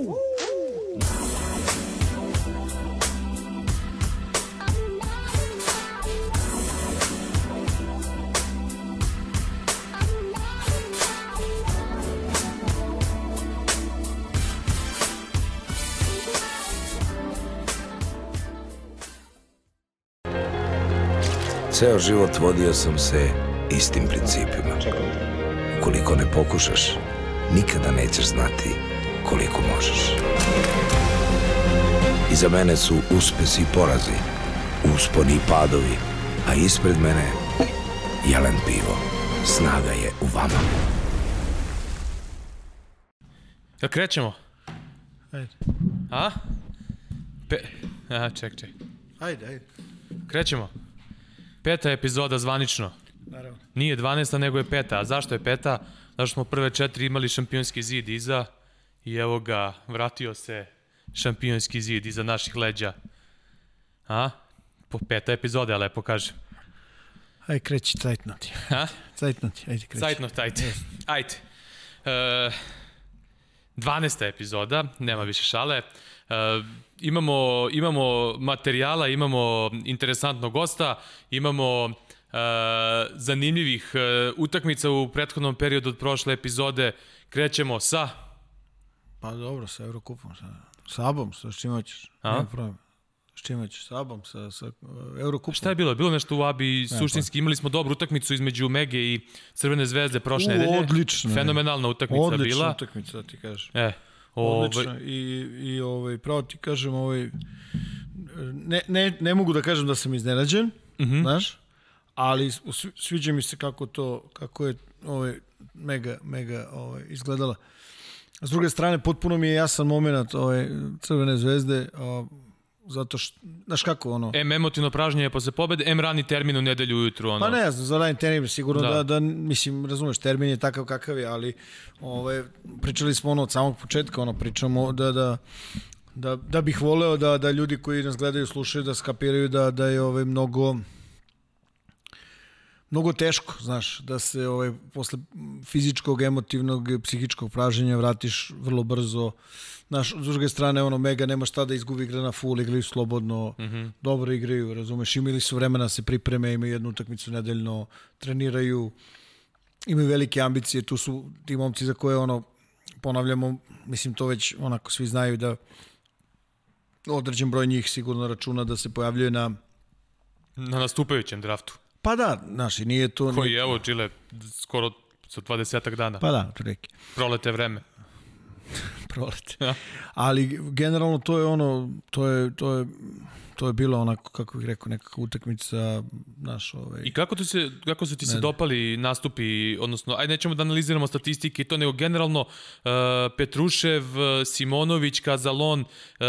Ceo život vodio sam se istim principima. Ukoliko ne pokušaš, nikada nećeš znati koliko možeš. Iza mene su uspesi i porazi, usponi i padovi, a ispred mene jelen pivo. Snaga je u vama. Da krećemo? Ajde. A? Pe... Aha, ček, ček. Ajde, ajde. Krećemo. Peta epizoda zvanično. Naravno. Nije 12. nego je peta. A zašto je peta? Zašto smo prve četiri imali šampionski zid iza i evo ga, vratio se šampionski zid iza naših leđa. A? Po peta epizoda, lepo kažem. Ajde, kreći, cajtnuti. Ha? Cajtnuti, ajde, kreći. Sajtno, ajde. Ajde. E, 12. epizoda, nema više šale. E, imamo, imamo materijala, imamo interesantnog gosta, imamo e, zanimljivih e, utakmica u prethodnom periodu od prošle epizode. Krećemo sa... Pa dobro, sa Eurokupom, sa Sabom, sa čim hoćeš. A? Problem. S čim hoćeš, Sabom, sa, sa uh, Eurokupom. Šta je bilo? Bilo nešto u Abi, suštinski imali smo dobru utakmicu između Mege i Crvene zvezde prošle nedelje. odlično je. Fenomenalna utakmica Odlična bila. utakmica, da ti kažem. E, ovaj, Odlično. I, i ovaj, pravo ti kažem, ovaj, ne, ne, ne mogu da kažem da sam iznenađen, mm. -hmm. znaš, ali svi- sviđa mi se kako to, kako je ovaj, mega, mega ovaj, izgledala. S druge strane, potpuno mi je jasan moment ovaj, Crvene zvezde, o, zato što, znaš kako ono, M emotivno pražnjenje posle pobede, M rani termin u nedelju ujutru. Ono. Pa ne znam, za Ryan Tenim sigurno Da. da. da, mislim, razumeš, termin je takav kakav je, ali ovaj, pričali smo ono od samog početka, ono, pričamo da, da, da, da bih voleo da, da ljudi koji nas gledaju, slušaju, da skapiraju da, da je ovaj, mnogo mnogo teško, znaš, da se ovaj, posle fizičkog, emotivnog, psihičkog praženja vratiš vrlo brzo. Znaš, s druge strane, ono, Mega nema šta da izgubi igra na full, igraju slobodno, mm -hmm. dobro igraju, razumeš, imali su vremena da se pripreme, imaju jednu utakmicu nedeljno, treniraju, imaju velike ambicije, tu su ti momci za koje, ono, ponavljamo, mislim, to već onako svi znaju da određen broj njih sigurno računa da se pojavljuje na Na nastupajućem draftu. Pa da, znaš, i nije to... Koji, nije, evo, Čile, skoro sa 20 dana. Pa da, otprilike. Prolete vreme. prolet. Ja. Ali generalno to je ono, to je, to je, to je bilo onako, kako bih rekao, nekakva utakmica, naš, ovaj... I kako, tu se, kako su ti se dopali nastupi, odnosno, ajde nećemo da analiziramo statistike i to, nego generalno uh, Petrušev, Simonović, Kazalon, uh,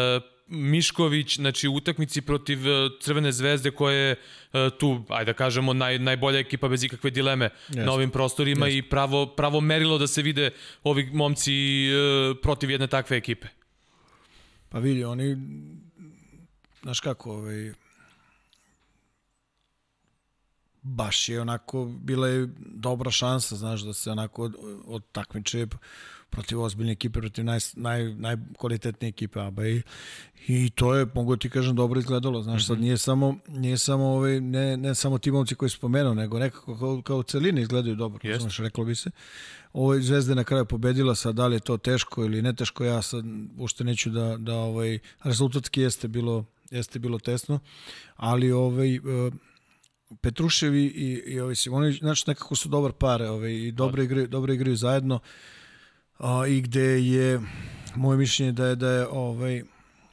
Mišković, znači u utakmici protiv uh, Crvene zvezde koja je uh, tu, ajde da kažemo, naj, najbolja ekipa bez ikakve dileme Jeste. na ovim prostorima i pravo, pravo merilo da se vide ovi momci uh, protiv jedne takve ekipe. Pa vidi, oni, znaš kako, ovaj, baš je onako, bila je dobra šansa, znaš, da se onako od, od takmiče protiv ozbiljne ekipe, protiv naj, naj, najkvalitetnije ekipe ABA i, i to je, mogu ti kažem, dobro izgledalo, znaš, sad nije samo, nije samo ovaj, ne, ne samo ti momci koji spomenuo, nego nekako kao, kao celini izgledaju dobro, Jeste. znaš, reklo bi se. Ovo Zvezda je na kraju pobedila, sad da li je to teško ili ne teško, ja sad ušte neću da, da ovaj, rezultatski jeste bilo, jeste bilo tesno, ali ovaj, eh, Petrušev i, i, ovaj Simonović, znači nekako su dobar par ovaj, i dobro igraju, dobro igraju zajedno a, i gde je moje mišljenje da je da je ovaj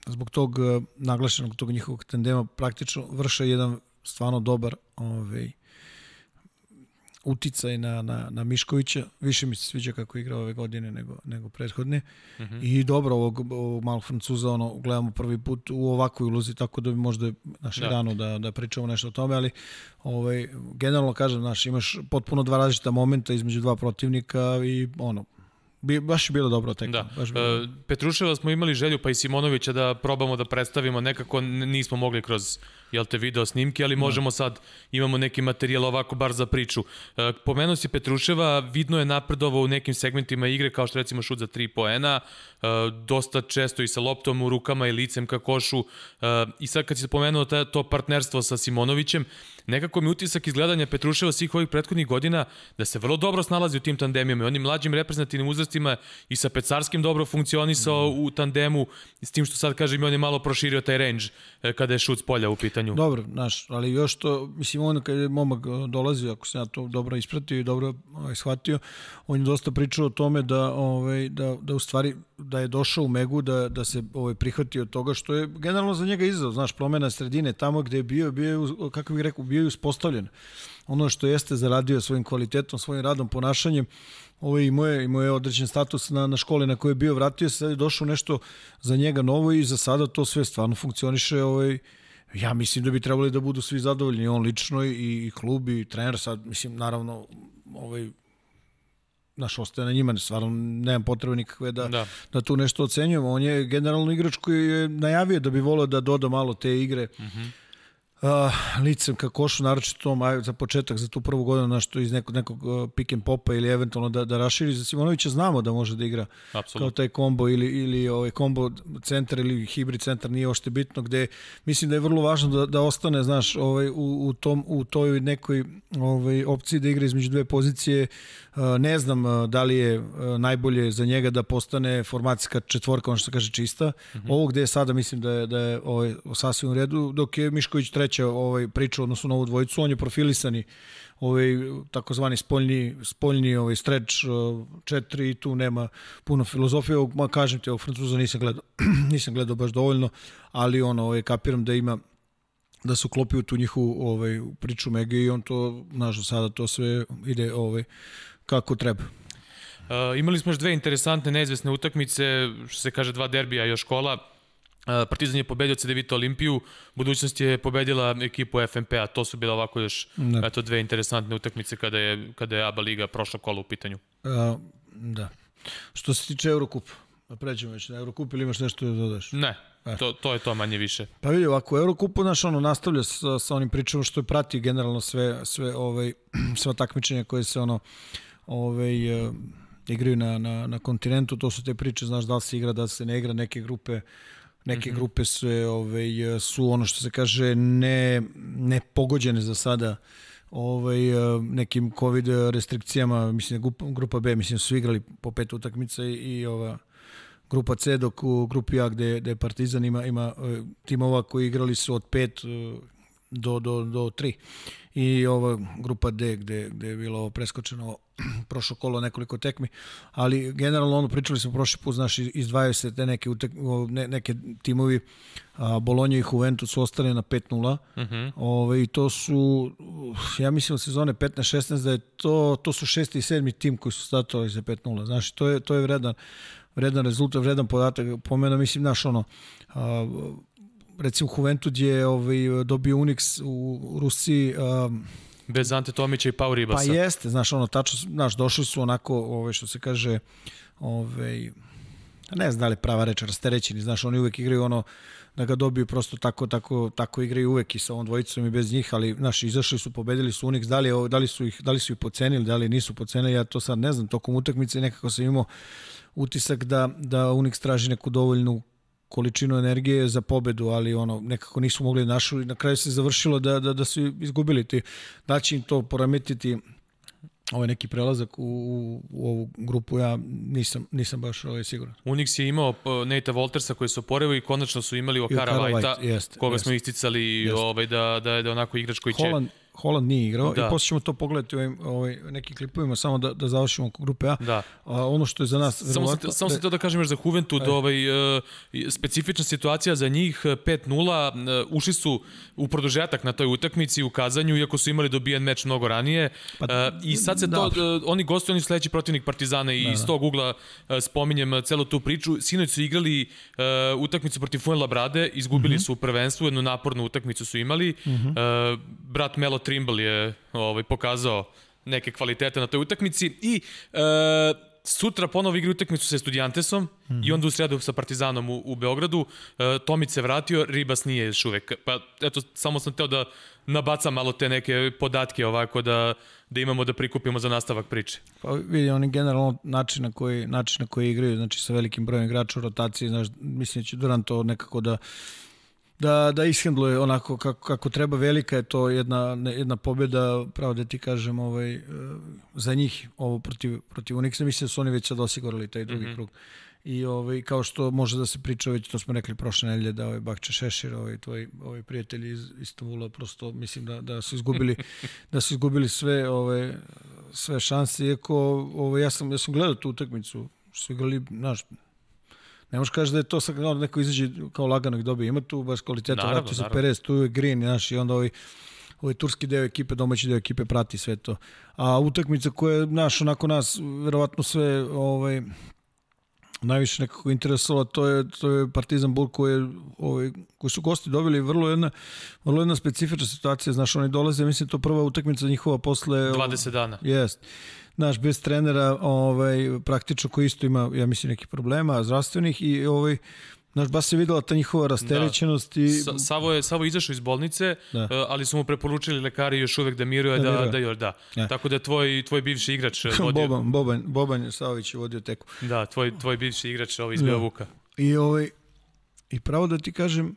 zbog tog eh, naglašenog tog njihovog tandema praktično vrše jedan stvarno dobar ovaj uticaj na, na, na Miškovića. Više mi se sviđa kako igra ove godine nego, nego prethodne. Mm -hmm. I dobro, ovog, ovog malog Francuza ono, gledamo prvi put u ovakvoj ulozi, tako da bi možda naše da. rano da, da pričamo nešto o tome, ali ovaj, generalno kažem, znaš, imaš potpuno dva različita momenta između dva protivnika i ono, bi, baš je bilo dobro tek. Da. Baš bilo. E, Petruševa smo imali želju, pa i Simonovića da probamo da predstavimo, nekako nismo mogli kroz, jel te video snimke, ali možemo sad, imamo neki materijal ovako bar za priču. E, pomenuo si Petruševa, vidno je napredovao u nekim segmentima igre, kao što recimo šut za 3 poena, e, dosta često i sa loptom u rukama i licem ka košu. E, I sad kad si spomenuo ta, to partnerstvo sa Simonovićem, nekako mi utisak izgledanja Petruševa svih ovih prethodnih godina da se vrlo dobro snalazi u tim tandemima i onim mlađim reprezentativnim uzrastima i sa Pecarskim dobro funkcionisao mm. u tandemu, s tim što sad kažem i on je malo proširio taj range kada je šut s polja u pitanju. Dobro, znaš, ali još to, mislim, on kad je momak dolazi, ako se ja to dobro ispratio i dobro ovaj, shvatio, on je dosta pričao o tome da, ovaj, da, da u stvari da je došao u Megu, da, da se ovaj, prihvatio toga što je generalno za njega izazov, znaš, promena sredine, tamo gde je bio, bio je, kako bih rekao, bio je uspostavljen. Ono što jeste zaradio svojim kvalitetom, svojim radom, ponašanjem, ovaj, imao je, imao je određen status na, na školi na kojoj je bio, vratio se, sad je došao nešto za njega novo i za sada to sve stvarno funkcioniše ovaj, ja mislim da bi trebali da budu svi zadovoljni, on lično i, i klub i trener, sad, mislim, naravno, ovaj, naš ostaje na njima, stvarno nemam potrebe nikakve da, da. da tu nešto ocenjujemo. On je generalno igrač koji je najavio da bi volio da doda malo te igre. Uh mhm. -huh uh, licem ka košu, naročito tom, aj, za početak, za tu prvu godinu, na što iz nekog, nekog uh, pick and popa ili eventualno da, da raširi. Za Simonovića znamo da može da igra Absolut. kao taj kombo ili, ili ovaj kombo centar ili hibrid centar, nije ošte bitno, gde mislim da je vrlo važno da, da ostane, znaš, ovaj, u, u, tom, u toj nekoj ovaj, opciji da igra između dve pozicije. Uh, ne znam uh, da li je uh, najbolje za njega da postane formacijska četvorka, ono što se kaže čista. Mm -hmm. Ovo gde je sada, mislim da je, da je ovaj, sasvim u redu, dok je Mišković treća ovaj, priča odnosno na ovu dvojicu, on je profilisani ovaj takozvani spoljni spoljni ovaj stretch 4 i tu nema puno filozofije, ma kažem ti, ovog Francuza nisam gledao, nisam gledao baš dovoljno, ali ono ovaj kapiram da ima da se uklopi u tu njihovu ovaj priču Mege i on to nažal sada to sve ide ovaj kako treba. Uh, imali smo još dve interesantne neizvesne utakmice, što se kaže dva derbija još kola. Partizan je pobedio CDVita Olimpiju, budućnost je pobedila ekipu FNP-a, to su bile ovako još da. eto, dve interesantne utakmice kada je, kada je ABA Liga prošla kola u pitanju. A, da. Što se tiče Eurokupa, da pređemo već na Eurokup ili imaš nešto da dodaš? Ne, e. to, to je to manje više. Pa vidi, ovako, Eurokupu naš ono nastavlja sa, sa onim pričama što je prati generalno sve, sve ovaj, sva takmičenja koje se ono ovaj, uh, igraju na, na, na kontinentu, to su te priče, znaš da li se igra, da li se ne igra, neke grupe Neke mm -hmm. grupe su, ovaj, su ono što se kaže ne, ne pogođene za sada ovaj, nekim covid restrikcijama, mislim grupa, grupa B, mislim su igrali po pet utakmica i, i ova grupa C, dok u grupi A gde, gde Partizan ima, ima timova koji igrali su od pet do, do, do tri i ova grupa D gde, gde je bilo preskočeno prošlo kolo nekoliko tekmi, ali generalno ono pričali smo prošli put, znaš, izdvajaju se te neke, utek, ne, neke timovi, a, Bolonja i Juventus su ostali na 5-0, uh -huh. Ove, i to su, ja mislim od sezone 15-16 da je to, to su šesti i sedmi tim koji su startovali za 5-0, znaš, to je, to je vredan, vredan rezultat, vredan podatak, po mene, mislim, naš ono, a, recimo Juventud je ovaj, dobio Unix u Rusiji um, Bez Ante Tomića i Pau Ribasa. Pa jeste, znaš, ono, tačno, znaš, došli su onako, ovaj, što se kaže, ovaj, ne znam da li prava reč, rasterećeni, znaš, oni uvek igraju ono, da ga dobiju prosto tako, tako, tako igraju uvek i sa ovom dvojicom i bez njih, ali naši izašli su, pobedili su Unix, da li, da li su ih, da li su ih pocenili, da li nisu pocenili, ja to sad ne znam, tokom utakmice nekako sam imao utisak da, da Unix traži neku dovoljnu količinu energije za pobedu, ali ono nekako nisu mogli da našu i na kraju se završilo da, da, da su izgubili ti. Da će im to poremetiti ovaj neki prelazak u, u, u ovu grupu, ja nisam, nisam baš ovaj siguran. Unix je imao Nate Voltersa koji su oporevo i konačno su imali Okara White-a, koga jest, smo isticali jest. ovaj, da, da, da je onako igrač koji Holland, će Holland nije igrao da. i posle ćemo to pogledati u ovim, ovaj, nekim klipovima samo da, da završimo oko grupe A. Da. A, ono što je za nas... Samo, se, samo se to da kažem još za Juventud, da, ovaj, uh, specifična situacija za njih, 5-0, uh, ušli su u produžetak na toj utakmici u kazanju, iako su imali dobijen meč mnogo ranije. Pa, uh, I sad se da. to, uh, oni gostuju, oni sledeći protivnik Partizana i da, iz tog ugla spominjem celu tu priču. Sinoć su igrali uh, utakmicu protiv Fuenlabrade, izgubili mhm. -huh. su prvenstvo, jednu napornu utakmicu su imali. Uh -huh. uh, brat Melo Trimble je ovaj, pokazao neke kvalitete na toj utakmici i e, sutra ponovo igra utakmicu sa Estudiantesom mm -hmm. i onda u sredu sa Partizanom u, u Beogradu. E, Tomić se vratio, Ribas nije još uvek. Pa eto, samo sam teo da nabacam malo te neke podatke ovako da, da imamo da prikupimo za nastavak priče. Pa vidi, oni generalno način na koji, način na koji igraju, znači sa velikim brojem igrača u rotaciji, znaš, mislim da će Durant to nekako da da, da ishendluje onako kako, kako treba. Velika je to jedna, jedna pobjeda, pravo da ti kažem, ovaj, e, za njih ovo protiv, protiv Unixa. Mislim da su oni već sad osigurali taj drugi mm -hmm. krug. I ovaj, kao što može da se priča, već to smo rekli prošle nedelje, da ovaj Bakče Šešir, ovaj, tvoj ovaj prijatelji iz Istanbula, prosto mislim da, da su izgubili, da su izgubili sve, ove, sve šanse. Iako ovaj, ja, sam, ja sam gledao tu utakmicu, su igrali, znaš, Ne možeš kaži da je to sad kao neko izađe kao lagano ih dobije. Ima tu baš kvaliteta, naravno, se Perez, tu je Green, znaš, i onda ovaj, ovaj turski deo ekipe, domaći deo ekipe prati sve to. A utakmica koja je, naš, onako nas, verovatno sve, ovaj, najviše nekako interesovala, to je, to je Partizan Bul koji, je, ovaj, koji su gosti dobili vrlo jedna, vrlo jedna specifična situacija, znaš, oni dolaze, mislim, to prva utakmica njihova posle... 20 dana. Jest naš bez trenera ovaj praktično koji isto ima ja mislim neki problema zdravstvenih i ovaj Znaš, baš se videla ta njihova rasterećenost da. i... Sa, Savo je Savo izašao iz bolnice, da. uh, ali su mu preporučili lekari još uvek da miruje, da, da, da, još da. Ja. Tako da tvoj, tvoj bivši igrač vodio... Boban, Boban, Boban Savović je vodio teku. Da, tvoj, tvoj bivši igrač ovaj iz da. Beovuka. I, ovaj, I pravo da ti kažem,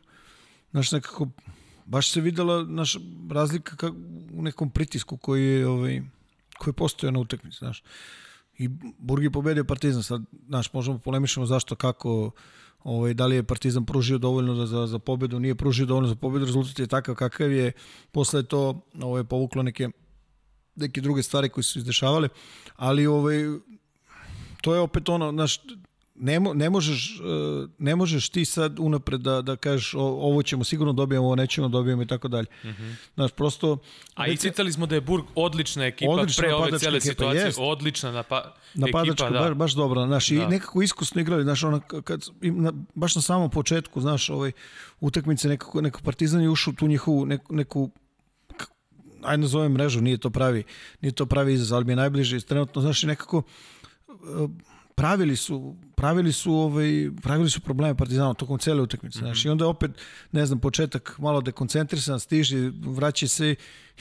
znaš, nekako, baš se videla naša razlika kak, u nekom pritisku koji je, ovaj, koji postoje na utakmici, znaš. I Burgi pobedio Partizan, sad, znaš, možemo polemišemo zašto, kako, ovaj, da li je Partizan pružio dovoljno za, za, za pobedu, nije pružio dovoljno za pobedu, rezultat je takav kakav je, posle to ovaj, povuklo neke neke druge stvari koje su izdešavale, ali ovaj, to je opet ono, znaš, ne, mo, ne, možeš, e, ne možeš ti sad unapred da, da kažeš ovo ćemo sigurno dobijemo, ovo nećemo dobijemo i tako dalje. Mm Znaš, prosto... A i citali smo da je Burg odlična ekipa odlična pre ove cele ekipa, situacije. Jest. Odlična napa, napadačka, ekipa, da. baš, baš dobra. Znaš, da. i nekako iskusno igrali, znaš, ona, kad, na, baš na samom početku, znaš, ovaj, utakmice nekako, neko Partizan je ušao tu njihovu neku, neku ajde nazovem mrežu, nije to pravi, nije to pravi izaz, ali mi je najbliže, trenutno, znaš, nekako pravili su pravili su ovaj pravili su probleme Partizanu tokom cele utakmice. Mm -hmm. Znači, i onda opet ne znam početak malo dekoncentrisan, stiže, vraća se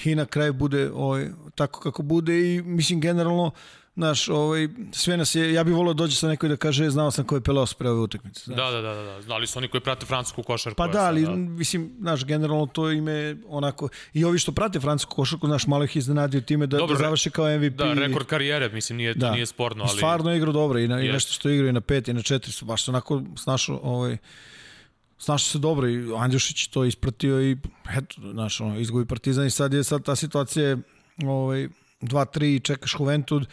i na kraju bude ovaj tako kako bude i mislim generalno Znaš, ovaj, sve nas je, ja bih volio da dođe sa nekoj da kaže, znao sam ko je Pelos pre ove utakmice. Znaš. Da, da, da, da, znali su oni koji prate francusku košarku. Pa da, ali, da. mislim, znaš, generalno to ime onako, i ovi što prate francusku košarku, znaš, malo ih iznenadio time da, dobro, da završi kao MVP. Da, rekord karijere, mislim, nije, da. nije sporno, ali... Stvarno je igrao dobro i, na, i nešto što igrao i na pet i na četiri su baš onako snašao, ovaj, snašao se dobro i Andjušić to ispratio i eto, znaš, ono, izgubi Partizan i sad je sad ta situacija ovaj, 2-3 i čekaš Juventud,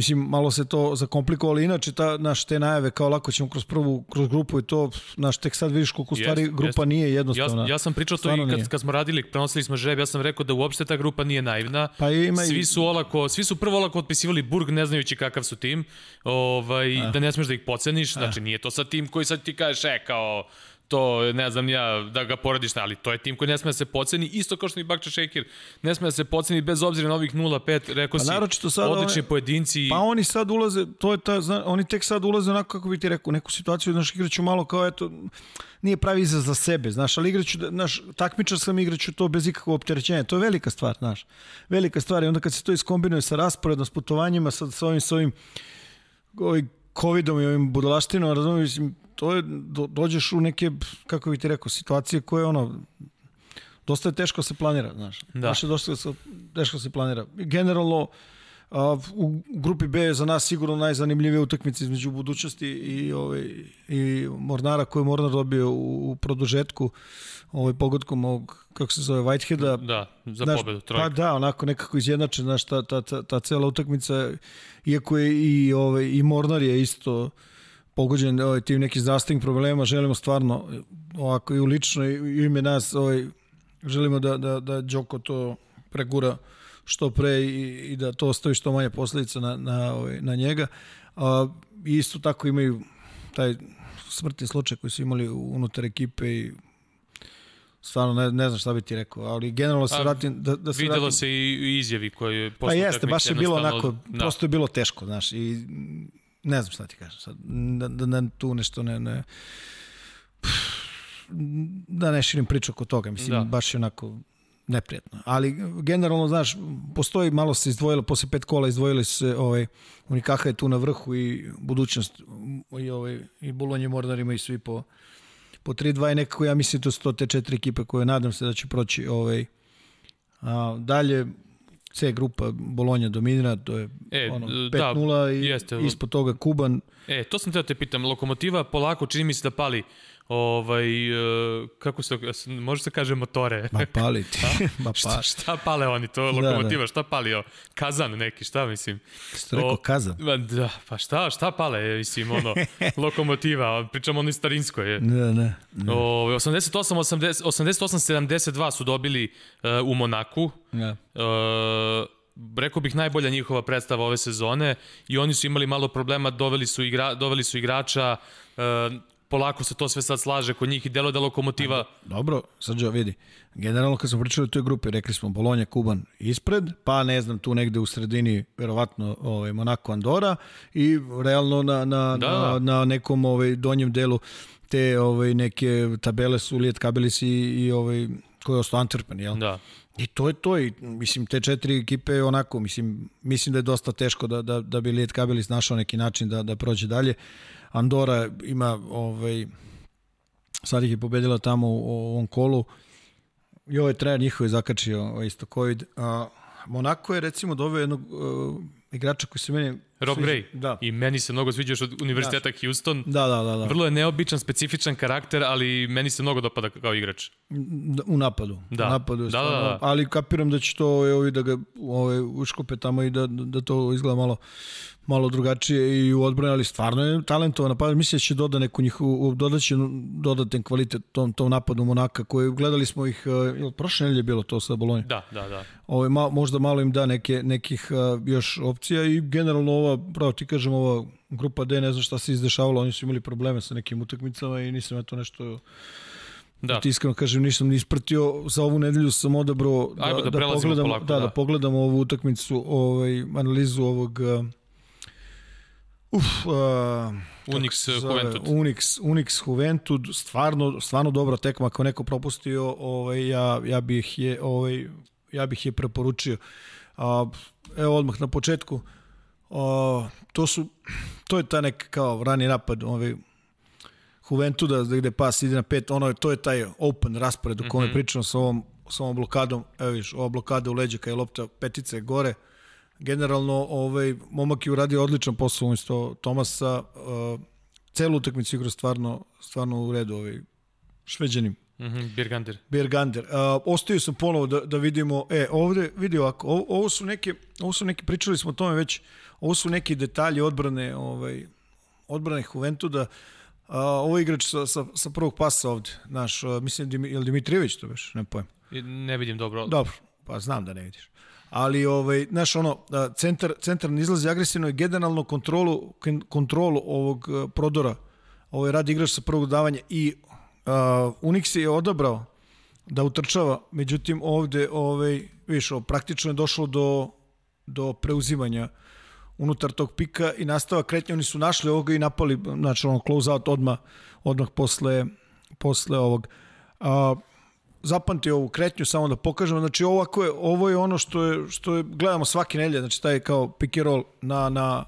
Mislim, malo se to zakomplikovalo, inače ta, naš, te najave kao lako ćemo kroz prvu, kroz grupu i to, naš, tek sad vidiš koliko yes, stvari grupa yes. nije jednostavna. Ja, ja sam pričao to i kad, kad smo radili, prenosili smo žreb, ja sam rekao da uopšte ta grupa nije naivna. Pa ima svi su olako, svi su prvo olako otpisivali Burg ne znajući kakav su tim, ovaj, A. da ne smeš da ih poceniš, znači nije to sad tim koji sad ti kažeš, e, kao, to ne znam ja da ga poradiš, ali to je tim koji ne sme da se poceni, isto kao što i Bakča Šekir, ne sme da se poceni bez obzira na ovih 0-5, rekao pa, si, sad odlični one, pojedinci. Pa oni sad ulaze, to je ta, zna, oni tek sad ulaze onako kako bi ti rekao, neku situaciju, znaš, igraću malo kao, eto, nije pravi za, za sebe, znaš, ali igraću, znaš, takmičar sam igraću to bez ikakvog opterećenja, to je velika stvar, znaš, velika stvar i onda kad se to iskombinuje sa rasporedom, s putovanjima, sa, sa ovim, sa ovim, ovim covidom i ovim budalaštinom, razumijem, to je, do, dođeš u neke, kako bih ti rekao, situacije koje ono, dosta je teško se planira, znaš. Da. Baš je dosta teško se planira. Generalno, a, u grupi B je za nas sigurno najzanimljivije utakmice između budućnosti i, ovaj, i Mornara koji je Mornar dobio u, u produžetku ovaj pogodkom ovog, kako se zove, Whiteheada. Da, za znaš, pobedu, trojka. Pa da, onako nekako izjednačen, znaš, ta, ta, ta, ta cela utakmica, iako je i, ovaj, i Mornar je isto pogođen ovaj, tim nekim zdravstvenim problema, želimo stvarno ovako i u lično i u ime nas ovaj, želimo da, da, da Đoko to pregura što pre i, i da to ostavi što manje posledica na, na, ovaj, na njega. A, isto tako imaju taj smrtni slučaj koji su imali unutar ekipe i stvarno ne, ne znam šta bi ti rekao, ali generalno se vratim... Da, da se videlo vratim... se i izjavi koje Pa jeste, baš je bilo onako, da. prosto je bilo teško, znaš, i ne znam šta ti kažem sad, da, da, da tu nešto ne, ne da ne širim priču oko toga, mislim, da. baš je onako neprijatno. Ali generalno, znaš, postoji, malo se izdvojilo, posle pet kola izdvojili se, ovaj, Unikaha je tu na vrhu i budućnost i, ovaj, i Bolonje Mornar imaju svi po, po 3-2 i nekako ja mislim to su to te četiri ekipe koje nadam se da će proći ovaj, a, dalje C grupa Bolonja dominira, to je e, ono, 5-0 da, i jeste. ispod toga Kuban. E, to sam teo te pitam, Lokomotiva polako čini mi se da pali ovaj, uh, kako se, može se kaže motore? Ma pali ti. Ma pa. šta, šta pale oni, to lokomotiva, da, da. šta palio? Kazan neki, šta mislim? Što rekao, kazan? Da, pa šta, šta pale, mislim, ono, lokomotiva, pričamo ono starinskoj. Da, da. da. O, 88, 80, 88, 72 su dobili uh, u Monaku. Da. Uh, rekao bih najbolja njihova predstava ove sezone i oni su imali malo problema, doveli su, igra, doveli su igrača, uh, polako se to sve sad slaže kod njih i delo da lokomotiva... Dobro, Srđo, vidi. Generalno kad smo pričali o toj grupi, rekli smo Bolonja, Kuban ispred, pa ne znam, tu negde u sredini, verovatno ovaj, Monako, Andora i realno na, na, da. na, na nekom ovaj, donjem delu te ovaj, neke tabele su Lijet Kabelis i, i ovaj, koji je ostao Antwerpen, jel? Da. I to je to i mislim te četiri ekipe onako mislim mislim da je dosta teško da da da bi Lijet Kabelis našao neki način da da prođe dalje. Andora ima ovaj sad ih je pobedila tamo u, u ovom kolu i ovaj trener njihov je zakačio ovaj, isto COVID. A, Monako je recimo doveo jednog uh, igrača koji se meni Rob Gray. Da. I meni se mnogo sviđa od Univerziteta da. Houston. Da, da, da, da. Vrlo je neobičan, specifičan karakter, ali meni se mnogo dopada kao igrač. U napadu. Da. U napadu da, da, da. Ali kapiram da će to ovi da ga ovaj, uškope tamo i da, da to izgleda malo malo drugačije i u odbrani, ali stvarno je talentovan napad. Mislim da će doda neku njihovu, dodaće dodaten kvalitet tom, tom napadu Monaka koji gledali smo ih, uh, prošle nedelje bilo to sa Bolonjom. Da, da, da. Ove, ma, možda malo im da neke, nekih uh, još opcija i generalno ova, pravo ti kažem, ova grupa D, ne znam šta se izdešavalo, oni su imali probleme sa nekim utakmicama i nisam ja to nešto Da. Ti iskreno kažem, nisam ni ispratio za ovu nedelju sam odabrao da, da, da, pogledam, polako, da, da, da pogledam ovu utakmicu, ovaj, analizu ovog uh, Uf, uh, Unix Juventud. Unix, Unix Juventud, stvarno, stvarno dobra tekma, ako neko propustio, ovaj, ja, ja, bih je, ovaj, ja bih je preporučio. A, evo odmah na početku, a, to su, to je ta nek kao rani napad, ovaj, Juventuda gde pas ide na pet, ono, to je taj open raspored u kome mm -hmm. pričamo sa ovom, sa ovom blokadom, evo viš, ova blokada u leđa kada je lopta petice gore, generalno ovaj momak je uradio odličan posao umesto Tomasa uh, celu utakmicu igra stvarno stvarno u redu ovaj šveđanin Mhm, mm Birgander. Birgander. Uh, ostaju sam ponovo da, da vidimo, e, ovde, vidi ovako, ovo, ovo, su neke, ovo su neke, pričali smo o tome već, ovo su neki detalji odbrane, ovaj, odbrane Juventuda, uh, ovo je igrač sa, sa, sa prvog pasa ovde, naš, uh, mislim, je li Dimitrijević to već, ne pojem. Ne vidim dobro. Dobro, pa znam da ne vidiš ali ovaj znaš ono centar centar ne izlazi agresivno i generalno kontrolu kontrolu ovog prodora ovaj radi igrač sa prvog davanja i Unix je odabrao da utrčava međutim ovde ovaj vidiš praktično je došlo do do preuzimanja unutar tog pika i nastava kretnja oni su našli ovoga i napali znači ono close out odma odmah posle posle ovog a, zapamti ovu kretnju samo da pokažemo. Znači ovo je ovo je ono što je što je gledamo svake nedelje, znači taj kao pick and roll na na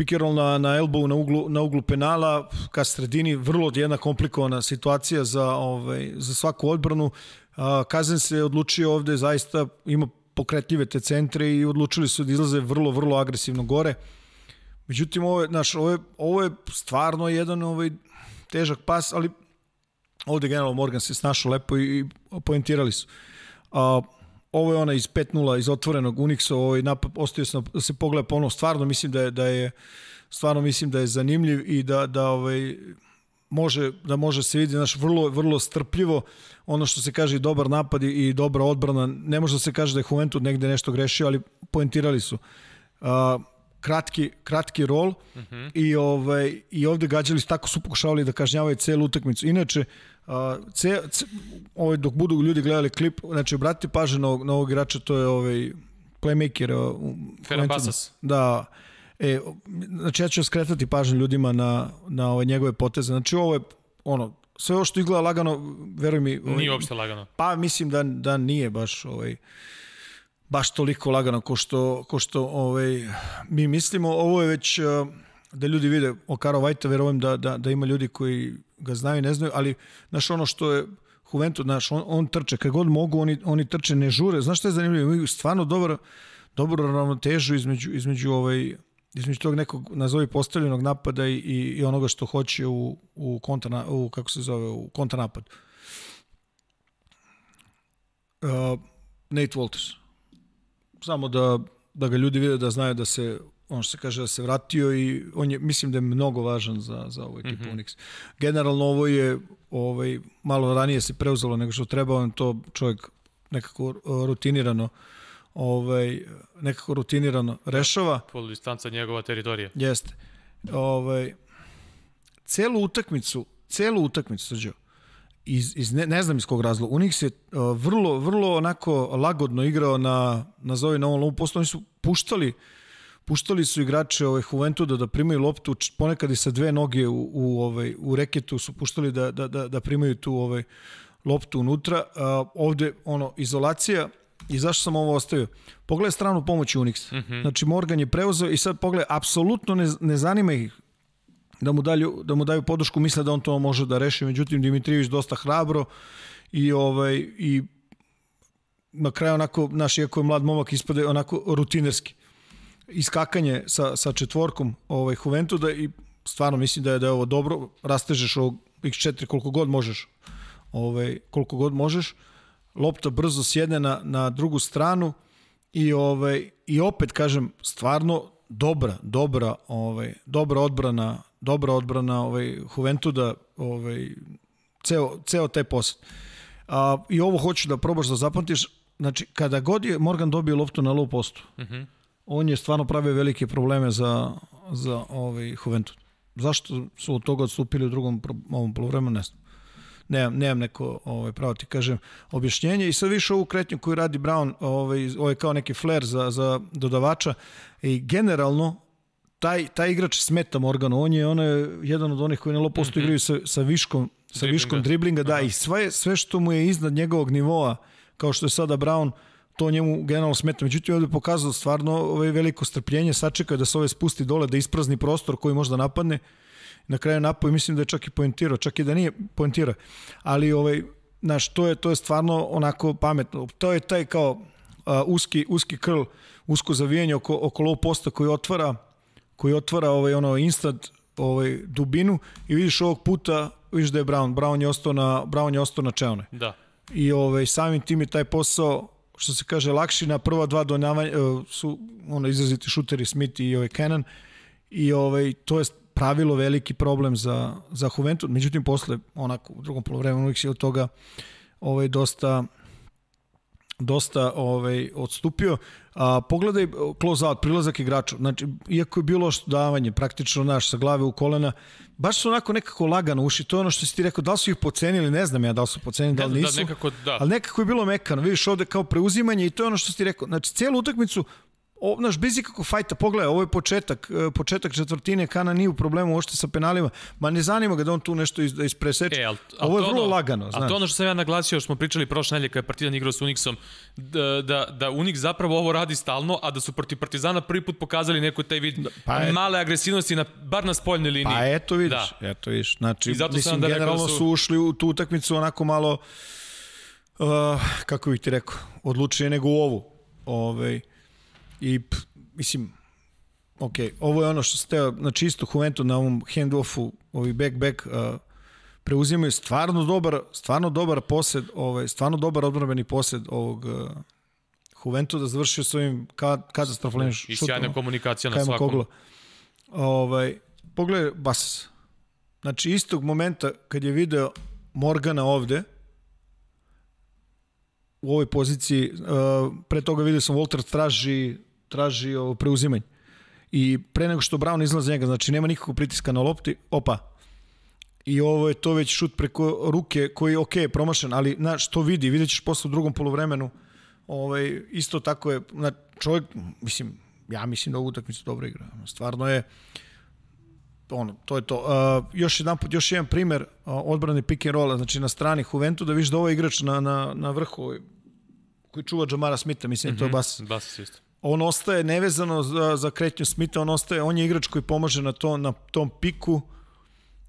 pick na na elbow na uglu na uglu penala ka sredini vrlo jedna komplikovana situacija za ovaj za svaku odbranu. Kazen se odlučio ovde zaista ima pokretljive te centre i odlučili su da izlaze vrlo vrlo agresivno gore. Međutim ovo je naš ovo je ovo je stvarno jedan ovaj težak pas, ali Ovde generalno Morgan se snašao lepo i, i poentirali su. A, ovo je ona iz 5-0 iz otvorenog Unixa, ovaj napad ostaje se da se pogleda ponovo. Stvarno mislim da je da je stvarno mislim da je zanimljiv i da da ovaj može da može se vidi naš vrlo vrlo strpljivo ono što se kaže dobar napad i dobra odbrana. Ne može da se kaže da je Juventud negde nešto grešio, ali poentirali su. A, kratki, kratki rol uh mhm. -huh. i, ovaj, i ovde gađali tako su pokušavali da kažnjavaju celu utakmicu. Inače, uh, ce, ce, ovaj, dok budu ljudi gledali klip, znači obratite pažnju na, na ovog igrača, to je ovaj playmaker. Uh, Ferran Basas. Da, E, znači ja ću skretati pažnju ljudima na, na ove njegove poteze. Znači ovo je ono, sve ovo što izgleda lagano, veruj mi... Ovaj, Nije uopšte lagano. Pa mislim da, da nije baš ovaj, baš toliko lagano ko što, ko što ovaj, mi mislimo. Ovo je već uh, da ljudi vide Okara Vajta, verujem da, da, da ima ljudi koji ga znaju i ne znaju, ali znaš ono što je Juventus, znaš, on, on trče, kad god mogu, oni, oni trče, ne žure. Znaš što je zanimljivo? Imaju stvarno dobro, dobro ravnotežu između, između ovaj, između tog nekog nazovi postavljenog napada i, i, onoga što hoće u, u, kontra, u kako se zove, u kontranapad. Uh, Nate Walters. Samo da, da ga ljudi vide da znaju da se on se kaže da se vratio i on je, mislim da je mnogo važan za, za ovu ekipu mm -hmm. Unix. Generalno ovo je ovaj, malo ranije se preuzelo nego što treba, on to čovjek nekako rutinirano ovaj, nekako rutinirano rešava. Polu distanca njegova teritorija. Jeste. Ovaj, celu utakmicu, celu utakmicu, srđo, iz, iz ne, ne znam iz kog razloga, Unix je uh, vrlo, vrlo onako lagodno igrao na, nazovi na ovom lovu oni su puštali puštali su igrače ovaj Juventuda da primaju loptu ponekad i sa dve noge u, u ovaj u reketu su puštali da da da da primaju tu ovaj loptu unutra. A, ovde ono izolacija I zašto sam ovo ostavio? Pogledaj stranu pomoći Unix. Mm -hmm. Znači Morgan je preuzeo i sad pogledaj, apsolutno ne, ne zanima ih da mu, daju, da mu daju podršku, misle da on to može da reši, međutim Dimitrijević dosta hrabro i, ovaj, i na kraju onako, naš iako je mlad momak, ispade onako rutinerski. Iskakanje sa, sa četvorkom ovaj, Juventuda i stvarno mislim da je, da je ovo dobro, rastežeš ovog x4 koliko god možeš. Ovaj, koliko god možeš lopta brzo sjedne na, na drugu stranu i ovaj i opet kažem stvarno dobra dobra ovaj dobra odbrana dobra odbrana ovaj Juventuda ovaj ceo ceo taj posed. A, I ovo hoću da probaš da zapamtiš, znači kada god je Morgan dobio loptu na low postu, mhm. -huh. On je stvarno pravio velike probleme za, za ovaj Juventud. Zašto su od toga odstupili u drugom ovom polovremenu, ne znam nemam, nemam neko ovaj, pravo ti kažem objašnjenje i sad više ovu kretnju koju radi Brown ovaj, ovaj kao neki flair za, za dodavača i generalno taj, taj igrač smeta Morganu, on je, on je jedan od onih koji na lopostu mm -hmm. igraju sa, sa viškom sa driblinga. viškom driblinga, da, Aha. i sve, sve što mu je iznad njegovog nivoa, kao što je sada Brown, to njemu generalno smeta. Međutim, ovdje je pokazao stvarno ovaj veliko strpljenje, sačekao da se ove spusti dole, da isprazni prostor koji možda napadne na kraju napoj mislim da je čak i poentirao, čak i da nije poentirao. Ali ovaj naš to je to je stvarno onako pametno. To je taj kao uh, uski uski krl, usko zavijanje oko oko low posta koji otvara koji otvara ovaj ono instant ovaj dubinu i vidiš ovog puta vidiš da je Brown, Brown je ostao na Brown je ostao na čeone. Da. I ovaj samim tim je taj posao što se kaže lakši na prva dva donavanja su ono izraziti šuteri Smith i ovaj Cannon. I ovaj to je pravilo veliki problem za, za Juventus, međutim posle onako u drugom polovremenu uvijek se od toga ovaj, dosta dosta ovaj odstupio. A, pogledaj close out, prilazak igrača. Znači, iako je bilo što davanje, praktično naš sa glave u kolena, baš su onako nekako lagano uši. To je ono što si ti rekao, da li su ih pocenili, ne znam ja da li su pocenili, da li da, nisu. Da, nekako, da. Ali nekako je bilo mekano. Vidiš ovde kao preuzimanje i to je ono što si ti rekao. Znači, cijelu utakmicu o, naš, bez ikakvog fajta, pogledaj, ovo je početak, e, početak četvrtine, Kana nije u problemu ošte sa penalima, ma ne zanima ga da on tu nešto iz, da ispreseče. E, al, al ovo je vrlo ono, lagano, znaš. A to ono što sam ja naglasio, što smo pričali prošle nedelje kada je Partizan igrao sa Unixom, da, da, da Unix zapravo ovo radi stalno, a da su protiv Partizana prvi put pokazali neku taj vid da, pa je, male agresivnosti, na, bar na spoljnoj liniji. Pa eto vidiš, da. eto vidiš. Znači, I zato mislim, da generalno su... su ušli u tu utakmicu onako malo, uh, kako bih ti rekao, odlučije nego u ovu. Ovaj, I p, mislim, ok, ovo je ono što ste, znači isto Juventus na ovom handoffu, ovi back-back, uh, preuzimaju stvarno dobar, stvarno dobar posed, ovaj, stvarno dobar odbranbeni posed ovog uh, Juventus da završio s ovim katastrofalnim šutom. I sjajna komunikacija na svakom. Kogla. Ovaj, pogledaj Bas. Znači, istog momenta kad je video Morgana ovde, u ovoj poziciji, uh, pre toga vidio sam Walter traži traži ovo preuzimanje. I pre nego što Brown izlazi njega, znači nema nikakvog pritiska na lopti, opa, i ovo je to već šut preko ruke koji je ok, promašen, ali na, što vidi, vidjet ćeš posle u drugom polovremenu, ovaj, isto tako je, na, čovjek, mislim, ja mislim da ovu utakmicu dobro igra. Stvarno je, ono, to je to. Uh, još jedan put, još jedan primer uh, odbrane pick and rolla, znači na strani Juventu, da viš da ovo ovaj igrač na, na, na vrhu koji čuva Jamara Smitha, mislim mm -hmm. to je Bas. Bas isto. On ostaje nevezano za, za kretnju Smitha, on ostaje, on je igrač koji pomaže na, to, na tom piku,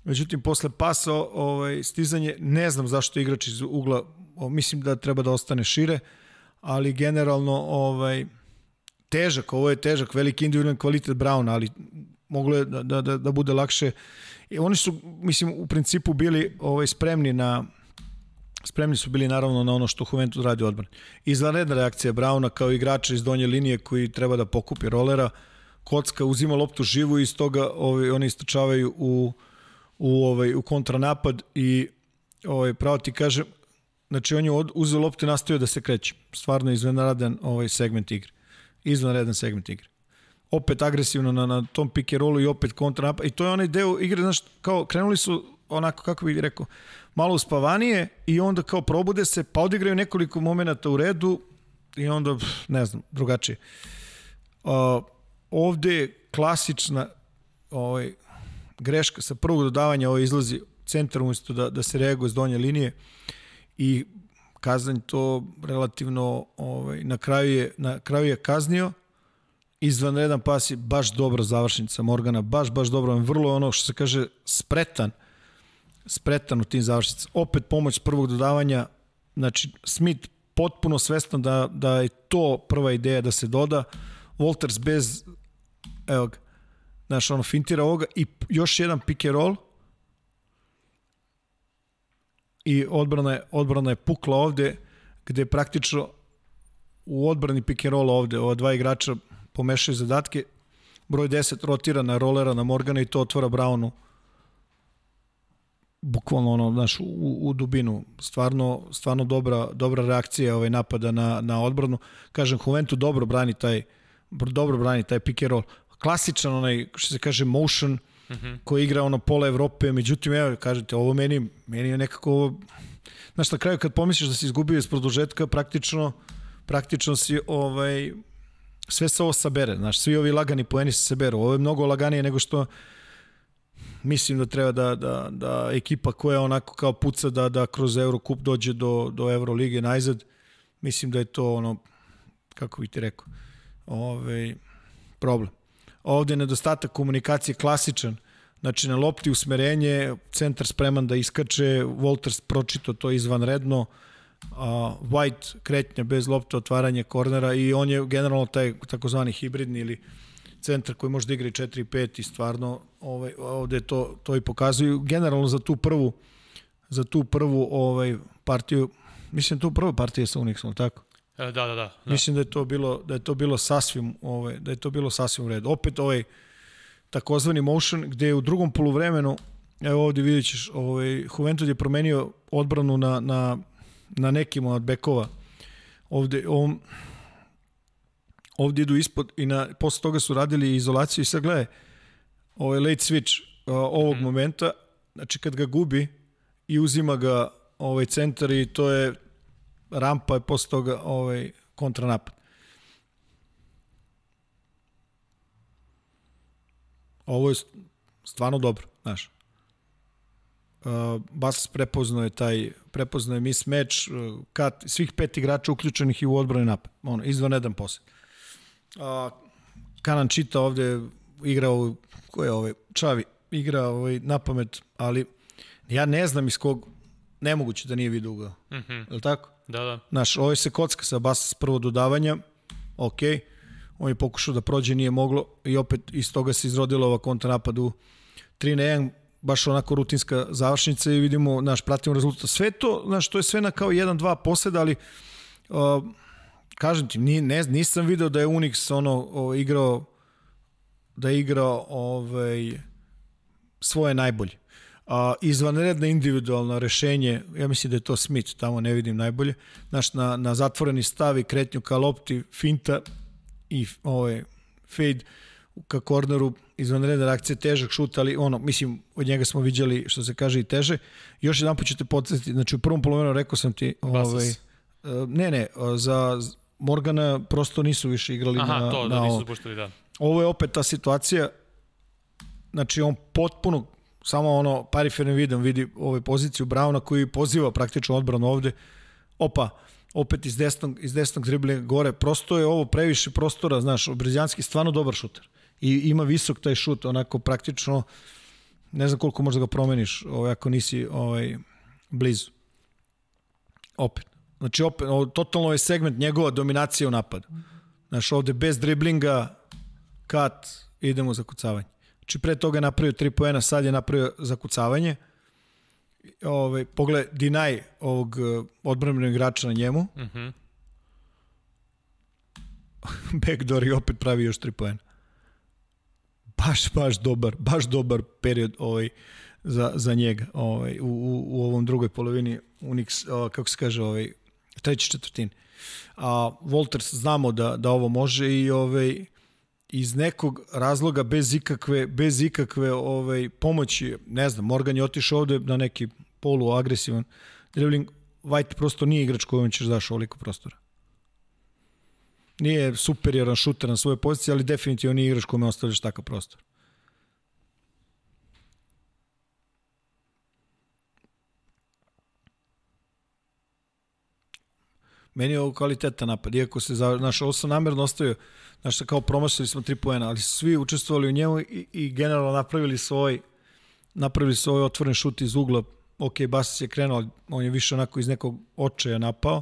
međutim, posle pasa ovaj, stizanje, ne znam zašto igrač iz ugla, mislim da treba da ostane šire, ali generalno ovaj, težak, ovo je težak, veliki individualni kvalitet Brown, ali moglo je da, da, da, da bude lakše. I oni su, mislim, u principu bili ovaj, spremni na spremni su bili naravno na ono što Juventus radi odbrani. Izvanredna reakcija Brauna kao igrača iz donje linije koji treba da pokupi rolera, kocka uzima loptu živu i iz toga ovaj, oni istračavaju u, u, ovaj, u kontranapad i ovaj, pravo ti kažem, znači on je od, uzeo loptu i nastavio da se kreće. Stvarno izvanredan ovaj segment igre. Izvanredan segment igre opet agresivno na, na tom pick and i opet kontra i to je onaj deo igre, znaš, kao krenuli su onako, kako bih rekao, malo uspavanije i onda kao probude se, pa odigraju nekoliko momenta u redu i onda, ne znam, drugačije. Uh, ovde je klasična ovaj, greška sa prvog dodavanja ovo izlazi centar umjesto da, da se reaguje s donje linije i Kazanj to relativno ovaj, na kraju je, na kraju je kaznio izvanredan pas je baš dobra završnica Morgana, baš, baš dobro, vrlo ono što se kaže spretan, spretan u tim završnicama. Opet pomoć prvog dodavanja, znači Smith potpuno svestan da, da je to prva ideja da se doda, Walters bez, evo ga, znaš, ono, fintira ovoga. I još jedan pick and roll. I odbrana je, odbrana je pukla ovde, gde praktično u odbrani pick and roll ovde, ova dva igrača pomešaju zadatke. Broj 10 rotira na rolera na Morgana i to otvara Brownu bukvalno ono, znaš, u, u dubinu. Stvarno, stvarno dobra, dobra reakcija ovaj napada na, na odbranu. Kažem, Juventus dobro brani taj dobro brani taj pick and roll. Klasičan onaj, što se kaže, motion, mm -hmm. koji igra ono pola Evrope, međutim, evo, kažete, ovo meni, meni je nekako znaš, na kraju kad pomisliš da si izgubio iz produžetka, praktično, praktično si ovaj, sve se ovo sabere, znaš, svi ovi lagani poeni se saberu. Ovo je mnogo laganije nego što mislim da treba da, da, da ekipa koja onako kao puca da, da kroz Eurocup dođe do, do Eurolige najzad, mislim da je to ono, kako bih ti rekao, ovaj, problem. Ovde je nedostatak komunikacije klasičan, znači na lopti usmerenje, centar spreman da iskače, Walters pročito to izvanredno, redno, uh, White kretnja bez lopte, otvaranje kornera i on je generalno taj takozvani hibridni ili centar koji može da igra i 4 i 5 i stvarno ovaj, ovde to, to i pokazuju. Generalno za tu prvu za tu prvu ovaj partiju, mislim tu prva partija sa Unixom, tako? E, da, da, da, da. Mislim da je to bilo da je to bilo sasvim ovaj da je to bilo sasvim u redu. Opet ovaj takozvani motion gde je u drugom poluvremenu evo ovde vidjet ćeš, ovaj, Juventus je promenio odbranu na, na na nekim od bekova. Ovde, on, ovde idu ispod i na, posle toga su radili izolaciju i sad gledaj, ovaj late switch uh, ovog mm. momenta, znači kad ga gubi i uzima ga ovaj centar i to je rampa i posle toga ovaj kontranapad. Ovo je stvarno dobro, znaš uh, Bas prepoznao je taj prepoznao je mismatch uh, kat, svih pet igrača uključenih i u odbrani napad. Ono, izvanredan posed. Uh, Kanan Čita ovde igrao, ko je ovaj, Čavi, igra ovaj, na pamet, ali ja ne znam iz kog, nemoguće da nije vidio ugao. Mm -hmm. Je li tako? Da, da. Znaš, ovo se kocka sa Bas s prvo dodavanja, ok, on je pokušao da prođe, nije moglo i opet iz toga se izrodila ova kontranapad u 3 na 1, baš onako rutinska završnica i vidimo, naš, pratimo rezultat. Sve to, znaš, to je sve na kao 1-2 poseda, ali uh, kažem ti, ni, ne, nisam video da je Unix ono, o, igrao da je igrao ovaj, svoje najbolje. A, izvanredno individualno rešenje, ja mislim da je to Smith, tamo ne vidim najbolje, znaš, na, na zatvoreni stav i kretnju ka lopti, finta i ovaj, fade, ka korneru, izvanredna reakcija, težak šut, ali ono, mislim, od njega smo viđali, što se kaže, i teže. Još jedan put ću te podsjetiti, znači u prvom polovremenu rekao sam ti, ovaj, e, ne, ne, za Morgana prosto nisu više igrali Aha, na, to, na da nisu puštali, da. Ovo je opet ta situacija, znači on potpuno, samo ono perifernim vidom vidi ove poziciju Brauna koji poziva praktično odbranu ovde. Opa, opet iz desnog, iz desnog driblinga gore. Prosto je ovo previše prostora, znaš, Brezjanski stvarno dobar šuter. I ima visok taj šut, onako praktično, ne znam koliko možda ga promeniš, ovaj, ako nisi ovaj, blizu. Opet. Znači, opet, ovo, totalno je segment njegova dominacija u napadu. Znaš, ovde bez driblinga, kat, idemo za kucavanje. Znači, pre toga je napravio 3 poena, sad je napravio zakucavanje. Ove, pogled, dinaj ovog uh, odbranbenog igrača na njemu. Uh -huh. Backdoor i opet pravi još 3 poena. Baš, baš dobar, baš dobar period ovaj, za, za njega ovaj, u, u, u ovom drugoj polovini Unix, o, kako se kaže, ovaj, treći četvrtin. A Walters znamo da, da ovo može i ovaj, iz nekog razloga bez ikakve, bez ikakve ovaj, pomoći, ne znam, Morgan je otišao ovde na neki poluagresivan dribbling, White prosto nije igrač kojom ćeš daš ovoliko prostora. Nije superioran šuter na svoje pozicije, ali definitivno nije igrač kome ostavljaš takav prostor. Meni je ovo kvalitetan napad, iako se, za, znaš, ovo sam namjerno ostavio, znaš, kao promašali smo tri poena, ali svi učestvovali u njemu i, i generalno napravili svoj napravili svoj otvoren šut iz ugla, ok, Basis je krenuo, on je više onako iz nekog očaja napao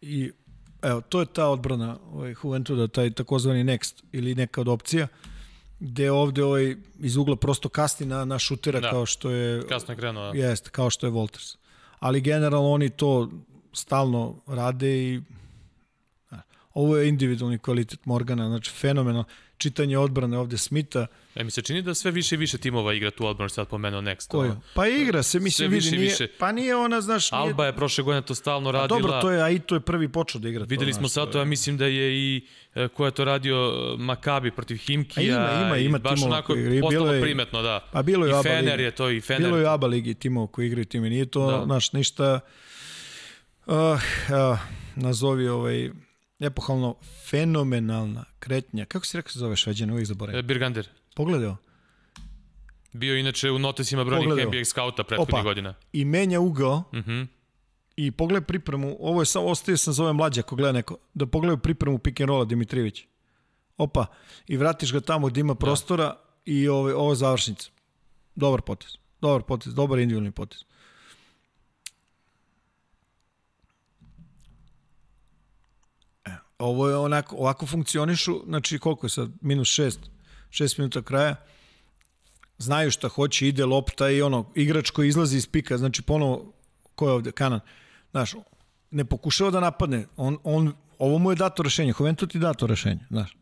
i evo, to je ta odbrana ovaj, Juventuda, taj takozvani next ili neka od opcija, gde ovde ovaj, iz ugla prosto kasni na, na šutera Da. kao što je Kasno je krenuo, da. Jeste, kao što je Walters. Ali generalno oni to stalno rade i ovo je individualni kvalitet Morgana, znači fenomenal. Čitanje odbrane ovde Smita, E, mi se čini da sve više i više timova igra tu odbranu, sad pomenuo Next. koju? Pa igra se, mislim, vidi, više nije, više. pa nije ona, znaš, nije, Alba je prošle godine to stalno A radila. dobro, to je, a i to je prvi počeo da igra. Videli to, smo sad to, ja mislim da je i e, ko je to radio Makabi protiv Himkija. A ima, ima, ima baš timova onako koji igraju. postalo Bilo je- primetno, da. Pa bilo je I ABA Fener je to, i Fener. Bilo je ABA ligi timova koji igraju time. Nije to, da. naš, ništa, uh, uh, nazovi ovaj, epohalno fenomenalna kretnja. Kako si rekao se zove šveđan, uvijek E, zaboravim. Birgander. Pogledaj ovo. Bio inače u notesima brojnih Pogledaj. NBA skauta prethodnih Opa. godina. I menja ugao Mhm. i pogledaj pripremu, ovo je samo, ostaje sam zove mlađa ako gleda neko, da pogledaju pripremu pick and rolla Dimitrijević. Opa, i vratiš ga tamo gde ima prostora i ovo, ovo je završnica. Dobar potez. Dobar potez, dobar individualni potez. Ovo je onako, ovako funkcionišu, znači koliko je sad, minus šest, šest minuta kraja, znaju šta hoće, ide lopta i ono, igrač koji izlazi iz pika, znači ponovo, ko je ovde, Kanan, znaš, ne pokušava da napadne, on, on, ovo mu je dato rešenje, Juventus ti dato rešenje, znaš.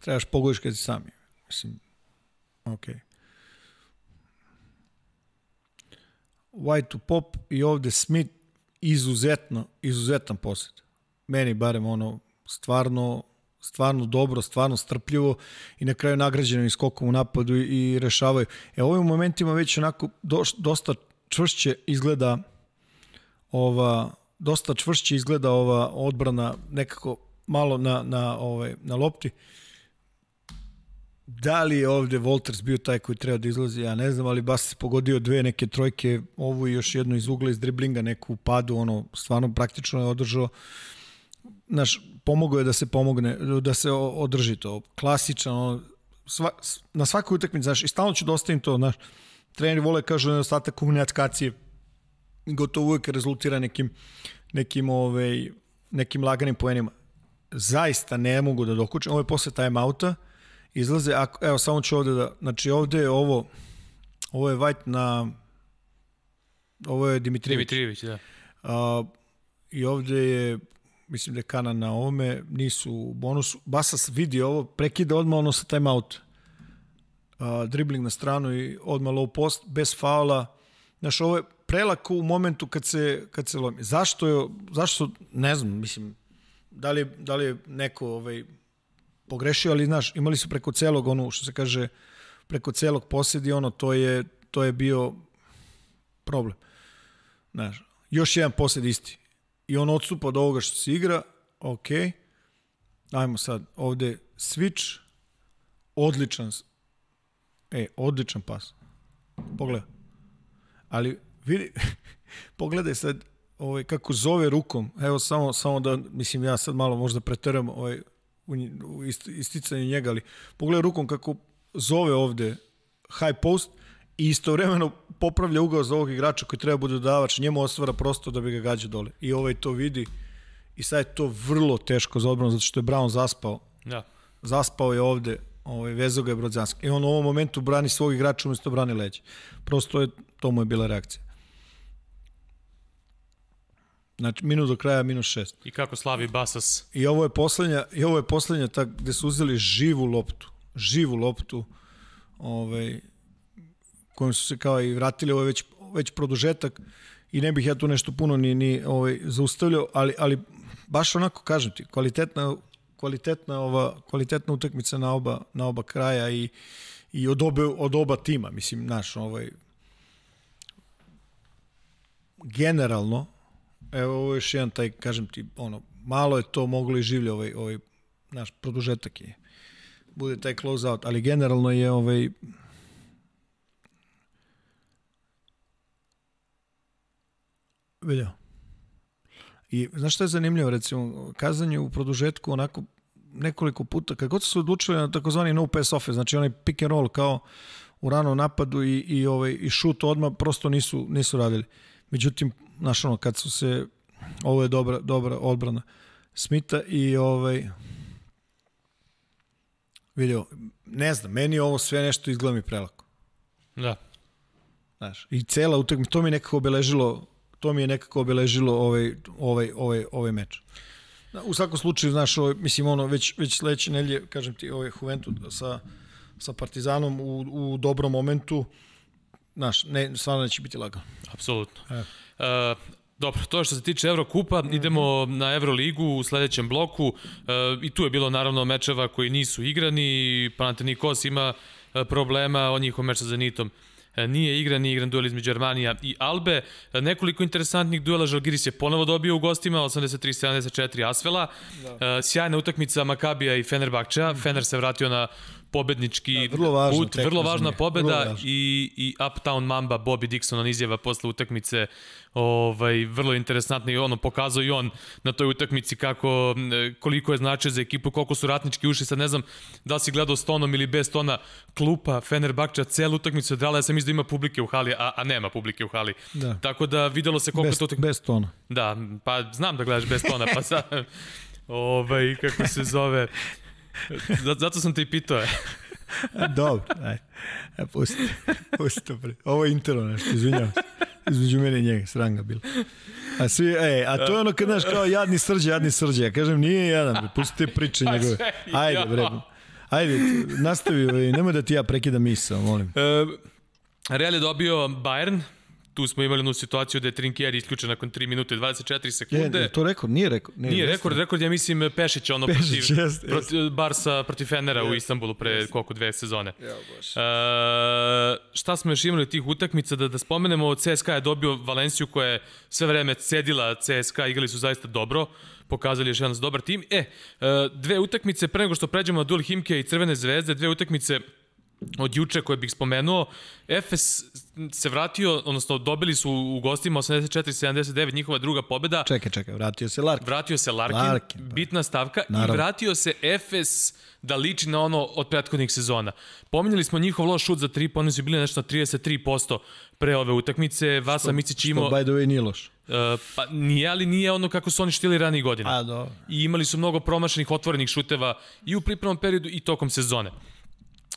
Trebaš pogodiš kad si sami. Mislim, okej. Okay. White to pop i ovde Smith izuzetno, izuzetan posjed. Meni barem ono stvarno stvarno dobro, stvarno strpljivo i na kraju nagrađeno i skokom u napadu i, i rešavaju. E, ovim momentima već onako doš, dosta čvršće izgleda ova dosta čvršće izgleda ova odbrana nekako malo na, na, ovaj, na lopti. Da li je ovde Volters bio taj koji treba da izlazi, ja ne znam, ali Bas se pogodio dve neke trojke, ovu i još jednu iz ugla, iz driblinga, neku padu, ono, stvarno praktično je održao naš, pomogao je da se pomogne, da se održi to. Klasičan, ono, sva, na svakoj utakmici, znaš, i stalno ću da ostavim to, znaš, treneri vole kažu nedostatak komunikacije, gotovo uvijek rezultira nekim, nekim, ovaj, nekim laganim poenima. Zaista ne mogu da dokučem, ovo je posle time-outa, izlaze, ako, evo samo ću ovde da, znači ovde je ovo, ovo je White na, ovo je Dimitrijević. Dimitrijević, da. A, I ovde je, mislim da je Kana na ovome, nisu u bonusu. Basas vidi ovo, prekida odmah ono sa time out. A, dribling na stranu i odmah low post, bez faula. Znaš, ovo je prelako u momentu kad se, kad se lomi. Zašto je, zašto, ne znam, mislim, da li, da li je neko ovaj, pogrešio, ali znaš, imali su preko celog, ono što se kaže, preko celog posedi, ono, to je, to je bio problem. Znaš, još jedan posled isti. i on odstupa od ovoga što se igra, ok, ajmo sad, ovde switch, odličan, e, odličan pas. Pogledaj. Ali vidi, pogledaj sad ovaj, kako zove rukom, evo samo, samo da, mislim ja sad malo možda preteram ovaj, u, isticanju njega, ali pogledaj rukom kako zove ovde high post i istovremeno popravlja ugao za ovog igrača koji treba bude dodavač, njemu osvara prosto da bi ga gađa dole. I ovaj to vidi i sad je to vrlo teško za odbranu zato što je Brown zaspao. Da. Zaspao je ovde, ovaj, vezao ga je Brodzanski. I on u ovom momentu brani svog igrača umesto brani leđa. Prosto je, to mu je bila reakcija. Znači, minut do kraja, minus šest. I kako slavi Basas. I ovo je poslednja, i ovo je poslednja tak, gde su uzeli živu loptu. Živu loptu. Ovaj, kojom su se kao i vratili, ovo je već, već produžetak i ne bih ja tu nešto puno ni, ni ovaj, zaustavljao, ali, ali baš onako kažem ti, kvalitetna, kvalitetna, ova, kvalitetna utakmica na oba, na oba kraja i, i od, obe, od oba tima, mislim, naš, ovaj, generalno, evo ovo je još jedan taj, kažem ti, ono, malo je to moglo i življe ovaj, ovaj naš produžetak je. Bude taj close out, ali generalno je ovaj Vidio. I znaš šta je zanimljivo, recimo, kazanje u produžetku onako nekoliko puta, kad god su se odlučili na takozvani no pass offense, znači onaj pick and roll kao u ranom napadu i, i, ovaj, i šut odmah, prosto nisu, nisu radili. Međutim, znaš ono, kad su se, ovo je dobra, dobra odbrana Smita i ovaj, vidio, ne znam, meni ovo sve nešto izgleda mi prelako. Da. Znaš, i cela utakmica, to mi je nekako obeležilo to mi je nekako obeležilo ovaj, ovaj, ovaj, ovaj meč. U svakom slučaju, znaš, ovaj, mislim, ono, već, već sledeće nelje, kažem ti, ovaj Juventus sa, sa Partizanom u, u dobrom momentu, znaš, ne, stvarno neće biti lagano. Apsolutno. E. Uh, Dobro, to što se tiče Evrokupa, mm. idemo na Evroligu u sledećem bloku e, i tu je bilo naravno mečeva koji nisu igrani, Panathinaikos ima e, problema, on njihov meč sa Zenitom E, nije igran, nije igran duel između Armanija i Albe. E, nekoliko interesantnih duela Žalgiris je ponovo dobio u gostima, 83-74 Asvela. Da. E, sjajna utakmica Makabija i Fenerbahča. Fener se vratio na pobednički da, vrlo važno, put, vrlo važna pobeda vrlo i, i Uptown Mamba Bobby Dixon on izjava posle utakmice ovaj, vrlo interesantno i ono pokazao i on na toj utakmici kako, koliko je značaj za ekipu, koliko su ratnički ušli, sad ne znam da li si gledao s tonom ili bez tona klupa Fenerbahča celu utakmicu odrala, ja sam da ima publike u hali, a, a nema publike u hali. Da. Tako da videlo se koliko bez, to utakmica... Bez tona. Da, pa znam da gledaš bez tona, pa sad, ovaj, kako se zove, Zato sam te i pitao. Dobro, aj. E, pusti, pusti to pre. Ovo je interno nešto, izvinjavam se. Između mene i njega, sranga bilo. A, svi, ej, a to je ono kad znaš kao jadni srđe, jadni srđe. Ja kažem, nije jadan, pusti te priče pa njegove. Ajde, bre. Ajde, nastavi, nemoj da ti ja prekidam misao, molim. E, Real je dobio Bayern, tu smo imali jednu situaciju da je Trinkieri isključen nakon 3 minute 24 sekunde. Je, je to rekord? Nije rekord. Nije, nije rekord, rekord ja mislim Pešić ono Pešić, protiv, jest, protiv Barsa protiv Fenera jest, u Istanbulu pre jest. koliko dve sezone. Ja, baš. E, šta smo još imali tih utakmica da da spomenemo CSKA je dobio Valenciju koja je sve vreme cedila CSKA, igrali su zaista dobro pokazali još jedan dobar tim. E, e, dve utakmice, pre nego što pređemo na duel Himke i Crvene zvezde, dve utakmice od juče koje bih spomenuo, Efes se vratio, odnosno dobili su u gostima 84-79 njihova druga pobeda. Čekaj, čekaj, vratio se Larkin. Vratio se Larkin, Larkin pa. bitna stavka Naravno. i vratio se Efes da liči na ono od prethodnih sezona. Pominjali smo njihov loš šut za 3, pa oni su bili nešto na 33% pre ove utakmice. Vasa Micić imao... Što, by the way, nije loš. Uh, pa nije, ali nije ono kako su oni štili ranih godina. A, do. I imali su mnogo promašenih otvorenih šuteva i u pripremnom periodu i tokom sezone.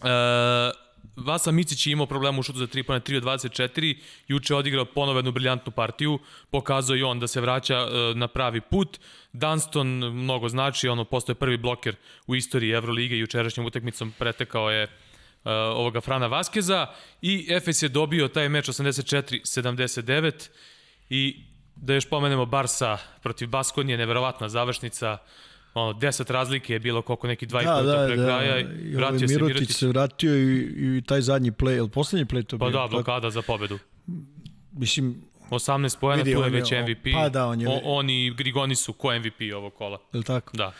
E, Vasa Micić je imao problema u šutu za 3 pone 3 od 24, juče odigrao ponovo jednu briljantnu partiju, pokazao i on da se vraća e, na pravi put. Dunston mnogo znači, ono postoje prvi bloker u istoriji Evrolige. Jučerašnjom utakmicom pretekao je Uh, ovoga Frana Vaskeza. I Efes je dobio taj meč 84-79 i da još pomenemo Barsa protiv Baskonije, neverovatna završnica ono, 10 razlike je bilo koliko neki dva da, i pol da, pre da. kraja. I vratio ovaj se Mirotić. se vratio i, i taj zadnji play, ili poslednji play to pa bio? Pa da, blokada tako? za pobedu. Mislim, 18 poena, tu je već MVP. pa da, on je- O, on i Grigoni su ko MVP ovog kola. je li tako? Da.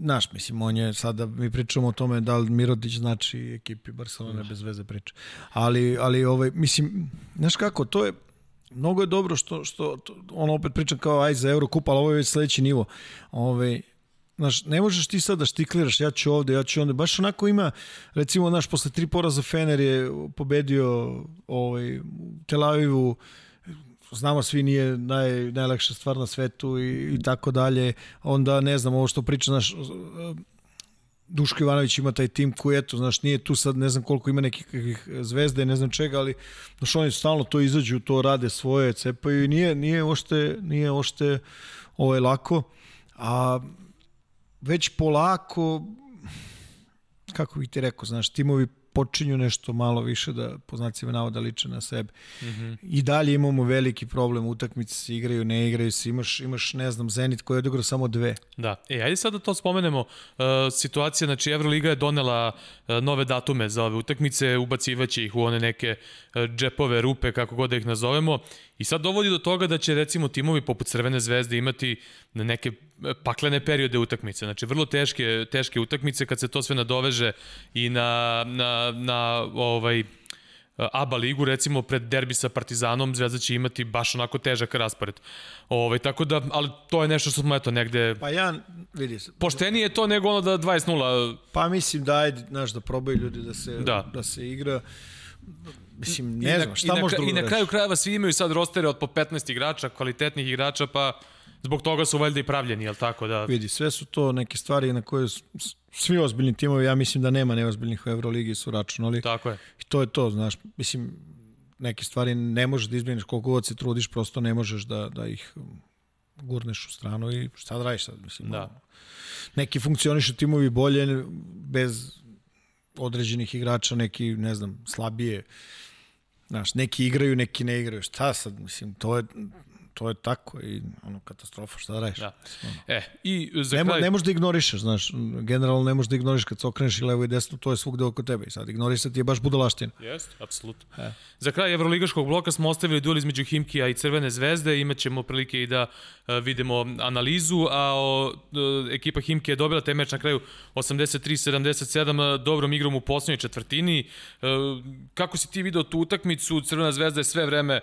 Znaš, mislim, on je, sada mi pričamo o tome da li Mirodić znači ekipi Barcelone bez veze priča. Ali, ali ovaj, mislim, znaš kako, to je, mnogo je dobro što, što to, on opet pričam kao aj za Eurokup, ali ovo je već sledeći nivo. Ovaj, Znaš, ne možeš ti sad da štikliraš, ja ću ovde, ja ću onda. Baš onako ima, recimo, znaš, posle tri poraza Fener je pobedio ovaj, Tel Avivu, znamo svi nije naj, najlakša stvar na svetu i, i tako dalje. Onda, ne znam, ovo što priča, znaš, Duško Ivanović ima taj tim koji, eto, znaš, nije tu sad, ne znam koliko ima nekih i ne znam čega, ali, znaš, oni stalno to izađu, to rade svoje, cepaju i nije, nije ošte, nije ošte ovo je lako, a već polako, kako bih ti rekao, znaš, timovi počinju nešto malo više da, po znacima navoda, liče na sebe. Mm -hmm. I dalje imamo veliki problem, utakmice se igraju, ne igraju se, imaš, imaš ne znam, Zenit koji je odigrao samo dve. Da. E, ajde sad da to spomenemo. Uh, situacija, znači Euroliga je donela uh, nove datume za ove utakmice, ubacivaće ih u one neke uh, džepove, rupe, kako god da ih nazovemo. I sad dovodi do toga da će recimo timovi poput Crvene zvezde imati neke paklene periode utakmice. Znači vrlo teške, teške utakmice kad se to sve nadoveže i na, na, na ovaj, ABA ligu, recimo pred derbi sa Partizanom, Zvezda će imati baš onako težak raspored. Ovaj, tako da, ali to je nešto što smo eto negde... Pa ja, vidi se. Poštenije je to nego ono da 20-0... Pa mislim da ajde, znaš, da probaju ljudi da se, Da. da se igra. Mislim, ne I na, znam, šta na, može drugo I na reći? kraju krajeva svi imaju sad rostere od po 15 igrača, kvalitetnih igrača, pa zbog toga su valjda i pravljeni, jel tako da... Vidi, sve su to neke stvari na koje svi ozbiljni timovi, ja mislim da nema neozbiljnih u Euroligi su računali. Tako je. I to je to, znaš, mislim, neke stvari ne možeš da izmeniš koliko god se trudiš, prosto ne možeš da, da ih um, gurneš u stranu i šta da radiš sad, mislim. Da. Neki funkcionišu timovi bolje bez određenih igrača, neki, ne znam, slabije. Znaš, neki igraju, neki ne igraju. Šta sad, mislim, to je, to je tako i ono, katastrofa, šta da radiš? Da. E, i za Ne, kraj... ne možeš da ignorišeš, znaš, generalno ne možeš da ignoriš kad se okreneš i levo i desno, to je svugde oko tebe i sad ignorisati je baš budalaština. Jeste, apsolutno. E. Za kraj Evroligaškog bloka smo ostavili duel između Himkija i Crvene zvezde, imaćemo prilike i da uh, vidimo analizu, a o, uh, ekipa Himke je dobila taj meč na kraju 83-77 uh, dobrom igrom u poslednjoj četvrtini. Kako si ti video tu utakmicu? Crvena zvezda je sve vreme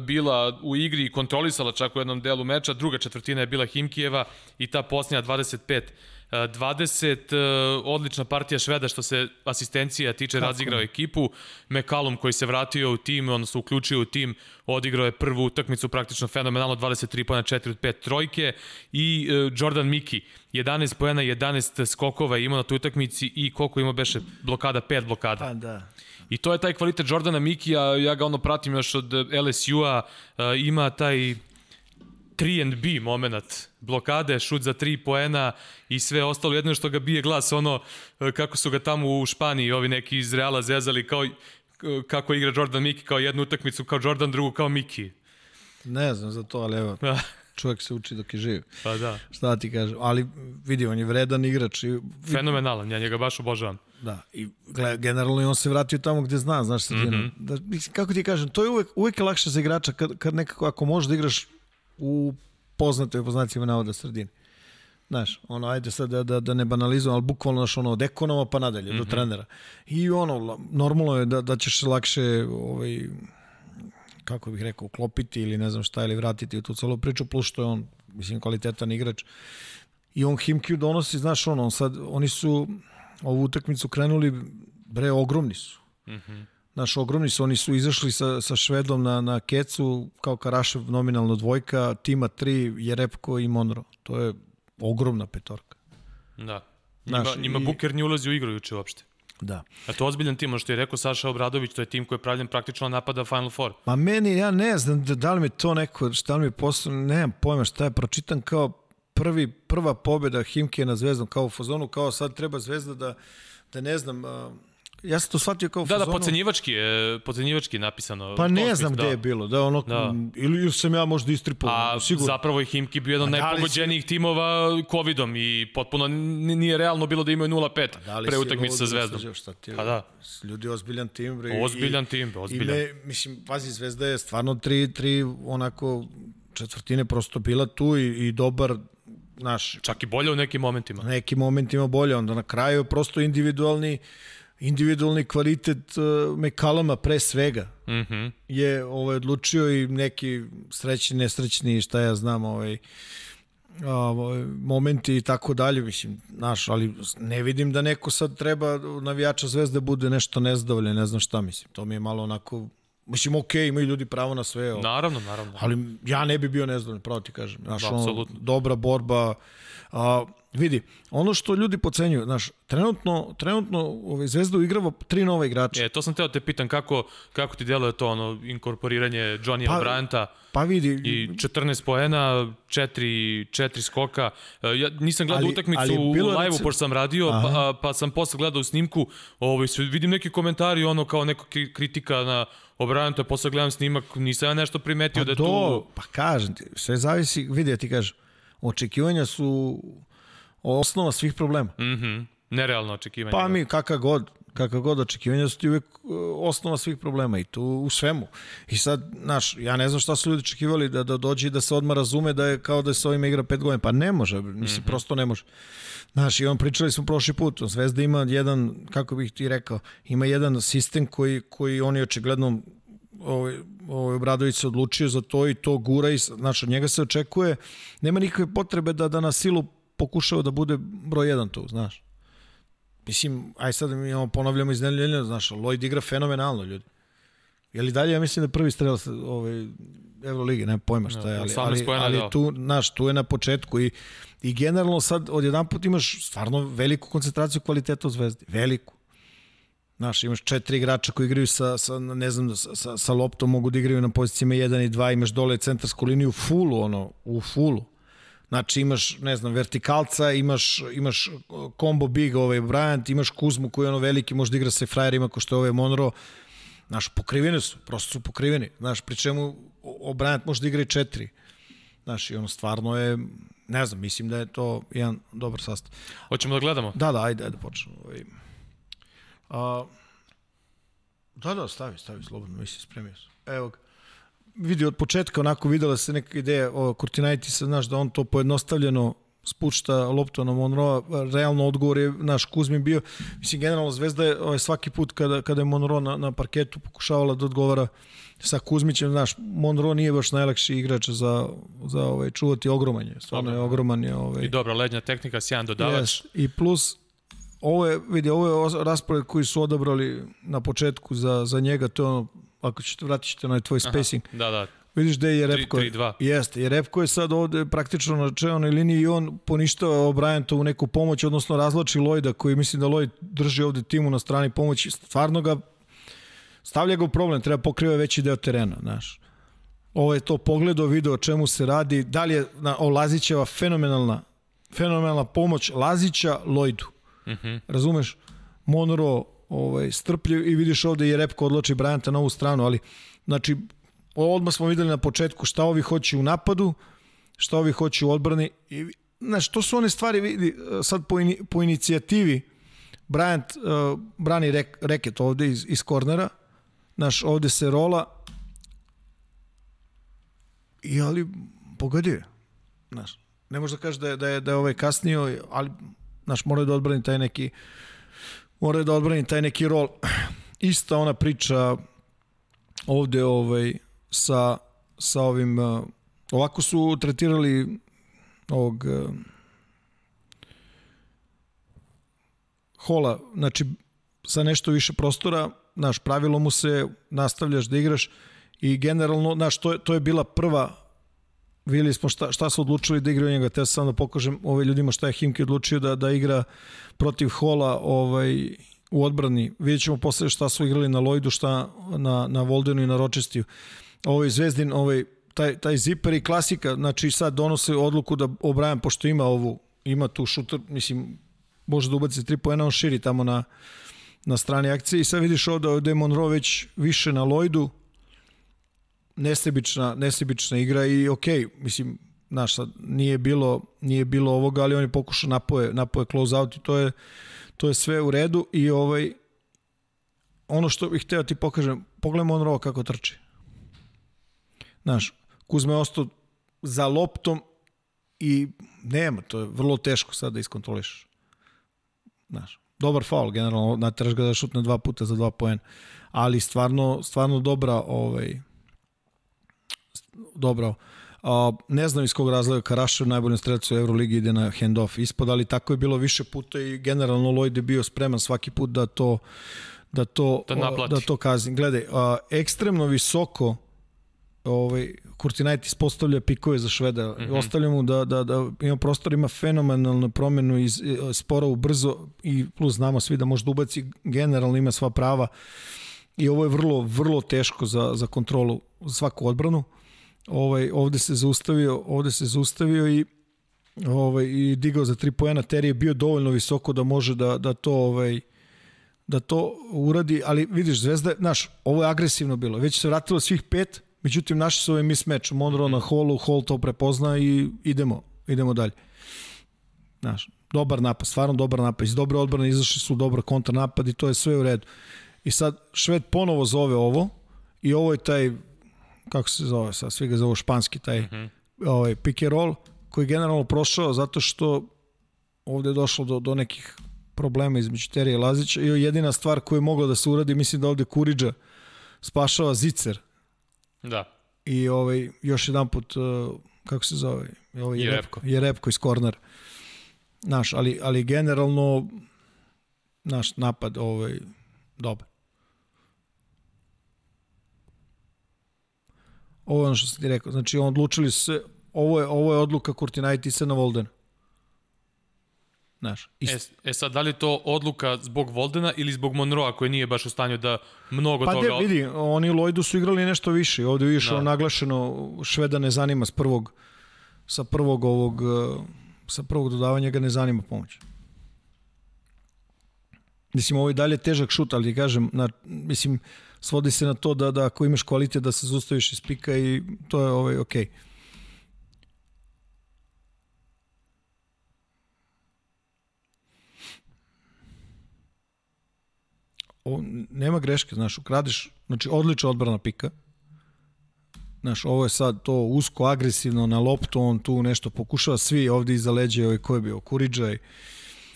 bila u igri i kontrolisala čak u jednom delu meča, druga četvrtina je bila Himkijeva i ta posljednja 25 20, uh, odlična partija Šveda što se asistencija tiče Tako. razigrao ekipu. McCallum koji se vratio u tim, odnosno uključio u tim, odigrao je prvu utakmicu praktično fenomenalno 23 pojena 4 od 5 trojke i uh, Jordan Miki 11 pojena 11 skokova imao na toj utakmici i koliko ima beše blokada 5 blokada. Pa da. I to je taj kvalitet Jordana Mikija, ja ga ono pratim još od LSU-a, uh, ima taj 3 and B moment, blokade, šut za 3 poena i sve ostalo. Jedno što ga bije glas, ono uh, kako su ga tamo u Španiji ovi neki iz Reala zezali, kao uh, kako igra Jordan Miki, kao jednu utakmicu kao Jordan, drugu kao Miki. Ne znam za to, ali evo, čovjek se uči dok je živ. Pa da. Šta ti kažem, ali vidi, on je vredan igrač. I, Fenomenalan, ja njega baš obožavam. Da, i generalno i on se vratio tamo gde zna, znaš sredinu. Mm -hmm. da, kako ti kažem, to je uvek, uvek je lakše za igrača kad, kad nekako, ako možeš da igraš u poznatoj poznacima navoda sredini. Znaš, ono, ajde sad da, da, da ne banalizujem, ali bukvalno znaš, ono, od ekonoma pa nadalje, mm -hmm. do trenera. I ono, normalno je da, da ćeš lakše ovaj, kako bih rekao, uklopiti ili ne znam šta, ili vratiti u tu celu priču, plus što je on, mislim, kvalitetan igrač. I on Himkiju donosi, znaš, ono, on sad, oni su ovu utakmicu krenuli, bre, ogromni su. Mm -hmm. Znaš, ogromni su, oni su izašli sa, sa Švedom na, na kecu, kao Karašev nominalno dvojka, tima tri, Jerepko i Monro. To je ogromna petorka. Da. Njima, Znaš, njima i... Buker nije ulazi u igru juče uopšte. Da. A to je ozbiljan tim, ono što je rekao Saša Obradović, to je tim koji je pravljen praktično na napada Final Four. Ma meni, ja ne znam da, da li mi to neko, šta li mi posle, nemam pojma šta je, pročitam kao prvi, prva pobjeda Himke na Zvezdom, kao u fazonu, kao sad treba Zvezda da, da ne znam, ja sam to shvatio kao Da, da, fazonu- pocenjivački je, pocenjivački je napisano. Pa ne znam da. gde je bilo, da ono, Da. ili, sam ja možda istripao, A sigurno. zapravo je Himki bio jedan od da li si- najpogođenijih timova covidom i potpuno nije realno bilo da imaju 0-5 Da li pre utakmice sa lud, Zvezdom. Srđo, Šta ti? Pa da. Ljudi ozbiljan tim, bre. Ozbiljan i, tim, I ozbiljan. me, mislim, pazi, Zvezda je stvarno tri, tri onako četvrtine prosto bila tu i, i dobar, naš, Čak i bolje u nekim momentima. nekim momentima bolje, onda na kraju prosto individualni individualni kvalitet uh, Mekalama pre svega Mhm. je ovaj odlučio i neki srećni, nesrećni, šta ja znam, ovaj ovaj, momenti i tako dalje, mislim, naš, ali ne vidim da neko sad treba navijača zvezde bude nešto nezadovoljan, ne znam šta, mislim, to mi je malo onako, mislim, okej, imaju ljudi pravo na sve, ovaj, Naravno, naravno. ali ja ne bi bio nezadovoljan, pravo ti kažem. Znaš, ono, Apsolutno. dobra borba. A, vidi, ono što ljudi pocenjuju, znaš, trenutno, trenutno ovaj, Zvezda uigrava tri nova igrača. E, to sam teo te pitan kako, kako ti deluje to ono inkorporiranje Johnny'a Pa- Bryanta Pa vidi, i 14 poena, 4, 4 skoka. E, Ja nisam gledao Ali- utakmicu ali u live-u, pošto sam radio, Aha. pa, pa sam posle gledao u snimku, ovaj, vidim neki komentari, ono kao neka kri- kritika na Obranta, posle gledam snimak, nisam ja nešto primetio pa da je do, tu... pa kažem ti, sve zavisi, vidi, ja ti kažem, očekivanja su osnova svih problema. Mhm, nerealno očekivanje. Pa da. mi, kakav god, kakav god očekivanja su ti uvek uh, osnova svih problema i tu u svemu. I sad, znaš, ja ne znam šta su ljudi očekivali da, da dođe i da se odmah razume da je kao da se ovima igra pet godina. Pa ne može, mislim, mm. -hmm. prosto ne može. Znaš, i on pričali smo prošli put, Zvezda ima jedan, kako bih ti rekao, ima jedan sistem koji, koji oni očigledno ovaj, ovaj Obradović se odlučio za to i to gura i znaš, od njega se očekuje, nema nikakve potrebe da, da na silu pokušava da bude broj jedan tu, znaš. Mislim, aj sad mi imamo, ponavljamo iz nedeljenja, znaš, Lloyd igra fenomenalno, ljudi. Je li dalje, ja mislim da je prvi strelac ovaj, Evrolige, ne pojma šta je, ali, 18 ali, ali da. tu, znaš, tu je na početku i, i generalno sad odjedan put imaš stvarno veliku koncentraciju kvaliteta u Zvezdi, veliku. Znaš, imaš četiri igrača koji igraju sa, sa ne znam, sa, sa, sa loptom, mogu da igraju na pozicijama 1 i 2, imaš dole centarsku liniju fulu, ono, u fulu. Znači imaš, ne znam, vertikalca, imaš, imaš combo big ovaj Bryant, imaš Kuzmu koji je ono veliki, može da igra sa frajerima ko što je ovaj Monro. Znaš, pokriveni su, prosto su pokriveni. Znaš, pri čemu o, Bryant može da igra i četiri. Znaš, i ono stvarno je, ne znam, mislim da je to jedan dobar sastav. Hoćemo da gledamo? Da, da, ajde, ajde, počnemo. A, da, da, stavi, stavi, slobodno, mislim, spremio sam. Evo ga. Vidi, od početka onako videla se neka ideja o Kurtinajtisa, znaš, da on to pojednostavljeno spušta loptu na Monroa, realno odgovor je naš Kuzmin bio, mislim, generalno Zvezda je ovaj, svaki put kada, kada je Monroe na, na parketu pokušavala da odgovara sa Kuzmićem, znaš, Monroe nije baš najlakši igrač za, za ovaj, čuvati ogroman je, stvarno je ogroman je. Ovaj, I dobra lednja tehnika, sjajan dodavač. Yes. I plus, ovo je, vidi, ovo je raspored koji su odabrali na početku za, za njega, to je ono, ako ćete, vratit ćete onaj tvoj spacing. Da, da. Vidiš gde je Repko. 3-2. Jeste, jer Repko je sad ovde praktično na čelnoj liniji i on poništava O'Brientovu neku pomoć, odnosno razlači Lloyda koji mislim da Lloyd drži ovde timu na strani pomoći. Stvarno ga stavlja ga u problem, treba pokriva veći deo terena, znaš. Ovo je to pogledao, video o čemu se radi, da li je na, o Lazićeva fenomenalna fenomenalna pomoć Lazića Lloydu. Mm -hmm. Razumeš? Monro ovaj, strpljiv i vidiš ovde je Repko odloči Bryanta na ovu stranu, ali znači odmah smo videli na početku šta ovi hoće u napadu, šta ovi hoće u odbrani i znaš, to su one stvari vidi, sad po, ini, po inicijativi Bryant uh, brani rek, reket ovde iz, iz kornera znaš, ovde se rola i ali pogodio je znaš, ne može da kaže da je, da je, da je ovaj kasnio ali znaš, mora da odbrani taj neki mora da odbrani taj neki rol. Ista ona priča ovde ovaj sa, sa ovim uh, ovako su tretirali ovog uh, hola, znači sa nešto više prostora, naš pravilo mu se nastavljaš da igraš i generalno, znaš, to je, to je bila prva videli smo šta, šta su odlučili da igraju njega, te sam da pokažem ovaj ljudima šta je Himki odlučio da, da igra protiv Hola ovaj, u odbrani. Vidjet ćemo posle šta su igrali na Lloydu, šta na, na Voldenu i na Ročestiju. Ovaj Zvezdin, ovaj, taj, taj ziper i klasika, znači sad donose odluku da O'Brien, pošto ima ovu, ima tu šuter, mislim, može da ubaci tri poena, on širi tamo na, na strani akcije i sad vidiš ovde da je Monroe već više na Lloydu, nesebična, nesebična igra i ok, mislim, znaš, sad nije bilo, nije bilo ovoga, ali on je pokušao napoje, napoje close out i to je, to je sve u redu i ovaj, ono što bih hteo ti pokažem, pogledaj Monroe kako trči. Znaš, Kuzma je ostao za loptom i nema, to je vrlo teško sad da iskontroliš. Znaš, dobar faul generalno, nateraš ga da šutne dva puta za dva poena, ali stvarno, stvarno dobra ovaj, dobra A, ne znam iz kog razloga Karašev najboljom strelcu u Euroligi ide na handoff ispod, ali tako je bilo više puta i generalno Lloyd je bio spreman svaki put da to da to da, naplati. da to kazni. Gledaj, a, ekstremno visoko ovaj Kurtinajtis postavlja pikove za Šveda. Mm -hmm. Ostavlja mu da, da, da ima prostor, ima fenomenalnu promenu iz spora u brzo i plus znamo svi da može da ubaci generalno ima sva prava i ovo je vrlo, vrlo teško za, za kontrolu, za svaku odbranu. Ovaj, ovde se zaustavio, ovde se zaustavio i ovaj, i digao za 3 poena. Terry je bio dovoljno visoko da može da, da to ovaj, da to uradi, ali vidiš, Zvezda, znaš, ovo je agresivno bilo. Već se vratilo svih pet, Međutim, naši su ovaj mismatch, Monroe na holu, Hall to prepozna i idemo, idemo dalje. Znaš, dobar napad, stvarno dobar napad. Iz dobre odbrane izašli su dobar kontranapad i to je sve u redu. I sad Šved ponovo zove ovo i ovo je taj, kako se zove sad, svi ga zove španski, taj mm -hmm. ovaj, pick and roll, koji je generalno prošao zato što ovde je došlo do, do nekih problema između Terija i Lazića i jedina stvar koja je mogla da se uradi, mislim da ovde Kuriđa spašava Zicer, Da. I ovaj, još jedan put, uh, kako se zove? Ovaj, je Repko. Je Repko iz kornera. Naš, ali, ali generalno naš napad ovaj, dobar. Ovo je ono što sam ti rekao. Znači, odlučili se, ovo je, ovo je odluka Kurtinajtisa na Voldenu. Znaš, e, e sad, da li to odluka zbog Voldena ili zbog Monroa koji nije baš u stanju da mnogo pa toga... Pa vidi, oni u Lloydu su igrali nešto više. Ovde je išao da. naglašeno, Šveda ne zanima s prvog, sa prvog ovog, sa prvog dodavanja ga ne zanima pomoć. Mislim, ovo je dalje težak šut, ali kažem, na, mislim, svodi se na to da, da ako imaš kvalitet da se zustaviš iz pika i to je ovaj, okej. O, nema greške, znaš, ukradeš, znači odlična odbrana pika, Znaš, ovo je sad to usko, agresivno na loptu, on tu nešto pokušava, svi ovde iza leđa, ovaj ko je bio, Kuriđaj,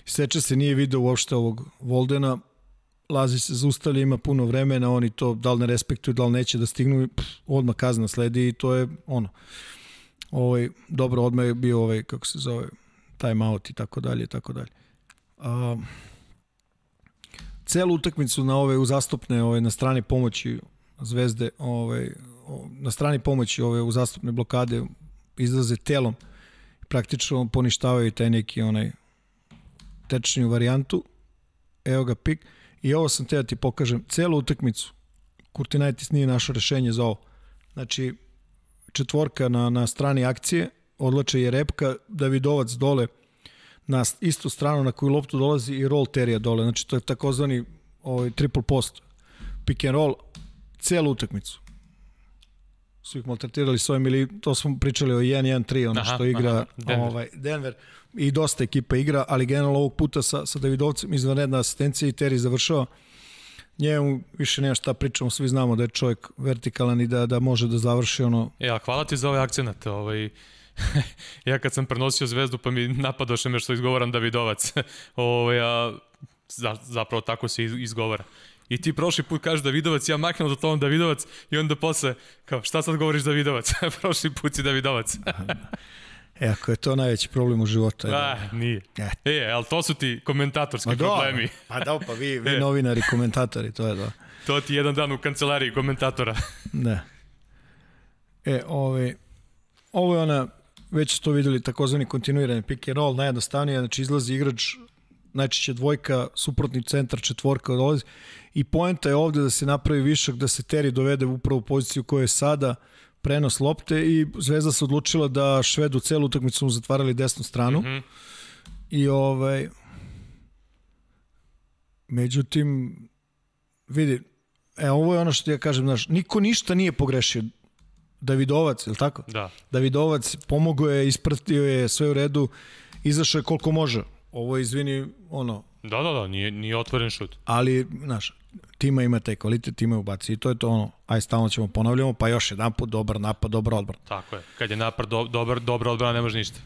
seče se, nije video uopšte ovog Voldena, Lazi se zaustavlja, ima puno vremena, oni to da li ne respektuju, da li neće da stignu, pff, odmah kazna sledi i to je ono. Ovaj, dobro, odmah je bio ovaj, kako se zove, time out i tako dalje i tako dalje. Um, celu utakmicu na ove uzastopne ove na strani pomoći Zvezde, ove na strani pomoći ove uzastopne blokade izlaze telom praktično poništavaju taj neki onaj tečniju varijantu. Evo ga pik. I ovo sam te da ti pokažem. Celu utakmicu Kurtinaitis nije našo rešenje za ovo. Znači, četvorka na, na strani akcije, odlače je repka, Davidovac dole, na istu stranu na koju loptu dolazi i roll terija dole. Znači to je takozvani ovaj, triple post. Pick and roll celu utakmicu. Su ih maltretirali s ovim ili to smo pričali o 1-1-3, ono aha, što igra aha, Denver. Ovaj, Denver. I dosta ekipa igra, ali generalno ovog puta sa, sa Davidovcem izvanredna asistencija i Terry završava. Njemu više nema šta pričamo, svi znamo da je čovjek vertikalan i da, da može da završi ono... Ja, hvala ti za ovaj akcenat. Ovaj, ja kad sam prenosio zvezdu pa mi napadoše me što izgovaram Davidovac. Ovo, ja, za, zapravo tako se izgovara. I ti prošli put kažeš Davidovac, ja maknem za tom Davidovac i onda posle, kao šta sad govoriš Davidovac? prošli put si Davidovac. E, ako je to najveći problem u životu. Da, nije. E, e ali to su ti komentatorski Ma problemi. Pa da, pa vi, vi e. novinari, komentatori, to je da. To ti jedan dan u kancelariji komentatora. Da. E, ove, ovo je ona već to videli takozvani kontinuirani pick and roll, najjednostavnije, znači izlazi igrač, najčešće dvojka, suprotni centar, četvorka dolazi i poenta je ovde da se napravi višak, da se Terry dovede upravo u poziciju koja je sada prenos lopte i Zvezda se odlučila da Švedu celu utakmicu mu zatvarali desnu stranu mm -hmm. i ovaj Međutim, vidi, e, ovo je ono što ja kažem, znaš, niko ništa nije pogrešio. Davidovac, je li tako? Da. Davidovac pomogao je, ispratio je sve u redu, izašao je koliko može. Ovo izvini, ono, Da, da, da, nije, nije otvoren šut. ali, znaš, tima ima taj kvalitet, tima ubaci i to je to ono, aj stalno ćemo ponavljamo, pa još jedan put dobar napad, dobra odbrana. Tako je. Kad je napad do, dobar, dobra odbrana, ne može ništa.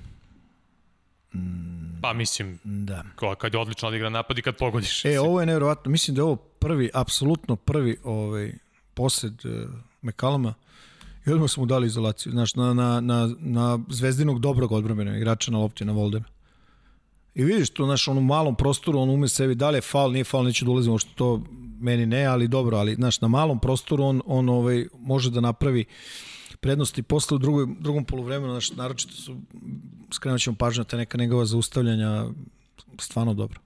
Mm. Pa mislim, Da. ko- kad je odlično odigran napad i kad pogodiš. E, ovo je nevjerovatno, mislim da je ovo prvi, apsolutno prvi ovaj, posed uh, Mekalama i odmah smo mu dali izolaciju, znaš, na, na, na, na zvezdinog dobrog odbrambenog igrača na lopti, na Voldena. I vidiš tu, znaš, on u malom prostoru, on ume sebi, da li je faul, nije faul, neću da što to meni ne, ali dobro, ali, znaš, na malom prostoru on, on ovaj, može da napravi prednosti posle u drugoj, drugom polovremenu, znaš, naročito su, skrenut ćemo pažnju na te neka njegova zaustavljanja, stvarno dobro.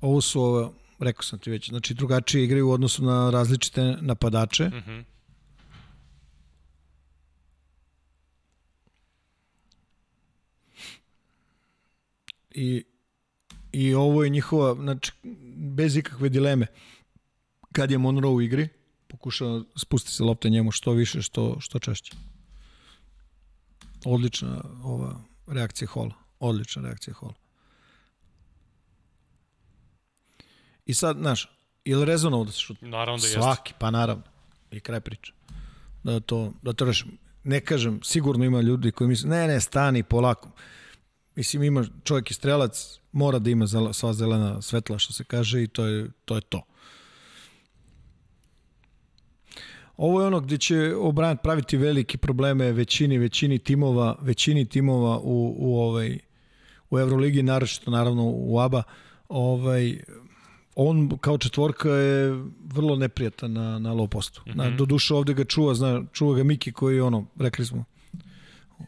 Ovo su, ovo, rekao sam ti već, znači drugačije igraju u odnosu na različite napadače. Mm Mhm. I, I ovo je njihova, znači, bez ikakve dileme. Kad je Monroe u igri, pokušava spusti se lopta njemu što više, što, što češće. Odlična ova reakcija Hola. Odlična reakcija Hola. I sad, znaš, je li rezonovo da se šut? Naravno da jeste. Svaki, pa naravno. I kraj priče. Da to, da to rešim. Ne kažem, sigurno ima ljudi koji misle, ne, ne, stani polako. Mislim, ima čovjek i strelac, mora da ima zela, sva zelena svetla, što se kaže, i to je to. Je to. Ovo je ono gdje će O'Brien praviti velike probleme većini, većini timova, većini timova u, u ovaj u Euroligi, naročito naravno u ABA. Ovaj, on kao četvorka je vrlo neprijatan na, na low postu. Mm -hmm. na, do duše ovde ga čuva, zna, čuva ga Miki koji ono, rekli smo,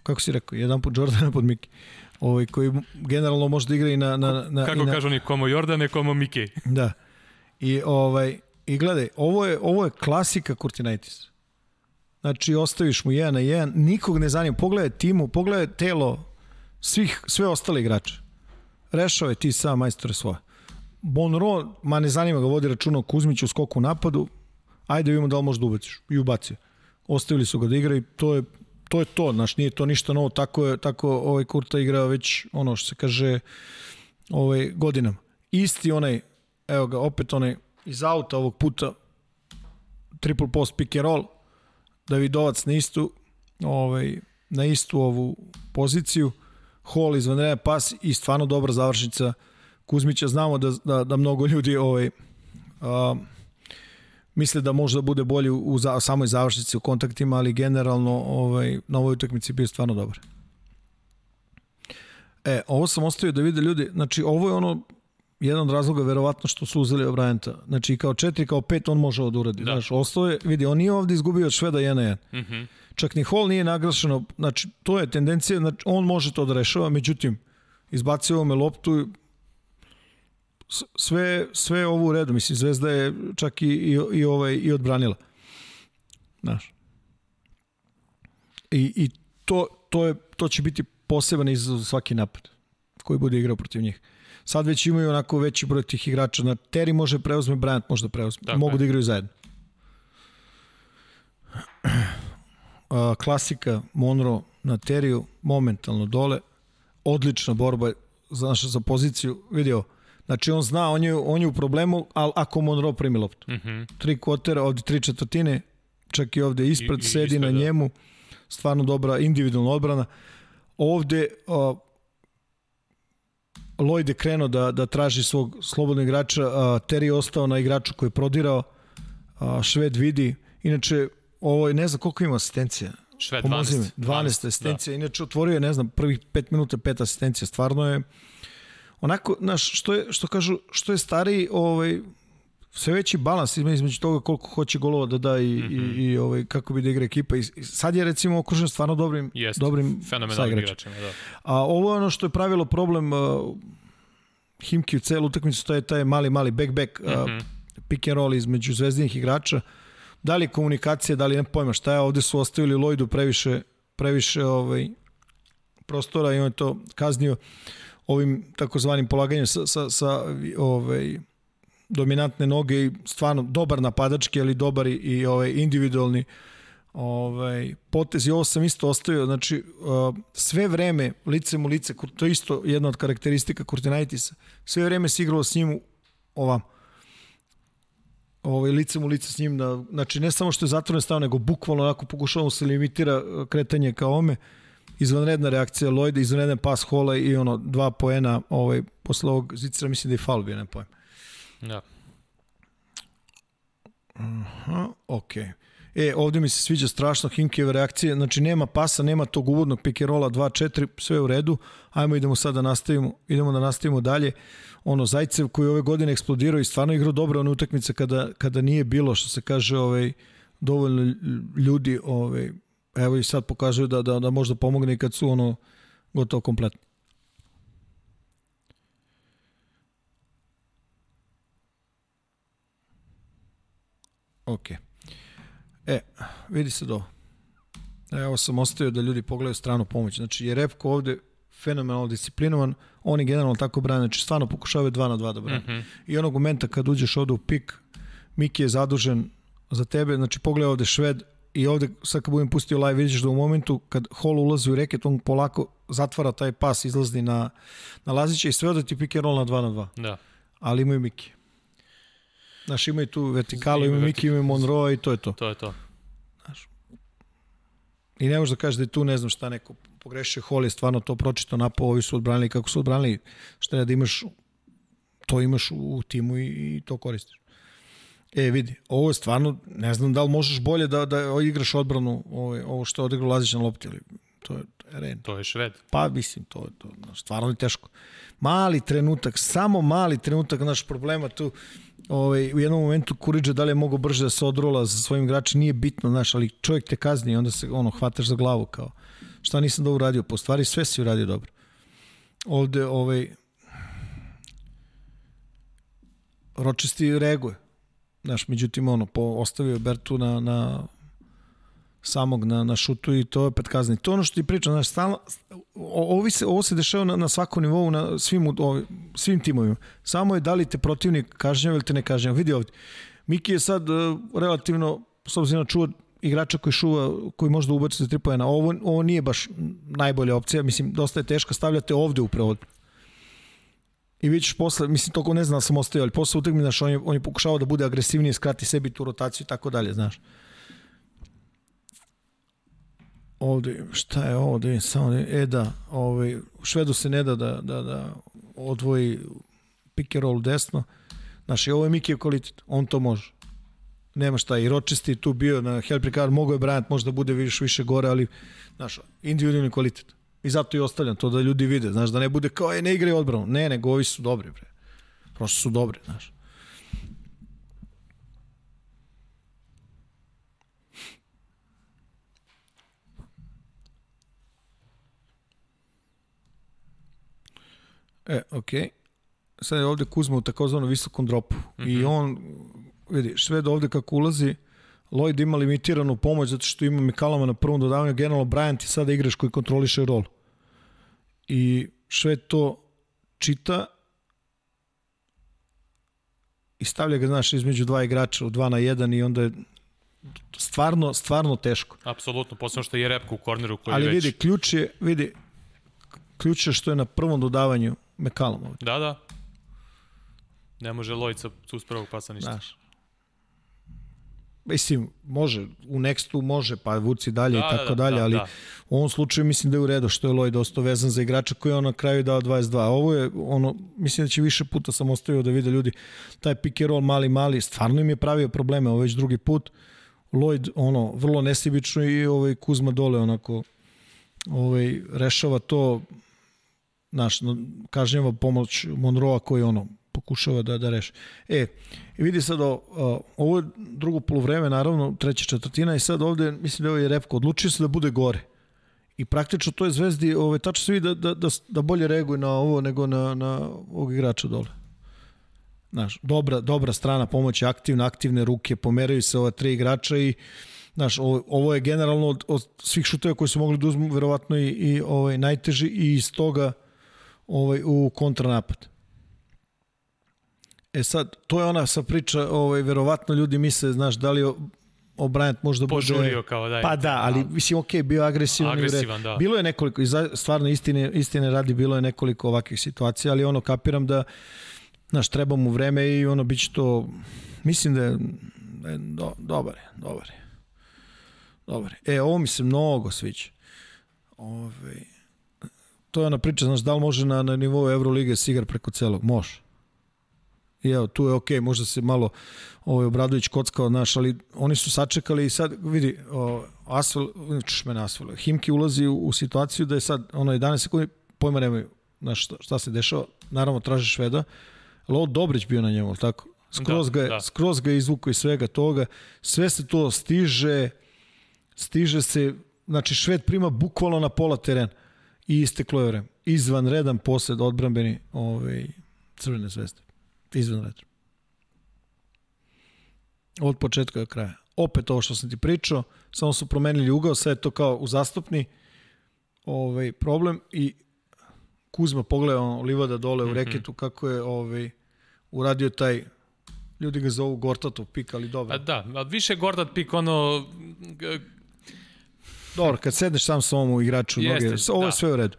kako si rekao, jedan put Jordana pod Miki, ovaj, koji generalno može da igra i na... na, na Kako na, kažu oni, komo Jordane, komo Miki. Da. I, ovaj, I gledaj, ovo je, ovo je klasika Kurtinaitis. Znači, ostaviš mu jedan na jedan, nikog ne zanima. Pogledaj timu, pogledaj telo svih, sve ostale igrače. Rešao je ti sam majstore svoje. Bonro, ma ne zanima ga, vodi računa o Kuzmiću u skoku u napadu, ajde vidimo da li možda ubaciš. I ubacio. Ostavili su ga da igra i to je to je to, znaš, nije to ništa novo, tako je, tako ovaj Kurta igra već ono što se kaže ovaj godinama. Isti onaj, evo ga, opet onaj iz auta ovog puta triple post pick and roll, Davidovac na istu ovaj, na istu ovu poziciju, Hall izvanredan pas i stvarno dobra završnica Kuzmića. Znamo da, da, da mnogo ljudi ovaj, a, misle da može da bude bolji u, za, samoj završnici u kontaktima, ali generalno ovaj, na ovoj utakmici bio stvarno dobar. E, ovo sam ostavio da vide ljudi, znači ovo je ono jedan od razloga verovatno što su uzeli O'Brienta. Znači kao četiri, kao pet on može ovo da uradi. Da. Znaš, ostao je, vidi, on nije ovde izgubio od Šveda 1 na 1. Mhm. Čak ni Hall nije nagrašeno, znači to je tendencija, znači on može to da rešava, međutim, izbacio me loptu sve, sve ovo u redu, mislim, Zvezda je čak i, i, i, ovaj, i odbranila. Znaš. I, i to, to, je, to će biti poseban izazov za svaki napad koji bude igrao protiv njih. Sad već imaju onako veći broj tih igrača. Na Terry može da preuzme, Bryant može da preuzme. Tako Mogu da igraju zajedno. A, klasika Monro na Teriju, momentalno dole. Odlična borba za, naša, za poziciju. Vidio, znači on zna, on je, on je u problemu, ali ako Monro primi loptu. Mhm. Tri kvotera, ovde tri četvrtine, čak i ovde ispred, I- i sedi ispred, na da. njemu. Stvarno dobra individualna odbrana. Ovde a, Lloyd je krenuo da, da traži svog slobodnog igrača, a, Terry je ostao na igraču koji je prodirao, a, Šved vidi. Inače, ovo je, ne znam koliko ima asistencija. Šved Pomozi 12. mi, 12 asistencija. Inače, otvorio je, ne znam, prvih 5 minuta pet asistencija. Stvarno je, onako, znaš, što, je, što kažu, što je stariji, ovaj, sve veći balans ima između toga koliko hoće golova da da i, mm -hmm. i, i ovaj, kako bi da igra ekipa. I, sad je recimo okružen stvarno dobrim, Jeste, dobrim fenomenalnim igračima, da. A ovo je ono što je pravilo problem uh, Himki u celu utakmicu, to je taj mali, mali back-back uh, mm -hmm. pick and roll između zvezdinih igrača. Da li je komunikacija, da li ne pojma šta je, ovde su ostavili Lloydu previše, previše ovaj, prostora i on je to kaznio ovim takozvanim polaganjem sa, sa, sa ovaj, dominantne noge i stvarno dobar napadački, ali dobar i, i ovaj, individualni ovaj, potez i ovo sam isto ostavio, znači sve vreme licem u lice, to je isto jedna od karakteristika Kurtinaitisa, sve vreme se igralo s njim ovam ovaj, licem u lice s njim, da, znači ne samo što je zatvoren stav, nego bukvalno onako pokušavamo se limitira kretanje kao ome, izvanredna reakcija Lloyda, izvanredan pas Hola i ono, dva poena ovaj, posle ovog zicera, mislim da je faul bio, ne pojem. Da. Aha, okej. Okay. E, ovde mi se sviđa strašno Hinkijeva reakcija, znači nema pasa, nema tog uvodnog rolla 2-4, sve u redu, ajmo idemo sad da nastavimo, idemo da nastavimo dalje. Ono, Zajcev koji ove godine eksplodirao i stvarno igrao dobro one utakmice kada, kada nije bilo, što se kaže, ovaj, dovoljno ljudi, ovaj, evo i sad pokazuju da, da, da možda pomogne i kad su ono gotovo kompletno. Okay. E, vidi se do. Evo sam ostavio da ljudi pogledaju stranu pomoć. Znači, je Repko ovde fenomenalno disciplinovan, oni generalno tako brane, znači stvarno pokušavaju 2 na 2 da brane. Mm -hmm. I onog momenta kad uđeš ovde u pik, Miki je zadužen za tebe, znači pogledaj ovde Šved i ovde sad kad budem pustio live vidiš da u momentu kad Hall ulazi u reket, on polako zatvara taj pas, izlazni na, na Lazića i sve ovde ti pick and roll na 2 na 2. Da. Ali imaju Miki. Znaš, imaju tu vertikalu, imaju Miki, imaju Monroe i to je to. To je to. Znaš. I ne možeš da kažeš da je tu ne znam šta neko pogrešio. Hall je stvarno to pročito napao, ovi su odbranili kako su odbranili. Šta je da imaš, to imaš u timu i, i to koristiš. E, vidi, ovo je stvarno, ne znam da li možeš bolje da, da igraš odbranu ovo, ovo što je odigrao Lazić na lopti, ali to je ren. To je šved. Pa, mislim, to je to, stvarno je teško. Mali trenutak, samo mali trenutak, naš problema tu, ovaj, u jednom momentu Kuriđa da li je mogo brže da se odrola za svojim igračima, nije bitno, znaš, ali čovjek te kazni i onda se ono, hvataš za glavu kao šta nisam dobro uradio, po stvari sve si uradio dobro. Ovde ovaj, Ročesti reaguje. Znaš, međutim, ono, po, ostavio Bertu na, na samog na, na šutu i to je opet kazni. To ono što ti pričam, znaš, stalno, ovo se, ovo se dešava na, na svakom nivou, na svim, o, svim timovima. Samo je da li te protivnik kažnjava ili te ne kažnjava. Vidi ovdje, Miki je sad uh, relativno, s obzirom na igrača koji šuva, koji može da ubaci za tri pojena. Ovo, ovo nije baš najbolja opcija, mislim, dosta je teško stavljate ovde upravo. I vi ćeš posle, mislim, toko ne znam da sam ostavio, ali posle utakmi, znaš, on je, on je pokušao da bude agresivniji, skrati sebi tu rotaciju i tako dalje, znaš. Ovde, šta je ovo, da je samo, e da, ovaj, Švedu se ne da da, da, da odvoji pick and roll desno, znaš, i ovo je Mikijev kvalitet, on to može nema šta, i Ročesti tu bio na Helprikar, mogo je Bryant možda bude više, više gore, ali znaš, individualni kvalitet. I zato i ostavljam to da ljudi vide, znaš, da ne bude kao, je, ne igraju odbranu. Ne, nego ovi su dobri, bre. Prosto su dobri, znaš. E, okej. Okay. Sad je ovde Kuzma u takozvanom visokom dropu. Mm -hmm. I mhm. on vidi, Šved ovde kako ulazi, Lloyd ima limitiranu pomoć zato što ima Mikalama na prvom dodavanju, generalno Bryant je sada igrač koji kontroliše rol. I Šved to čita i stavlja ga, znaš, između dva igrača u 2 na 1 i onda je stvarno, stvarno teško. Apsolutno, posebno što je repka u korneru koji Ali već... vidi, ključ je, vidi, ključ je što je na prvom dodavanju ovde. Da, da. Ne može Lloyd sa s prvog pasa ništa. Znaš. Mislim, može, u Nextu može, pa vuci dalje da, i tako da, dalje, da, ali da. u ovom slučaju mislim da je u redu što je Lloyd ostao vezan za igrača koji je on na kraju dao 22. Ovo je, ono, mislim da će više puta sam ostavio da vide ljudi, taj pick and roll mali, mali, stvarno im je pravio probleme, ovo već drugi put. Lloyd, ono, vrlo nesibično i ovaj Kuzma dole, onako, ovaj, rešava to, naš, kažnjava pomoć Monroa koji, ono, pokušava da, da reši. E, vidi sad, o, o, ovo je drugo polovreme, naravno, treća četvrtina i sad ovde, mislim da je Repko, odlučio se da bude gore. I praktično to je Zvezdi, ove, tačno se vidi da, da, da, da bolje reaguje na ovo nego na, na ovog igrača dole. Znaš, dobra, dobra strana pomoći, aktivne, aktivne ruke, pomeraju se ova tri igrača i Znaš, ovo, ovo je generalno od, od svih šuteva koji su mogli da uzmu, verovatno i, i ovaj, najteži i iz toga ovaj, u kontranapad. E sad, to je ona sa priča, ovaj, verovatno ljudi misle, znaš, da li O'Brien možda Požurio bude... kao da je. Pa da, ali mislim, ok, bio agresivan. Agresivan, da. Bilo je nekoliko, stvarno istine, istine radi, bilo je nekoliko ovakvih situacija, ali ono, kapiram da, znaš, treba mu vreme i ono, bit će to, mislim da je, da je do, dobar je, dobar je. Dobar je. E, ovo mi se mnogo sviđa. Ove, to je ona priča, znaš, da li može na, na nivou Eurolige se igra preko celog? Može. I evo, tu je okej, možda se malo ovaj, Obradović kockao, znaš, ali oni su sačekali i sad, vidi, o, čuš mene Asvel, Himki ulazi u, u situaciju da je sad, ono, 11 sekundi, pojma nemaju, znaš, šta, šta se dešava, naravno traže Šveda, ali ovo Dobrić bio na njemu, tako? Skroz, Da, ga je, da. skroz ga je izvukao iz svega toga, sve se to stiže, stiže se, znači Šved prima bukvalno na pola terena i isteklo je vreme. Izvan redan posled odbrambeni ovaj, crvene zvezde. Izvan redan. Od početka do kraja. Opet ovo što sam ti pričao, samo su promenili ugao, sad je to kao uzastopni ovaj, problem i Kuzma pogleda livada dole u reketu kako je ovaj, uradio taj ljudi ga zovu Gortatov pik, ali dobro. A da, a više Gordat pik ono... Dobro, kad sedneš sam sa ovom igraču Jeste, noge, ovo je da. sve u redu.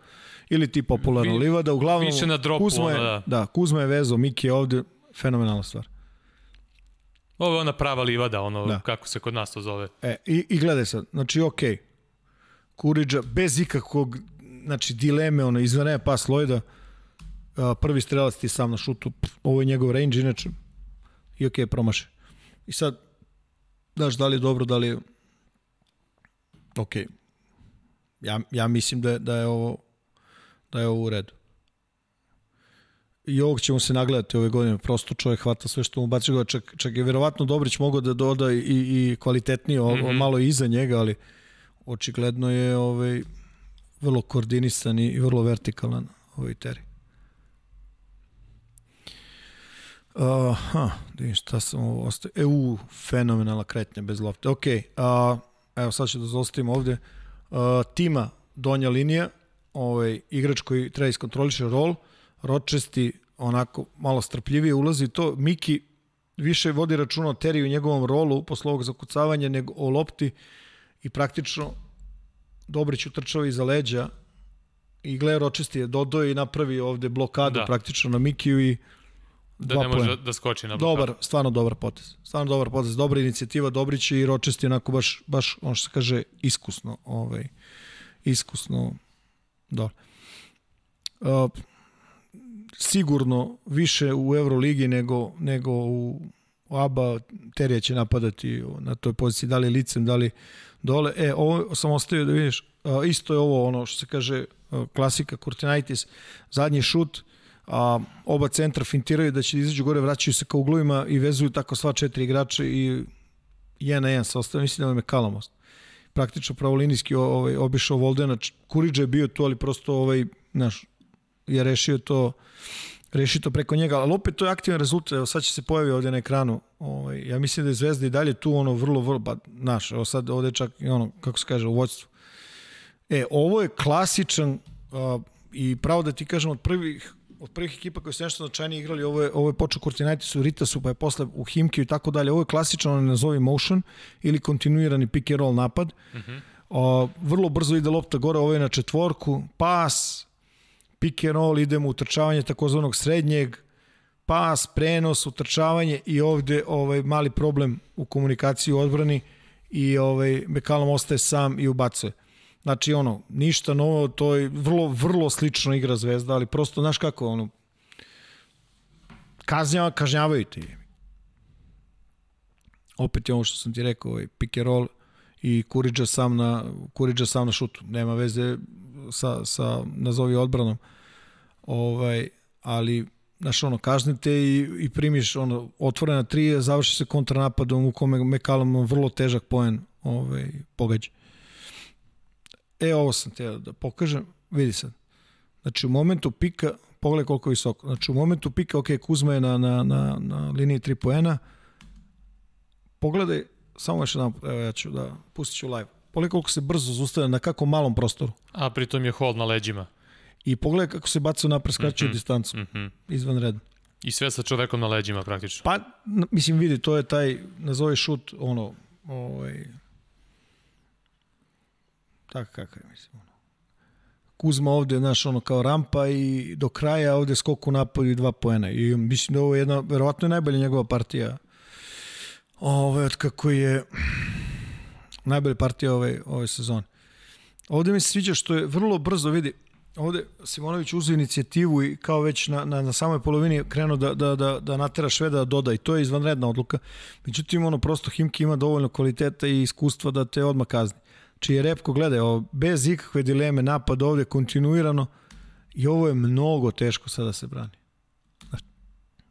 Ili ti popularno Vi- livada, uglavnom više na dropu, Kuzma je, ono, da. da. Kuzma je vezao, Miki je ovde, fenomenalna stvar. Ovo je ona prava livada, ono, Da. kako se kod nas to zove. E, i, i gledaj sad, znači okej, Kuriđa bez ikakvog znači dileme, ono, izvanema pas Lojda, a, prvi strelac ti sam na šutu, pff, ovo je njegov range, inače, i okej, promaše. I sad, znaš, da li je dobro, da li je okej. Ja, ja mislim da je, da je ovo da je ovo u redu. I ovog ćemo se nagledati ove godine. Prosto čovjek hvata sve što mu baci ga. Čak, čak je verovatno Dobrić mogao da doda i, i kvalitetnije, mm -hmm. malo iza njega, ali očigledno je ovaj, vrlo koordinisan i, vrlo vertikalan ovaj teri. Aha, da vidim šta sam ovo ostavio. E, u, fenomenalna kretnja bez lopte. Ok, a, evo sad ću da zostavim ovde. A, tima, donja linija, ovaj, igrač koji treba iskontroliše rol, Ročesti onako malo strpljivije ulazi to. Miki više vodi računa o Teriju u njegovom rolu posle ovog zakucavanja nego o lopti i praktično Dobrić utrčao iza leđa i gleda Ročesti je dodao i napravi ovde blokadu da. Da. praktično na Mikiju i Da ne može da, da skoči na blokadu. Dobar, stvarno dobar potez. Stvarno dobar potez, dobra inicijativa Dobrić i Ročesti onako baš, baš ono što se kaže, iskusno. Ovaj, iskusno, dobro. Uh, sigurno više u Euroligi nego, nego u ABA Terija će napadati na toj poziciji, da li licem, da li dole. E, ovo sam ostavio da vidiš, a, isto je ovo ono što se kaže a, klasika Kurtinaitis, zadnji šut, a, oba centra fintiraju da će da izađu gore, vraćaju se ka uglovima i vezuju tako sva četiri igrača i jedan na jedan sa ostavim, mislim da vam je Kalamost. Praktično pravolinijski ovaj, obišao Voldena, Kuriđa je bio tu, ali prosto ovaj, znaš, je rešio to reši to preko njega, ali opet to je aktivan rezultat, evo sad će se pojavi ovdje na ekranu, ovaj, ja mislim da je Zvezda i dalje tu ono vrlo, vrlo, ba, naš, evo sad ovdje čak i ono, kako se kaže, u vođstvu. E, ovo je klasičan uh, i pravo da ti kažem od prvih od prvih ekipa koji su nešto značajnije igrali, ovo je, ovo je počeo Kurtinaitis u Ritasu, pa je posle u Himki i tako dalje. Ovo je klasičan, nazovi motion ili kontinuirani pick and roll napad. Uh -huh. o, vrlo brzo ide lopta gore, ovo je na četvorku, pas, pick and roll, idemo u trčavanje takozvanog srednjeg, pas, prenos, utrčavanje i ovde ovaj mali problem u komunikaciji u odbrani i ovaj Bekalom ostaje sam i ubacuje. Znači ono, ništa novo, to je vrlo, vrlo slično igra Zvezda, ali prosto, znaš kako, ono, kažnjava, kažnjavaju ti. Opet je ovo što sam ti rekao, ovaj, pick and roll i Kuriđa sam na, Kuriđa sam na šutu. Nema veze sa, sa nazovi odbranom. Ovaj, ali znaš, ono, kaznite i, i primiš ono, otvorena tri, završi se kontranapadom u kome Mekalom vrlo težak poen ovaj, pogađa. E, ovo sam te da pokažem. Vidi sad. Znači, u momentu pika, pogledaj koliko je visoko. Znači, u momentu pika, ok, Kuzma je na, na, na, na liniji 3 poena. Pogledaj samo još jedan, evo ja ću da, pustit ću live. Pogledaj koliko se brzo zustavlja na kako malom prostoru. A pritom je hol na leđima. I pogledaj kako se baca napred, skraćuje mm -hmm. distancu. Mm -hmm. Izvan reda. I sve sa čovekom na leđima praktično. Pa, mislim, vidi, to je taj, nazove šut, ono, ovaj, tako kakav je, mislim, ono. Kuzma ovde, znaš, ono, kao rampa i do kraja ovde skok u napadu i dva poena. I mislim da ovo je jedna, verovatno je najbolja njegova partija ovaj, od kako je najbolja partija ove, ove sezone. Ovde mi se sviđa što je vrlo brzo, vidi, ovde Simonović uzeo inicijativu i kao već na, na, na samoj polovini krenuo da, da, da, da natera Šveda da doda i to je izvanredna odluka. Međutim, ono, prosto Himki ima dovoljno kvaliteta i iskustva da te odmah kazni. Čiji Repko, gledaj, ovo, bez ikakve dileme napad ovde kontinuirano i ovo je mnogo teško sada da se brani. Znači,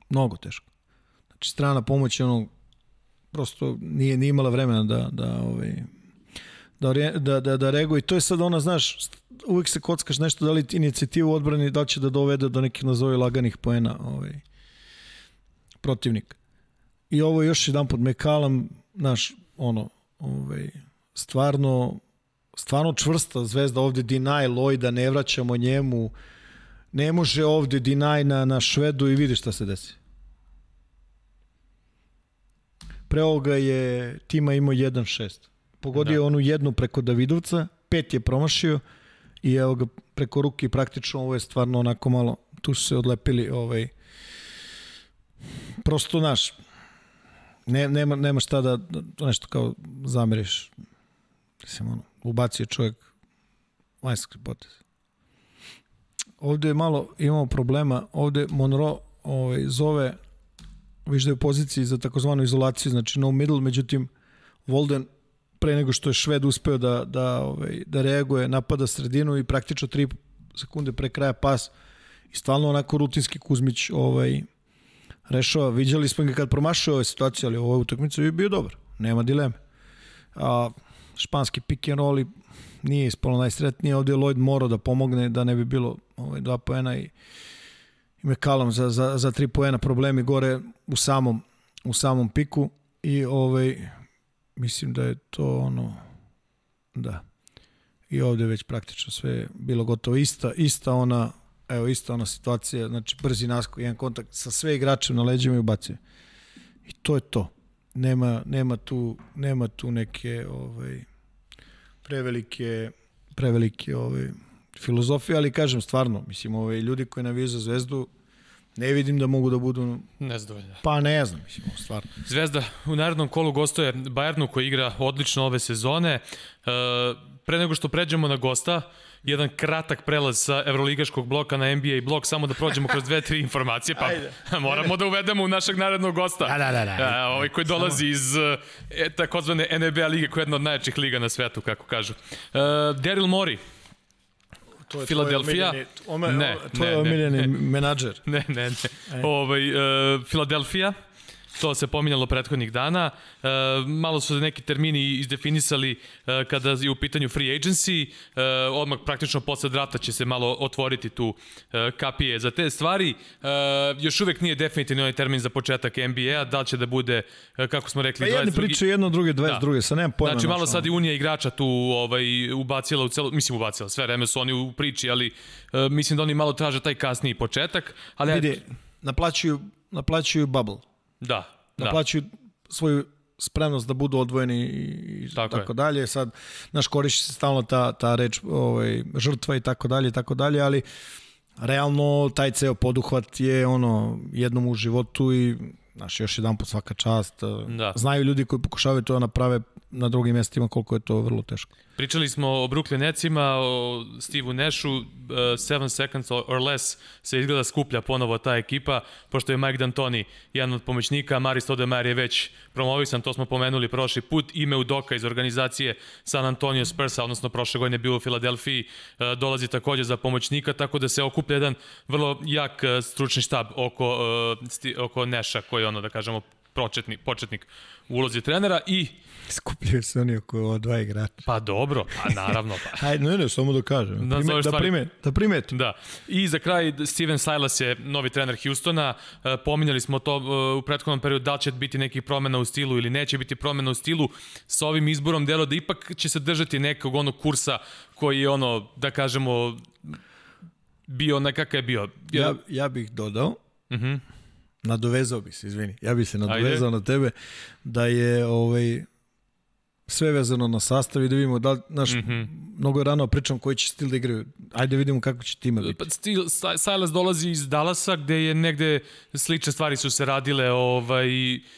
mnogo teško. Znači, strana pomoć je ono, prosto nije, nije imala vremena da, da, ovaj, da, da, da, da reaguje. To je sad ona, znaš, uvijek se kockaš nešto, da li inicijativu odbrani, da će da dovede do nekih nazovi laganih poena ovaj, protivnik. I ovo još jedan pod Mekalam, naš, ono, ovaj, stvarno, stvarno čvrsta zvezda ovde Dinaj Lojda, ne vraćamo njemu, ne može ovde Dinaj na, na Švedu i vidi šta se desi. Pre ovoga je tima imao 1-6. Pogodio da. onu jednu preko Davidovca, pet je promašio i evo ga preko ruke praktično ovo je stvarno onako malo, tu su se odlepili ovaj, prosto naš, ne, nema, nema šta da, da nešto kao zameriš. Mislim, ono, ubacio čovjek majski potez. Ovde je malo imamo problema, ovde Monroe ovaj, zove viš da je u poziciji za takozvanu izolaciju, znači no middle, međutim Volden pre nego što je Šved uspeo da, da, ovaj, da reaguje, napada sredinu i praktično 3 sekunde pre kraja pas i stvarno onako rutinski Kuzmić ovaj, rešava. Viđali smo ga kad promašao ove situacije, ali ovo utakmicu je bio dobar, nema dileme. A, španski pick and roll i nije ispalo najsretnije, ovde je Lloyd morao da pomogne da ne bi bilo ovaj, dva poena i i McCallum za, za, za tri poena problemi gore u samom, u samom piku. I ovaj, mislim da je to ono da. I ovde već praktično sve bilo gotovo. Ista, ista ona evo ista ona situacija, znači brzi nasko, jedan kontakt sa sve igračem na leđima i ubacio. I to je to. Nema, nema tu nema tu neke ovaj prevelike prevelike ovaj filozofija, ali kažem stvarno, mislim, ove ljudi koji navijaju za Zvezdu, ne vidim da mogu da budu nezadovoljni. Pa ne znam, mislim, stvarno. Zvezda u narednom kolu gostuje Bayernu koji igra odlično ove sezone. E, pre nego što pređemo na gosta, jedan kratak prelaz sa evroligaškog bloka na NBA blok, samo da prođemo kroz dve, tri informacije, pa Ajde. moramo da uvedemo u našeg narednog gosta. Da, da, da. da. A, ovaj koji dolazi samo. iz e, takozvane NBA lige, koja je jedna od najjačih liga na svetu, kako kažu. E, Daryl Mori, to je Filadelfija. ne, to je omiljeni menadžer. Ne, ne, ne. E. Ovaj, uh, Filadelfija, to se pominjalo prethodnih dana. E, malo su neki termini izdefinisali e, kada je u pitanju free agency. E, odmah praktično posle drafta će se malo otvoriti tu kapije za te stvari. Još uvek nije definitivni onaj termin za početak NBA-a. Da li će da bude, kako smo rekli, pa 22. jedni pričaju jedno, druge, 22. Da. Sa nema pojma. Znači malo sad i Unija igrača tu ovaj, ubacila u celo, mislim ubacila, sve vreme su oni u priči, ali mislim da oni malo traže taj kasniji početak. Ali, Vidi, naplaćuju, naplaćuju bubble Da. da. Naplaćuju da. svoju spremnost da budu odvojeni i tako, tako dalje. Sad, naš koriši se stalno ta, ta reč ovaj, žrtva i tako dalje i tako dalje, ali realno taj ceo poduhvat je ono jednom u životu i Znaš, još jedan po svaka čast. Da. Znaju ljudi koji pokušavaju to da naprave na drugim mestima koliko je to vrlo teško. Pričali smo o Brooklyn Netsima, o Steveu Nashu, 7 uh, seconds or less se izgleda skuplja ponovo ta ekipa, pošto je Mike D'Antoni jedan od pomoćnika, Maris Stoudemire je već promovisan, to smo pomenuli prošli put, ime u Doka iz organizacije San Antonio Spursa, odnosno prošle godine bio u Filadelfiji, uh, dolazi takođe za pomoćnika, tako da se okuplja jedan vrlo jak uh, stručni štab oko, oko Neša, koji je ono, da kažemo, početnik, početnik u ulozi trenera i Skupljaju se oni oko dva igrača. pa dobro, a naravno pa. Hajde, ne, ne, samo da kažem. Da Da, prime, da, stvari. prime, da primetim. Da. I za kraj Steven Silas je novi trener Houstona. E, Pominjali smo to e, u prethodnom periodu da li će biti nekih promena u stilu ili neće biti promena u stilu. Sa ovim izborom delo da ipak će se držati nekog onog kursa koji je ono, da kažemo, bio nekakav je bio. Ja, ja bih dodao, Mhm. nadovezao bi se, izvini, ja bih se nadovezao na tebe, da je ovaj, sve vezano na sastav i da vidimo da li, znaš, Mhm. mnogo je rano pričam koji će stil da igraju. Ajde da vidimo kako će tima biti. Pa stil, Silas dolazi iz Dallasa gde je negde slične stvari su se radile, ovaj,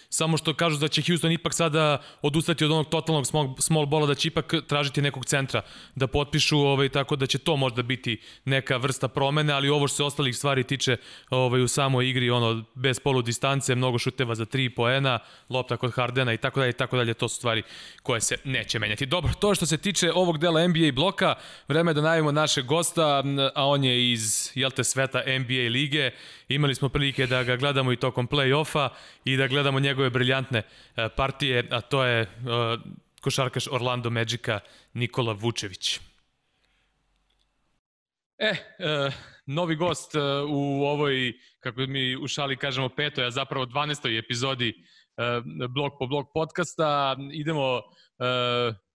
samo što kažu da će Houston ipak sada odustati od onog totalnog small, small bola, da će ipak tražiti nekog centra da potpišu, ovaj, tako da će to možda biti neka vrsta promene, ali ovo što se ostalih stvari tiče ovaj, u samoj igri, ono, bez polu distance, mnogo šuteva za 3 poena, lopta kod Hardena i tako dalje, i tako dalje, to su stvari koje se neće menjati. Dobro, to što se tiče ovog dela NBA bloka, vreme je da najavimo našeg gosta, a on je iz, jel te, sveta NBA lige. Imali smo prilike da ga gledamo i tokom play-offa i da gledamo njegove briljantne e, partije, a to je e, košarkaš Orlando Magica Nikola Vučević. E, e, novi gost e, u ovoj, kako mi u šali kažemo, petoj, a zapravo 12. epizodi blok po blok podcasta. Idemo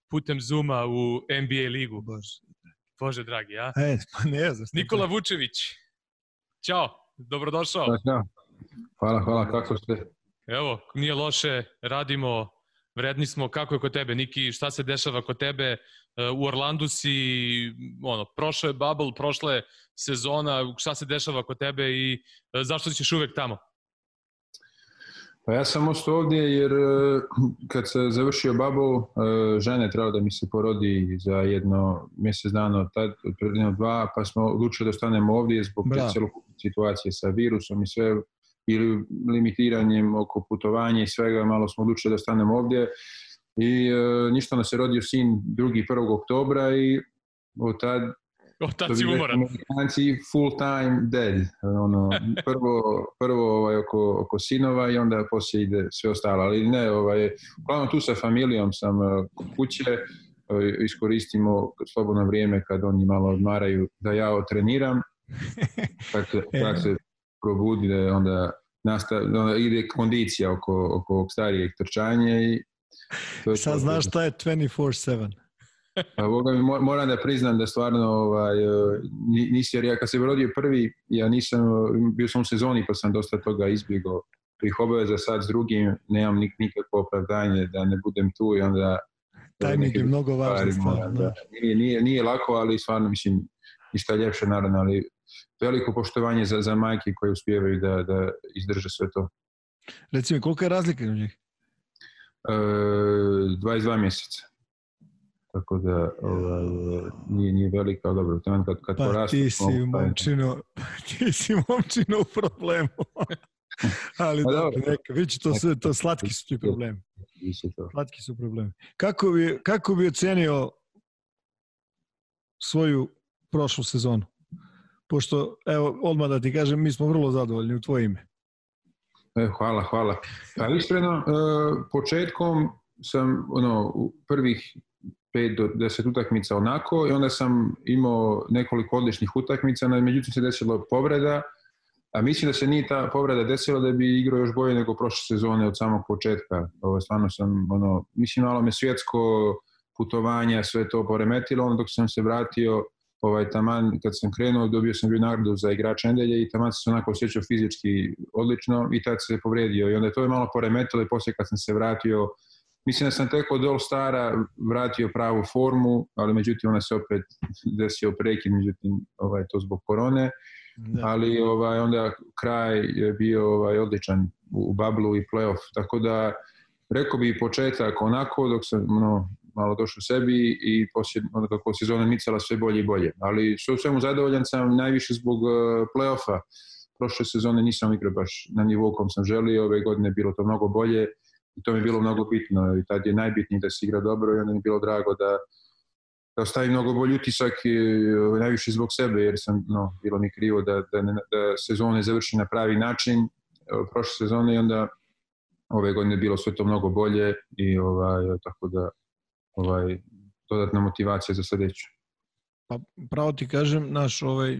putem Zuma u NBA ligu. Bože. Bože dragi, a? E, pa ne znam. šta Nikola Vučević. Ćao, dobrodošao. Da, da. Hvala, hvala, kako ste? Evo, nije loše, radimo, vredni smo. Kako je kod tebe, Niki? Šta se dešava kod tebe? E, U Orlandu si, ono, prošao je bubble, prošla je sezona, šta se dešava kod tebe i e, zašto si još uvek tamo? Pa ja sam ostao ovdje jer e, kad se završio bubble, e, žena je trebala da mi se porodi za jedno mjesec dana, tad, jedno dva, pa smo odlučili da ostanemo ovdje zbog celokupne situacije sa virusom i sve ili limitiranjem oko putovanja i svega, malo smo odlučili da ostanemo ovdje i e, ništa nas je rodio sin drugi 1. oktobra i od tad O, To tad bi si rekli umoran. Amerikanci full time dead. Ono, prvo prvo ovaj, oko, oko sinova i onda poslije ide sve ostalo. Ali ne, ovaj, uglavnom tu sa familijom sam eh, kod kuće, eh, iskoristimo slobodno vrijeme kad oni malo odmaraju da ja otreniram. Kad se, kad se probudi da onda, nastav, onda ide kondicija oko, oko ovog starijeg trčanja i to je Sad to. znaš šta je 24-7. Pa Boga mi, mo- moram da priznam da stvarno ovaj, e, ni- nisi, jer ja kad se rodio prvi, ja nisam, e, bio sam u sezoni pa sam dosta toga izbjegao tih obaveza sad s drugim, nemam nik, nikakvo opravdanje da ne budem tu i onda... Tajming je mnogo važna stvar. Da. da- Nije, nije, nije lako, ali stvarno mislim, ništa ljepše naravno, ali veliko poštovanje za, za majke koje uspijevaju da, da izdrže sve to. Reci mi, kolika je razlika u njih? E, 22 mjeseca. Tako da ovaj, nije, nije velika, ali dobro, taman kad, kad Pa porastu... ti si mogu- momčino, ti si momčino u problemu. Ali Pa dobro, neka, vidi to sve, to slatki su ti problemi. To. Slatki su problemi. Kako bi, kako bi ocenio svoju prošlu sezonu? Pošto, evo, odmah da ti kažem, mi smo vrlo zadovoljni u tvoje ime. E, hvala, hvala. Pa iskreno, e, početkom sam ono, u prvih 5 do 10 utakmica onako i onda sam imao nekoliko odličnih utakmica, no, međutim se desilo povreda, a mislim da se nije ta povreda desila da bi igrao još bolje nego prošle sezone od samog početka. Ovo, stvarno sam, ono, mislim malo me svjetsko putovanja, sve to poremetilo, onda dok sam se vratio, ovaj, taman kad sam krenuo dobio sam bio nagradu za igrača nedelje i taman sam se onako osjećao fizički odlično i tad se povrijedio i onda je to je malo poremetilo i poslije kad sam se vratio Mislim da sam tek od All Stara vratio pravu formu, ali međutim ona se opet desio prekid, međutim ovaj, to zbog korone, Da. ali ovaj, onda kraj je bio ovaj, odličan u, bablu i playoff, tako da rekao bi početak onako dok sam ono, malo došao sebi i poslije, onda kako sezona micala sve bolje i bolje. Ali što u svemu zadovoljan sam najviše zbog uh, playoffa. Prošle sezone nisam igrao baš na nivou kom sam želio, ove godine bilo to mnogo bolje i to mi je bilo mnogo bitno i tad je najbitnije da se igra dobro i onda mi je bilo drago da da ostavi mnogo bolji utisak i, e, najviše zbog sebe jer sam, no, bilo mi krivo da, da, ne, da sezone završi na pravi način prošle sezone i onda ove godine bilo sve to mnogo bolje i ovaj, tako da ovaj, dodatna motivacija za sledeću. Pa pravo ti kažem, naš ovaj,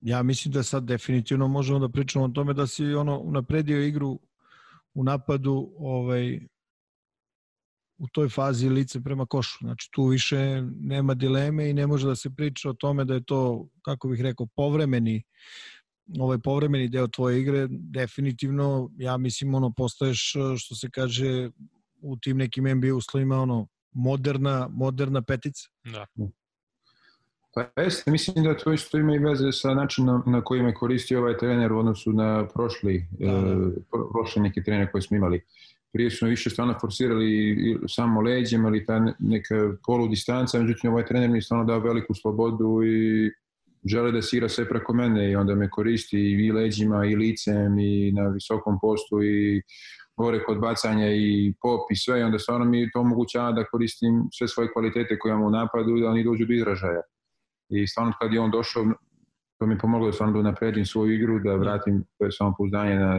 ja mislim da sad definitivno možemo da pričamo o tome da si ono unapredio igru u napadu ovaj, u toj fazi lice prema košu. Znači tu više nema dileme i ne može da se priča o tome da je to, kako bih rekao, povremeni ovaj povremeni deo tvoje igre, definitivno, ja mislim, ono, postaješ, što se kaže, u tim nekim NBA uslovima, ono, moderna, moderna petica. Da. Pa jeste, mislim da to isto ima i veze sa načinom na koji me koristi ovaj trener u odnosu na prošli, da, da. E, prošli neki trener koji smo imali. Prije smo više stvarno forsirali samo leđem, ali ta neka polu distanca, međutim ovaj trener mi stvarno dao veliku slobodu i žele da se igra sve preko mene i onda me koristi i leđima i licem i na visokom postu i gore kod bacanja i pop i sve i onda stvarno mi to omogućava da koristim sve svoje kvalitete koje imam u napadu da oni dođu do izražaja. I stvarno kad je on došao, to mi pomoglo da stvarno da napredim svoju igru, da vratim to je samopouzdanje na,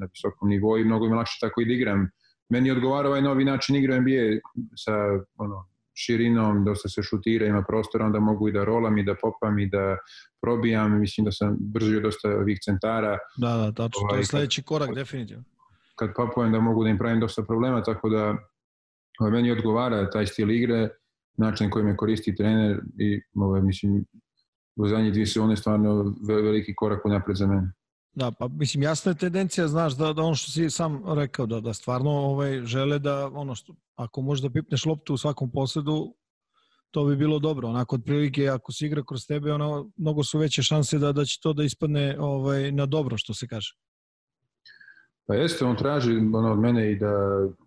na visokom nivou i mnogo mi lakše tako i da igram. Meni odgovara ovaj novi način igre NBA sa ono, širinom, dosta se šutira, ima prostora, onda mogu i da rolam i da popam i da probijam. Mislim da sam brzio dosta ovih centara. Da, da, tačno. to je ovaj, sledeći korak, kad, definitivno. Kad papujem da mogu da im pravim dosta problema, tako da ovaj, meni odgovara taj stil igre, način koji me koristi trener i ovaj, mislim, u zadnjih dvije sezone stvarno veliki korak napred za mene. Da, pa mislim jasna je tendencija, znaš, da, da ono što si sam rekao, da, da stvarno ovaj, žele da, ono što, ako možeš da pipneš loptu u svakom posledu, to bi bilo dobro. Onako, otprilike, ako se igra kroz tebe, ono, mnogo su veće šanse da, da će to da ispadne ovaj, na dobro, što se kaže. Pa jeste, on traži ono, od mene i da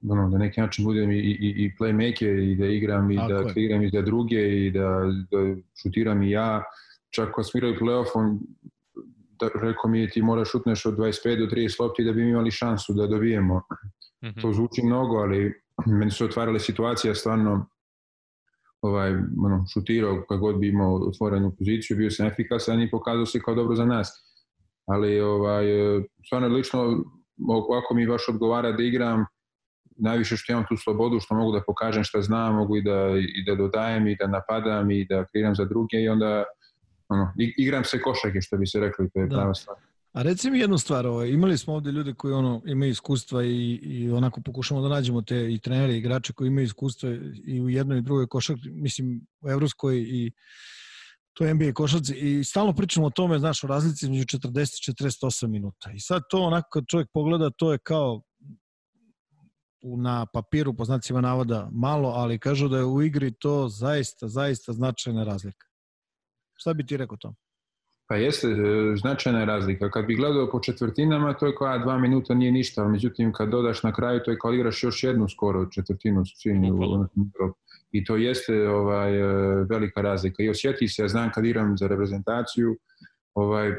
ono, da neki način budem i, i, i playmaker i da igram i Tako da kliram i za druge i da, da šutiram i ja. Čak kad smo igrali playoff, on da, rekao mi je ti moraš šutneš od 25 do 30 lopti da bi imali šansu da dobijemo. Mm -hmm. To zvuči mnogo, ali meni su otvarale situacije stvarno ovaj, ono, šutirao kako god bi imao otvorenu poziciju, bio sam efikasan i pokazao se kao dobro za nas. Ali ovaj, stvarno lično ovako mi baš odgovara da igram najviše što imam tu slobodu, što mogu da pokažem šta znam, mogu i da, i da dodajem i da napadam i da kreiram za druge i onda ono, igram se košake, što bi se rekli, to je da. prava stvar. A reci mi jednu stvar, ovaj, imali smo ovde ljude koji ono, imaju iskustva i, i onako pokušamo da nađemo te i trenere i igrače koji imaju iskustva i u jednoj i drugoj košarci, mislim u evropskoj i to je NBA košarci i stalno pričamo o tome, znaš, o razlici između 40 i 48 minuta. I sad to onako kad čovjek pogleda, to je kao na papiru, po znacima navoda, malo, ali kažu da je u igri to zaista, zaista značajna razlika. Šta bi ti rekao to? Pa jeste, e, značajna je razlika. Kad bi gledao po četvrtinama, to je kao dva minuta nije ništa, ali međutim kad dodaš na kraju, to je kao igraš još jednu skoro četvrtinu I to jeste ovaj, e, velika razlika. I osjeti se, ja znam kad igram za reprezentaciju, ovaj,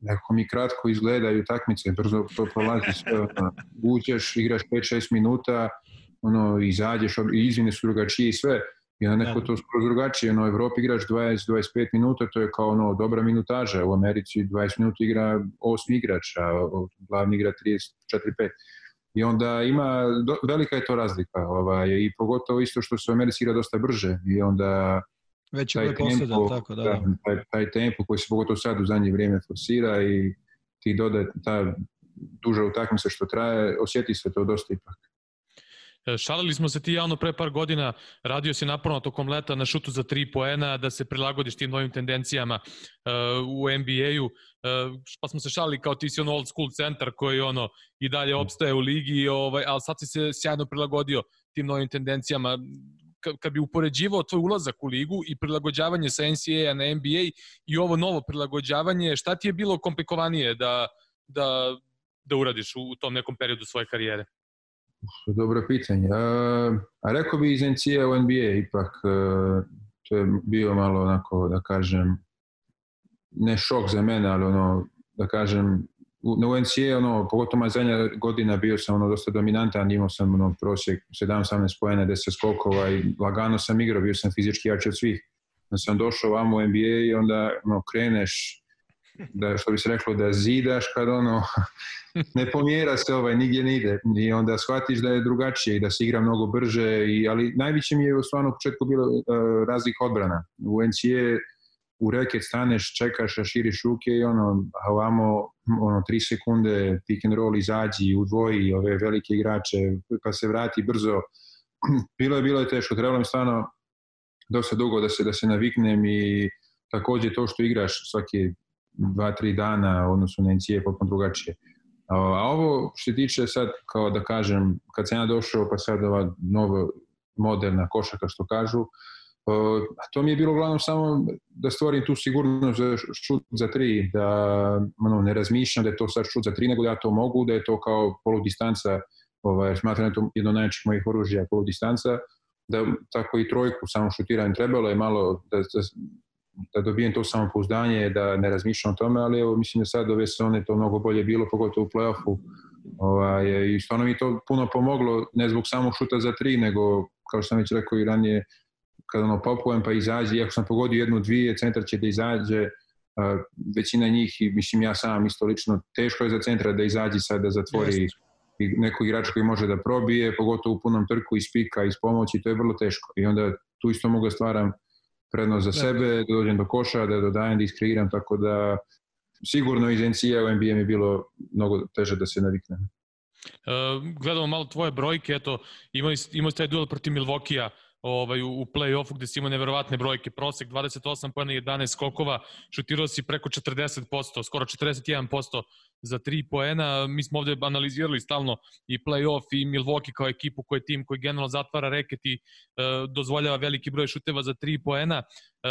neko mi kratko izgledaju takmice, brzo to prolazi sve, uđeš, igraš 5-6 minuta, ono, izađeš, izvine su drugačije i sve, I onda neko da. to skoro drugačije. U Evropi igraš 20-25 minuta, to je kao ono, dobra minutaža. U Americi 20 minuta igra osmi igrač, a glavni igra 34-5. I onda ima, do, velika je to razlika. Ovaj, I pogotovo isto što se u Americi igra dosta brže. I onda Već taj tempo, tako, da, da. Taj, taj tempo koji se pogotovo sad u zadnje vrijeme forsira i ti dodaje ta duža utakmica što traje, osjeti se to dosta ipak. E, šalili smo se ti javno pre par godina, radio si naporno tokom leta na šutu za tri poena, da se prilagodiš tim novim tendencijama uh, u NBA-u, uh, pa smo se šalili kao ti si on old school centar koji ono i dalje opstaje u ligi, ovaj, ali sad si se sjajno prilagodio tim novim tendencijama. Kad bi upoređivao tvoj ulazak u ligu i prilagođavanje sa NCAA na NBA i ovo novo prilagođavanje, šta ti je bilo komplikovanije da, da, da uradiš u, u tom nekom periodu svoje karijere? Dobro pitanje. A, a rekao bi iz NCA u NBA ipak, e, to je bio malo onako, da kažem, ne šok za mene, ali ono, da kažem, u, UNCA, ono, pogotovo zadnja godina bio sam ono, dosta dominantan, imao sam ono, prosjek 17-18 pojene, 10 skokova i lagano sam igrao, bio sam fizički jači od svih. Da sam došao vam u NBA i onda ono, kreneš da što bi se reklo da zidaš kad ono ne pomjera se ovaj nigdje ne ide i onda shvatiš da je drugačije i da se igra mnogo brže i ali najveće mi je u stvarno u početku bilo uh, razlik odbrana u NCAA u reket staneš, čekaš, a širiš ruke i ono, a ovamo ono, tri sekunde pick and roll izađi, udvoji ove velike igrače, pa se vrati brzo. bilo je, bilo je teško, trebalo mi stvarno dosta dugo da se, da se naviknem i takođe to što igraš svake dva, tri dana, odnosno na NCAA potpuno drugačije. A ovo što se tiče sad, kao da kažem, kad sam ja došao, pa sad ova nova moderna košaka što kažu, a to mi je bilo uglavnom samo da stvorim tu sigurnost za šut za tri, da ono, ne razmišljam da je to sad šut za tri, nego da ja to mogu, da je to kao poludistanca, ovaj, smatram da je to jedno najjačih mojih oružja, poludistanca, da tako i trojku samo šutiram trebalo je malo da, da, da dobijem to samopouzdanje, da ne razmišljam o tome, ali evo mislim da sad ove sezone to mnogo bolje bilo, pogotovo u play-offu. Ovaj, I stvarno mi to puno pomoglo, ne zbog samog šuta za tri, nego, kao što sam već rekao i ranije, kada ono popujem pa izađe, iako sam pogodio jednu, dvije, centar će da izađe, većina njih, i mislim ja sam isto lično, teško je za centra da izađe sad da zatvori Just. nekog igrača koji može da probije, pogotovo u punom trku iz pika, iz pomoći, to je vrlo teško. I onda tu isto mogu da stvaram prednost za sebe, da dođem do koša, da dodajem, da iskreiram, tako da sigurno iz NCAA u NBA mi je bilo mnogo teže da se naviknem. Uh, gledamo malo tvoje brojke, eto, imali, imali taj duel protiv Milvokija, ovaj, u play-offu gde si imao neverovatne brojke, prosek 28 pojena 11 skokova, šutirao si preko 40%, skoro 41% za 3 poena. Mi smo ovde analizirali stalno i play-off i Milwaukee kao ekipu koji je tim koji generalno zatvara reket i e, dozvoljava veliki broj šuteva za 3 poena. E,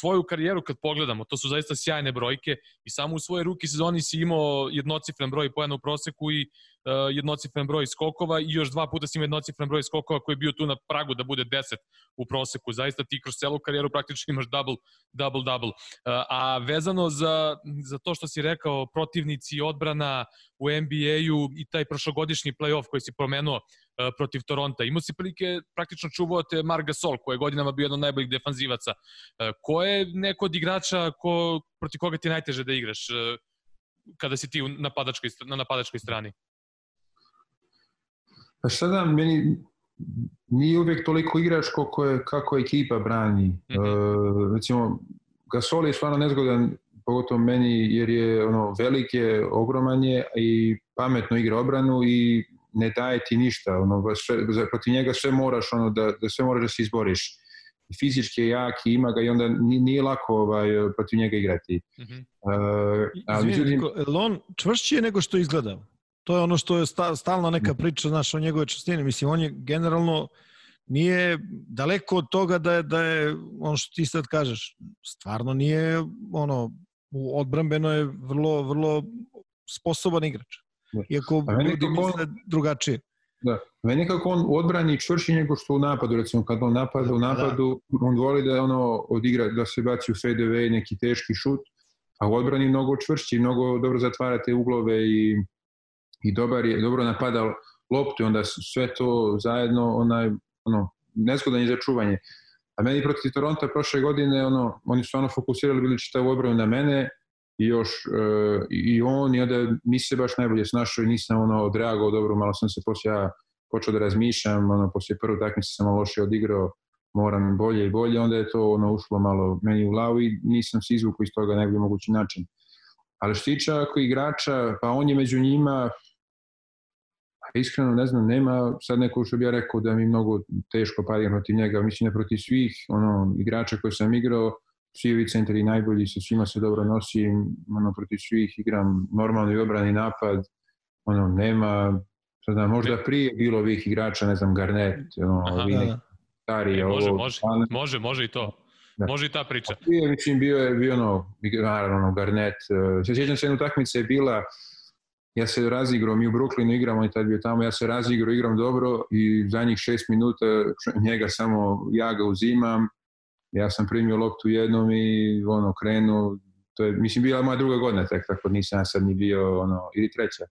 tvoju karijeru kad pogledamo, to su zaista sjajne brojke i samo u svojoj ruki sezoni si imao jednocifren broj poena u proseku i jednocifren broj skokova i još dva puta imao jednocifren broj skokova koji je bio tu na pragu da bude 10 u proseku. Zaista ti kroz celu karijeru praktično imaš double, double, double. Uh, a vezano za, za to što si rekao, protivnici, odbrana u NBA-u i taj prošlogodišnji playoff koji si promenuo uh, protiv Toronta. Imao si prilike, praktično čuvao te Mark Gasol, koji je godinama bio jedan od najboljih defanzivaca. Ko je neko od igrača ko, protiv koga ti je najteže da igraš kada si ti u napadačkoj, na napadačkoj strani? Pa šta da, meni nije uvijek toliko igrač kako, je, kako ekipa brani. Mm -hmm. uh, recimo, Gasol je stvarno nezgodan, pogotovo meni, jer je ono, velik je, ogroman je i pametno igra obranu i ne daje ti ništa. Ono, sve, protiv njega sve moraš, ono, da, da sve moraš da se izboriš. Fizički je jak i ima ga i onda nije lako ovaj, protiv njega igrati. Mm -hmm. uh, ali, Izvini, međutim... on čvršći je nego što izgleda? To je ono što je stalna neka priča, znaš, o njegove častine. Mislim, on je generalno nije daleko od toga da je, da je ono što ti sad kažeš, stvarno nije ono, u odbrambeno je vrlo, vrlo sposoban igrač. Da. Iako ljudi misle drugačije. Da, meni kako on u odbrani čvrši nego što u napadu, recimo kad on napada u da. napadu, da. on voli da ono odigra, da se baci u fade away neki teški šut, a u odbrani mnogo čvršći, mnogo dobro zatvarate uglove i i dobar je, dobro napadao loptu onda sve to zajedno onaj, ono, nezgodan je za čuvanje. A meni protiv Toronto prošle godine, ono, oni su ono fokusirali bili čitavu obranu na mene i još e, i on i onda nisi se baš najbolje snašao i nisam ono odreagovao dobro, malo sam se poslije ja počeo da razmišljam, ono, poslije prve takmice sam malo loše odigrao, moram bolje i bolje, onda je to ono ušlo malo meni u glavu i nisam se izvukao iz toga na najbolji mogući način. Ali što tiče ako igrača, pa on je među njima, iskreno ne znam, nema sad neko što bi ja rekao da mi mnogo teško padijem protiv njega, mislim da protiv svih ono, igrača koje sam igrao, svi ovi centri najbolji, sa svima se dobro nosim, ono, protiv svih igram normalno i obrani napad, ono, nema, sad možda prije bilo ovih igrača, ne znam, Garnet, ono, Aha, ovi da, da. stari, e, može, ovo, može, ali, može, može i to. Da. Može i ta priča. Prije, mislim, bio je, bio ono, naravno, ono, Garnet, uh, se sjećam se, jedna utakmica je bila, ja se razigrao, mi u Brooklynu igramo i tad bio tamo, ja se razigrao, igram dobro i zadnjih šest minuta njega samo ja ga uzimam, ja sam primio loptu jednom i ono krenu, to je, mislim, bila moja druga godina, tek, tako nisam ja sad ni bio, ono, ili treća,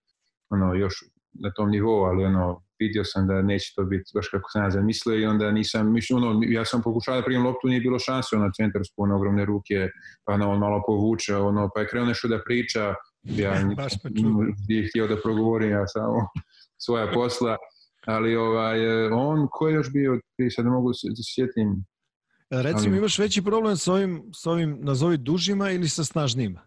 ono, još na tom nivou, ali ono, vidio sam da neće to biti baš kako sam ja zamislio i onda nisam, mislim, ono, ja sam pokušao da primim loptu, nije bilo šanse, ono, centar spune ogromne ruke, pa ono, on malo povuče, ono, pa je krenuo nešto da priča, ja nije htio da progovorim, ja samo svoja posla, ali ovaj, on, ko je još bio, sad ne mogu se da sjetim, Recimo, ali... imaš veći problem sa ovim, sa ovim, nazovi dužima ili sa snažnijima?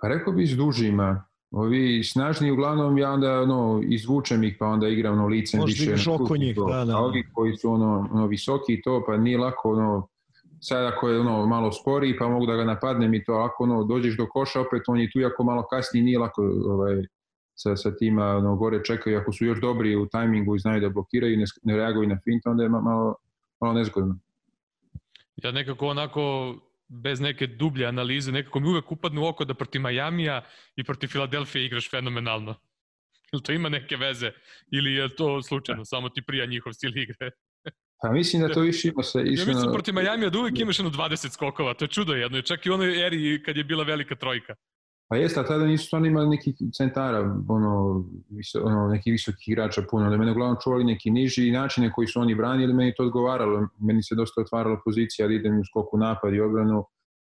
Pa rekao bi s dužima. Ovi snažni uglavnom ja onda ono, izvučem ih pa onda igram ono licem Možda više. Možda oko njih, da, da. A ovi koji su ono, ono visoki i to pa nije lako ono, sad ako je ono malo spori pa mogu da ga napadnem i to ako ono, dođeš do koša opet on je tu jako malo kasnije nije lako ovaj, sa, sa tima ono, gore čekaju ako su još dobri u tajmingu i znaju da blokiraju i ne, ne reaguju na fint onda je malo, malo nezgodno. Ja nekako onako bez neke dublje analize, nekako mi uvek upadne u oko da protiv Majamija i protiv Filadelfije igraš fenomenalno. Ili to ima neke veze? Ili je to slučajno, samo ti prija njihov stil igre? Pa mislim da to više ima se... Ja mislim protiv Majamija da uvek imaš jedno 20 skokova, to je čudo jedno, čak i u onoj eri kad je bila velika trojka. Pa jeste, a tada nisu stvarno imali nekih centara, ono, viso, ono, nekih visokih igrača puno, da mene uglavnom čuvali neki niži načine koji su oni branili, meni to odgovaralo, meni se dosta otvarala pozicija da idem u skoku napad i obranu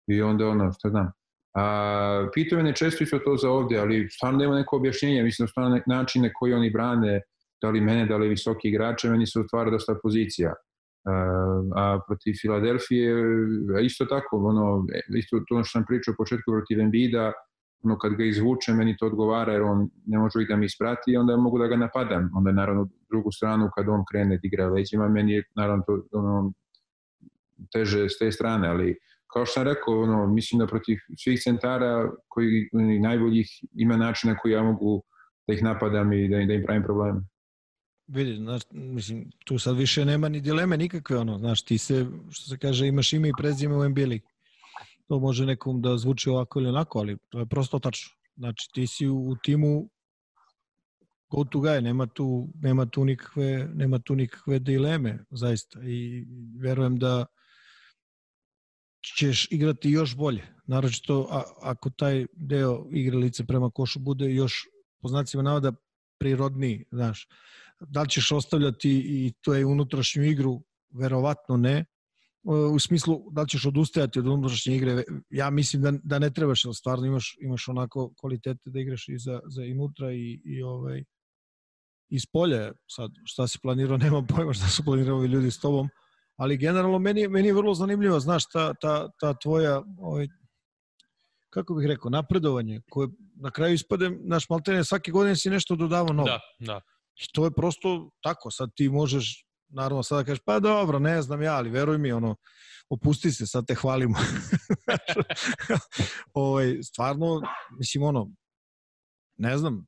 i onda ono, šta znam. A, pitaju me često isto to za ovde, ali stvarno nema neko objašnjenje, mislim da stvarno načine koji oni brane, da li mene, da li visoki igrače, meni se otvara dosta pozicija. A, a protiv Filadelfije isto tako, ono, isto to što sam pričao u početku protiv Embida, ono kad ga izvuče meni to odgovara jer on ne može da mi isprati onda mogu da ga napadam. Onda naravno drugu stranu kad on krene da igra leđima, meni je naravno to ono, teže s te strane, ali kao što sam rekao, ono, mislim da protiv svih centara koji najboljih ima načina koji ja mogu da ih napadam i da, da im pravim probleme. Vidi, znaš, mislim, tu sad više nema ni dileme nikakve, ono, znaš, ti se, što se kaže, imaš ime i prezime u NBA ligi to može nekom da zvuči ovako ili onako, ali to je prosto tačno. Znači, ti si u, u timu go to guy, nema tu, nema tu, nikakve, nema tu nikakve dileme, zaista. I verujem da ćeš igrati još bolje. Naročito a, ako taj deo igre lice prema košu bude još po znacima navoda prirodniji, znaš. Da li ćeš ostavljati i to je unutrašnju igru? Verovatno ne, u smislu da li ćeš odustajati od unutrašnje igre, ja mislim da, da ne trebaš, ali stvarno imaš, imaš onako kvalitete da igraš i za, za inutra i, i ovaj, iz polja. Sad, šta si planirao, nema pojma šta su planirali ljudi s tobom, ali generalno meni, meni je vrlo zanimljivo, znaš, ta, ta, ta tvoja, ovaj, kako bih rekao, napredovanje, koje na kraju ispade, naš maltene, svake godine si nešto dodavao novo. Da, da. I to je prosto tako, sad ti možeš naravno sada kažeš, pa dobro, ne znam ja, ali veruj mi, ono, opusti se, sad te hvalimo. ovaj, stvarno, mislim, ono, ne znam,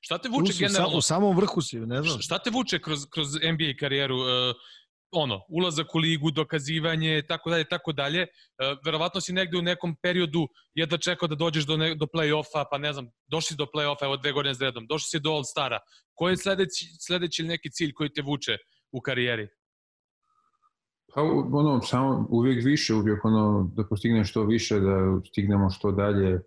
Šta te vuče generalno? U samom vrhu si, ne znam. Šta te vuče kroz, kroz NBA karijeru? Uh, ono, ulazak u ligu, dokazivanje, tako dalje, tako dalje. Uh, verovatno si negde u nekom periodu jedva čekao da dođeš do, ne, do play-offa, pa ne znam, došli do play-offa, evo dve godine s redom, došli si do All-Stara. Koji je sledeći, sledeći neki cilj koji te vuče u karijeri? Pa ono, samo uvijek više, uvijek ono, da postigne što više, da stignemo što dalje.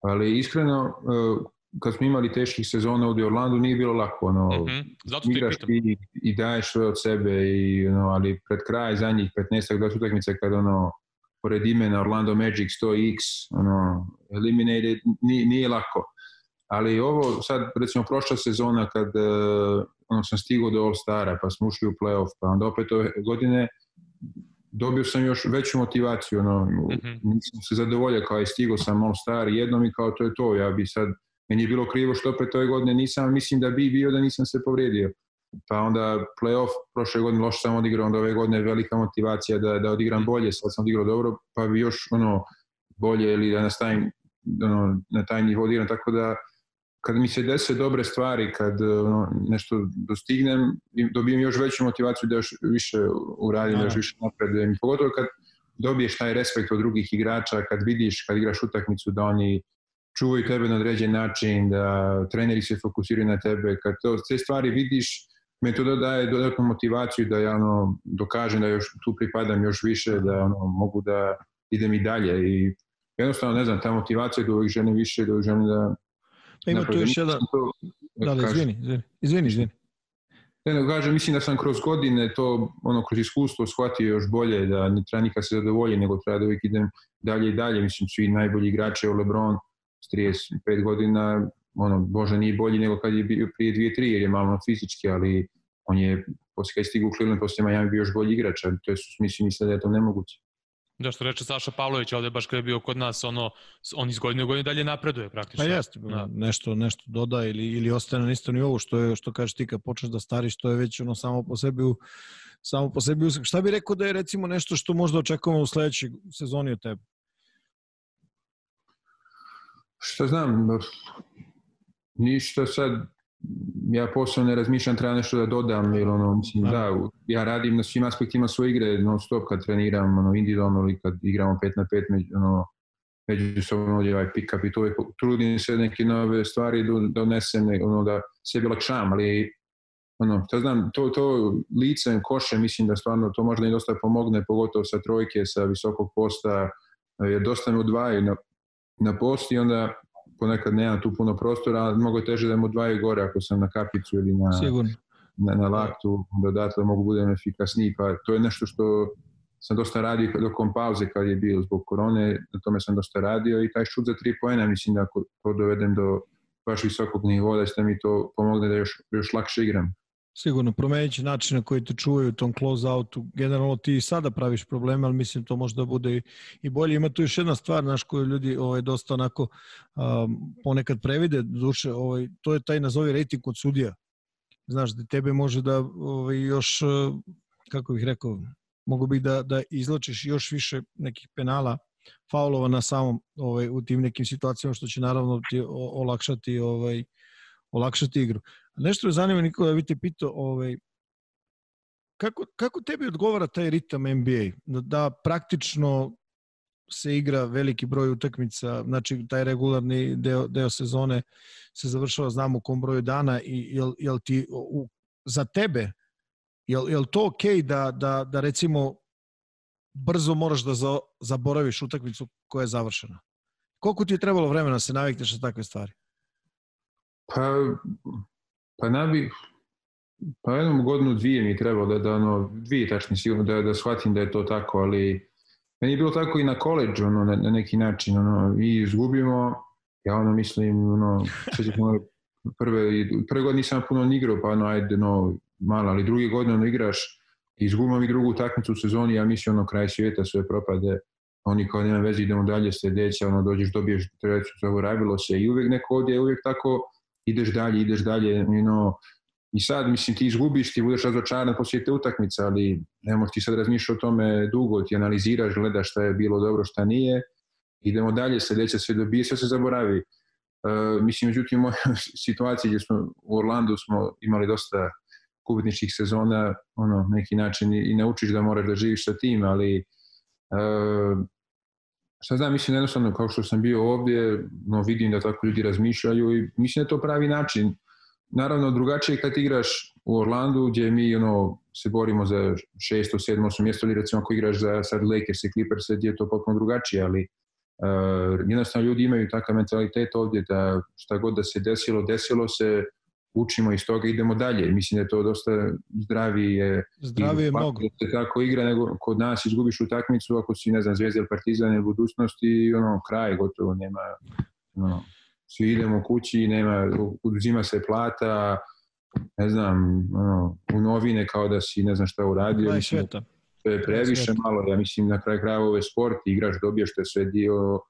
Ali iskreno, e, kad smo imali teških sezona u Orlandu, nije bilo lako. Ono, mm -hmm. Zato igraš i, i daješ sve od sebe, i, ono, ali pred kraj zadnjih 15 20 utakmica kad ono, pored imena Orlando Magic 100x, ono, eliminated, nije, nije lako. Ali ovo sad, recimo, prošla sezona kad uh, ono, sam stigao do All-Stara, pa smo ušli u playoff, pa onda opet ove godine dobio sam još veću motivaciju, ono, mm -hmm. nisam se zadovoljio kao i stigao sam All-Star jednom i kao to je to, ja bi sad, meni je bilo krivo što opet ove godine nisam, mislim da bi bio da nisam se povrijedio. Pa onda playoff prošle godine loše sam odigrao, onda ove godine velika motivacija da, da odigram bolje, sad sam odigrao dobro, pa bi još ono bolje ili da nastavim ono, na taj nivo odigram, tako da kad mi se dese dobre stvari, kad ono, nešto dostignem, dobijem još veću motivaciju da još više uradim, da još više napredujem. Pogotovo kad dobiješ taj respekt od drugih igrača, kad vidiš, kad igraš utakmicu da oni čuvaju tebe na određen način, da treneri se fokusiraju na tebe, kad to, te stvari vidiš, me to daje dodatnu motivaciju da ja ono, dokažem da još tu pripadam još više, da ono, mogu da idem i dalje i jednostavno ne znam, ta motivacija da uvijek želim više, da uvijek želim da Pa ima tu još jedan... Da, da, izvini, izvini, izvini, izvini. Ne, ne, kažem, mislim da sam kroz godine to, ono, kroz iskustvo shvatio još bolje, da ne treba nikad se zadovolji, nego treba da uvijek idem dalje i dalje. Mislim, svi najbolji igrači, u Lebron, 35 godina, ono, Bože nije bolji nego kad je bio prije 2-3, jer je malo fizički, ali on je, poslije kad je stigu u Cleveland, poslije Miami bio još bolji igrač, to je su smisli misle da je to nemoguće. Da što reče Saša Pavlović ovde baš kada je bio kod nas, ono, on iz godine u godinu dalje napreduje praktično. Pa jeste, da. nešto, nešto doda ili, ili ostane na istom nivou, što je, što kažeš ti kad počneš da stariš, to je već ono samo po sebi u, samo po sebi usak. Šta bi rekao da je recimo nešto što možda očekujemo u sledećoj sezoni od tebe? Šta znam, ništa sad, ja posebno ne razmišljam, treba nešto da dodam, jer ono, mislim, da, ja radim na svim aspektima svoje igre, non stop kad treniram, ono, individualno ili kad igramo 5 na 5, među, ono, međusobno ovdje ovaj pick up i to je, trudim se neke nove stvari da donesem, ono, da sebi lakšam, ali ono, to znam, to, to licem koše, mislim da stvarno to možda i dosta pomogne, pogotovo sa trojke, sa visokog posta, jer dosta me udvajaju na, na post i onda ponekad nemam tu puno prostora, mnogo je teže da mu odvajaju gore ako sam na kapicu ili na, Sigurno. na, na laktu, da odatle mogu budem efikasniji, pa to je nešto što sam dosta radio dokom pauze kad je bio zbog korone, na tome sam dosta radio i taj šut za tri poena, mislim da ako to dovedem do baš visokog nivoa, da će mi to pomogne da još, još lakše igram. Sigurno, promenit će način na koji te čuvaju u tom close-outu. Generalno ti i sada praviš probleme, ali mislim to može da bude i bolje. Ima tu još jedna stvar, naš koju ljudi ovaj, dosta onako um, ponekad previde, duše, ovaj, to je taj nazovi rating kod sudija. Znaš, da tebe može da ovaj, još, kako bih rekao, mogu bih da, da izlačiš još više nekih penala, faulova na samom ovaj, u tim nekim situacijama, što će naravno ti olakšati ovaj, olakšati igru. Nešto me zanima, Nikola, da bi te pitao, ovaj, kako, kako tebi odgovara taj ritam NBA? Da, da praktično se igra veliki broj utakmica, znači taj regularni deo, deo sezone se završava, znamo u kom broju dana i jel, jel ti u, za tebe jel, jel to ok da, da, da recimo brzo moraš da za, zaboraviš utakmicu koja je završena? Koliko ti je trebalo vremena da se navikneš na takve stvari? Pa, pa ne bi, pa jednom godinu dvije mi trebalo da, da ono, dvije tačni sigurno da, da shvatim da je to tako, ali meni je bilo tako i na koleđu, ono, na, na neki način, ono, i izgubimo, ja ono mislim, ono, ćemo, prve, prve godine nisam puno igrao, pa ono, ajde, no, malo, ali druge godine ono, igraš, izgubimo mi drugu utakmicu u sezoni, ja mislim, ono, kraj svijeta sve propade, oni kao nema veze, idemo dalje sledeća, ono, dođeš, dobiješ treću, zaboravilo se i uvek neko ovdje je uvek tako, ideš dalje, ideš dalje, you know, i sad, mislim, ti izgubiš, ti budeš razočaran poslije te utakmice, ali ne možeš ti sad razmišljati o tome dugo, ti analiziraš, gledaš šta je bilo dobro, šta nije, idemo dalje, sledeće se dobije, sve se zaboravi. Uh, mislim, međutim, u mojoj situaciji gdje smo u Orlandu smo imali dosta kubitničkih sezona, ono, neki način i, i naučiš da moraš da živiš sa tim, ali uh, šta znam, mislim jednostavno kao što sam bio ovdje, no vidim da tako ljudi razmišljaju i mislim da je to pravi način. Naravno, drugačije kad igraš u Orlandu gdje mi ono, se borimo za šesto, sedmo, osmo mjesto ili recimo ako igraš za sad Lakers i Clippers gdje je to potpuno drugačije, ali uh, jednostavno ljudi imaju takav mentalitet ovdje da šta god da se desilo, desilo se, učimo iz toga idemo dalje. Mislim da je to dosta zdravije. Zdravije je mnogo. Da se tako igra, nego kod nas izgubiš utakmicu ako si, ne znam, Zvezda ili Partizan ili budućnosti i ono, kraj gotovo, nema, ono, svi idemo kući, nema, uzima se plata, ne znam, ono, u novine kao da si ne znam šta uradio. Mislim, to je previše malo, ja mislim na kraj kraja ovo je sport, igraš, dobiješ, to je sve dio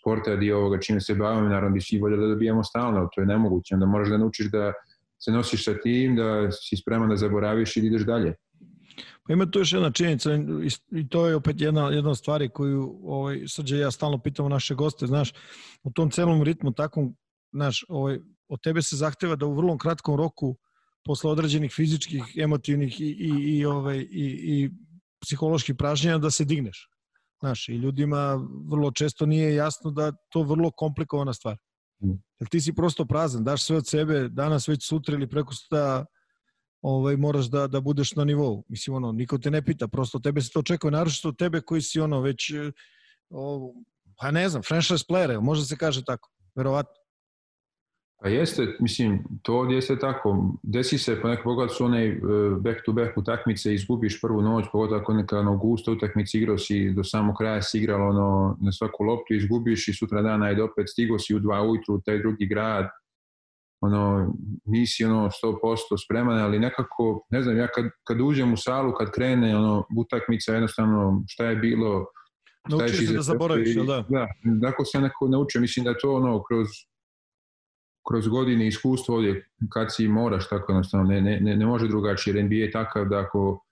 sporta, dio ovoga čime se bavimo, naravno bi svi volje da dobijemo stalno, to je nemoguće, onda moraš da naučiš da se nosiš sa tim, da si spreman da zaboraviš i da ideš dalje. Pa ima tu još jedna činjenica i to je opet jedna, jedna od stvari koju ovaj, Srđe ja stalno pitamo naše goste, znaš, u tom celom ritmu takvom, znaš, ovaj, od tebe se zahteva da u vrlo kratkom roku posle određenih fizičkih, emotivnih i, i, i, ovaj, i, i psiholoških pražnjenja da se digneš. Znaš, i ljudima vrlo često nije jasno da to vrlo komplikovana stvar. Mm. Jer ti si prosto prazan, daš sve od sebe, danas već sutra ili preko sutra ovaj, moraš da, da budeš na nivou. Mislim, ono, niko te ne pita, prosto tebe se to očekuje, naročito od tebe koji si ono već, o, pa ne znam, franchise player, možda se kaže tako, verovatno. Pa jeste, mislim, to jeste tako. Desi se, ponekad pogled su one back to back utakmice, izgubiš prvu noć, pogotovo ako neka ono gusta utakmica igrao si do samog kraja si igralo ono, na svaku loptu, izgubiš i sutra dana je opet stigo si u dva ujutru u taj drugi grad, ono, nisi ono 100% spreman, ali nekako, ne znam, ja kad, kad uđem u salu, kad krene ono, utakmica, jednostavno šta je bilo, Naučiš se da zaboraviš, da? Da, tako se neko naučio, mislim da to ono, kroz kroz godine iskustvo ovdje kad si moraš tako jednostavno, ne, ne, ne može drugačije, jer NBA je takav da ako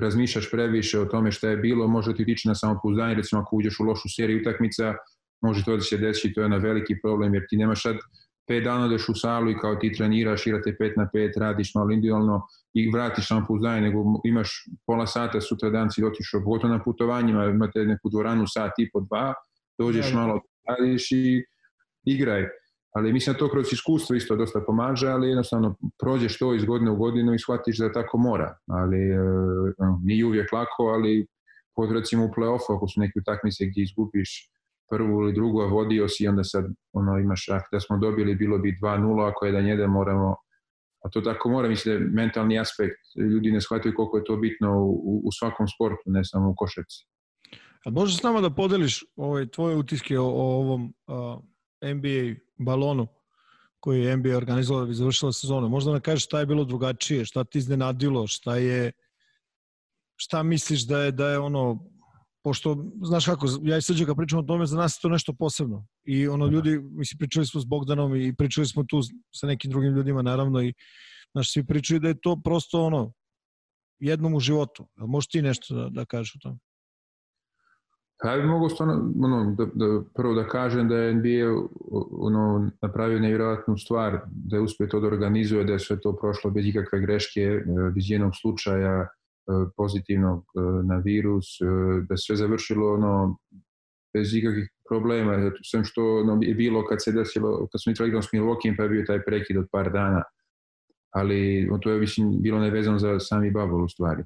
razmišljaš previše o tome šta je bilo, može ti tići na samopouzdanje, recimo ako uđeš u lošu seriju utakmica, može to da se desi, to je na veliki problem, jer ti nemaš sad pet dana odeš u salu i kao ti treniraš, igrate pet na pet, radiš malo individualno i vratiš samopouzdanje, nego imaš pola sata, sutra dan si otišao, pogotovo na putovanjima, imate neku dvoranu sat i po dva, dođeš malo, radiš i igraj ali mislim da to kroz iskustvo isto dosta pomaže, ali jednostavno prođeš to iz godine u godinu i shvatiš da tako mora, ali e, nije uvijek lako, ali pod recimo u play-offu ako su neke utakmice gdje izgubiš prvu ili drugu, a vodio si onda sad ono, imaš, ah, da smo dobili bilo bi 2-0, ako je da njede moramo a to tako mora, mislim da mentalni aspekt, ljudi ne shvataju koliko je to bitno u, u svakom sportu, ne samo u košarci. A možeš s nama da podeliš ovaj, tvoje utiske o, o ovom uh, NBA balonu koji je NBA organizovao da bi završila sezonu. Možda nam kažeš šta je bilo drugačije, šta ti iznenadilo, šta je šta misliš da je da je ono pošto znaš kako ja i Srđa kad pričamo o tome za nas je to nešto posebno i ono ljudi mislim pričali smo s Bogdanom i pričali smo tu sa nekim drugim ljudima naravno i znaš svi pričaju da je to prosto ono jednom u životu. Možeš ti nešto da, da kažeš o tome? Ja bih mogu stvarno, ono, da, da, prvo da kažem da je NBA ono, napravio nevjerojatnu stvar, da je uspio to da organizuje, da je sve to prošlo bez ikakve greške, e, bez jednog slučaja e, pozitivnog e, na virus, da sve završilo ono, bez ikakvih problema, sve što ono, je bilo kad se desilo, kad smo igrali s Milwaukee, pa je bio taj prekid od par dana, ali to je mislim, bilo nevezano za sami bubble u stvari.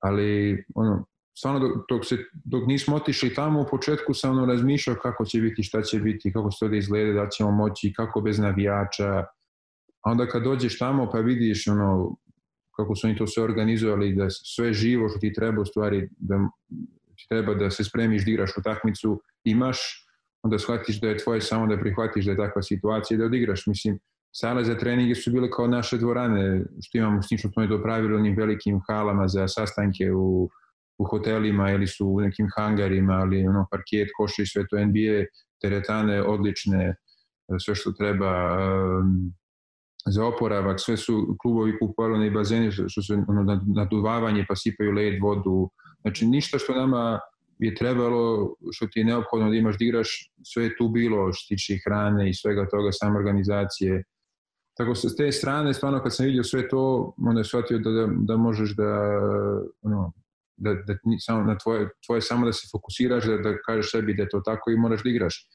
Ali ono, stvarno dok, dok, se, dok nismo otišli tamo u početku sam ono razmišljao kako će biti, šta će biti, kako se to da izgleda, da ćemo moći, kako bez navijača. A onda kad dođeš tamo pa vidiš ono kako su oni to sve organizovali, da sve živo što ti treba u stvari, da ti treba da se spremiš da igraš utakmicu, imaš, onda shvatiš da je tvoje samo da prihvatiš da je takva situacija i da odigraš. Mislim, sale za treninge su bile kao naše dvorane, što imamo s tim što smo to pravili onim velikim halama za sastanke u u hotelima ili su u nekim hangarima, ali ono parket, koši, sve to NBA, teretane odlične, sve što treba um, za oporavak, sve su klubovi kupovali i bazeni što su ono, naduvavanje pa sipaju led, vodu, znači ništa što nama je trebalo, što ti je neophodno da imaš da igraš, sve je tu bilo što tiče hrane i svega toga, same organizacije. Tako sa te strane, stvarno kad sam vidio sve to, onda je shvatio da, da, da možeš da, ono, da, da samo na tvoje, tvoje samo da se fokusiraš, da, da kažeš sebi da je to tako i moraš da igraš.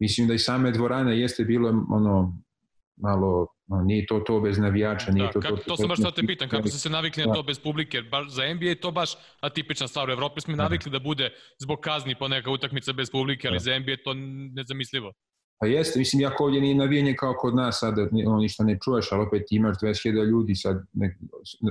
Mislim da i same dvorane jeste bilo ono malo, no, nije to to bez navijača, nije da, to kako, to. To, sam baš da te pitam, kako ste se navikli na to bez publike, jer baš za NBA je to baš atipična stvar. U Evropi smo navikli da bude zbog kazni po neka utakmica bez publike, ali da. za NBA je to nezamislivo. Pa jeste, mislim, jako ovdje nije navijenje kao kod nas, sad ono, ništa ne čuješ, ali opet imaš 20.000 ljudi, sad nek,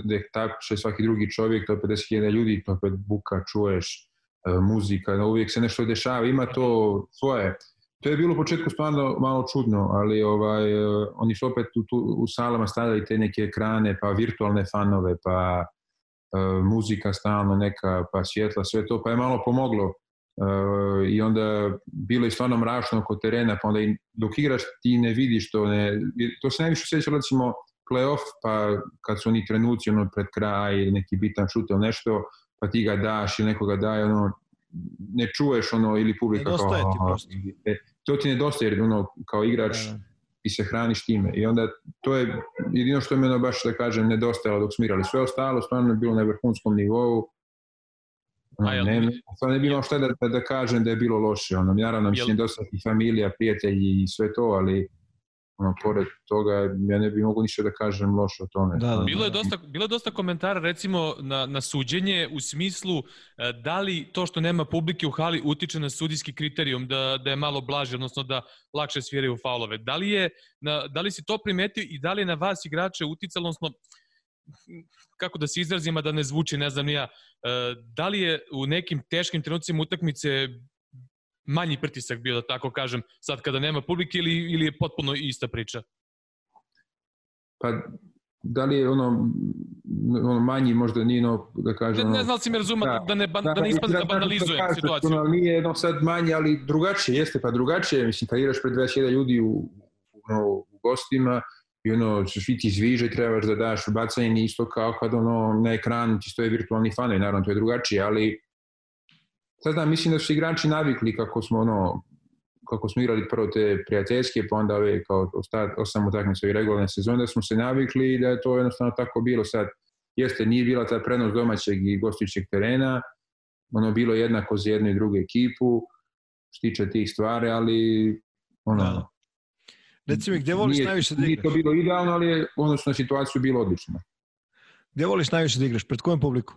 nek tapše svaki drugi čovjek, to je 50.000 ljudi, to opet buka, čuješ, e, muzika, uvijek se nešto dešava, ima to svoje. To je bilo u početku stvarno malo čudno, ali ovaj, e, oni su opet u, tu, u salama stavili te neke ekrane, pa virtualne fanove, pa e, muzika stalno neka, pa svjetla, sve to, pa je malo pomoglo i onda bilo je stvarno mračno oko terena, pa onda i dok igraš ti ne vidiš to, ne, to se najviše sjeća recimo playoff, pa kad su oni trenuci ono pred kraj ili neki bitan šut ili nešto, pa ti ga daš ili nekoga daje, ono, ne čuješ ono ili publika kao, ti prosto. E, to ti nedostaje jer ono kao igrač da, da. i se hraniš time i onda to je jedino što je mene baš da kažem nedostajalo dok smo igrali, sve ostalo stvarno je bilo na vrhunskom nivou Ne, ne, ne bi imao šta da, da, da kažem da je bilo loše. Ono, naravno, mislim, dosta i familija, prijatelji i sve to, ali ono, pored toga, ja ne bih mogu ništa da kažem loše o tome. Da, da. Bilo je dosta, bilo je dosta komentara recimo na, na suđenje u smislu e, da li to što nema publike u hali utiče na sudijski kriterijum da, da je malo blaže, odnosno da lakše sviraju faulove. Da li, je, na, da li si to primetio i da li je na vas igrače uticalo, odnosno kako da se izrazim, a da ne zvuči, ne znam ja, e, da li je u nekim teškim trenucima utakmice manji pritisak bio, da tako kažem, sad kada nema publike ili, ili je potpuno ista priča? Pa da li je ono, ono manji možda nije no, da kažem... Ne, ne znam li si me razuma, da, da ne, ban, da, da ne ispadne da, da banalizujem da situaciju. Ono, nije jedno sad manje, ali drugačije, jeste pa drugačije, mislim, kad igraš pred 20.000 ljudi u, ono, u gostima, i ono, svi ti zviže trebaš da daš bacanje isto kao kad ono, na ekranu ti stoje virtualni fanovi, naravno to je drugačije, ali sad znam, mislim da su igrači navikli kako smo ono, kako smo igrali prvo te prijateljske, pa onda ove kao osam utakmica i regularne sezone, da smo se navikli i da je to jednostavno tako bilo sad. Jeste, nije bila ta prenos domaćeg i gostujućeg terena, ono bilo jednako za jednu i drugu ekipu, što tiče tih stvari, ali ono, da. Reci mi, gde voliš nije, najviše da igraš? Nije to bilo idealno, ali je odnosno na situaciju bilo odlično. Gde voliš najviše da igraš? Pred kojom publiku?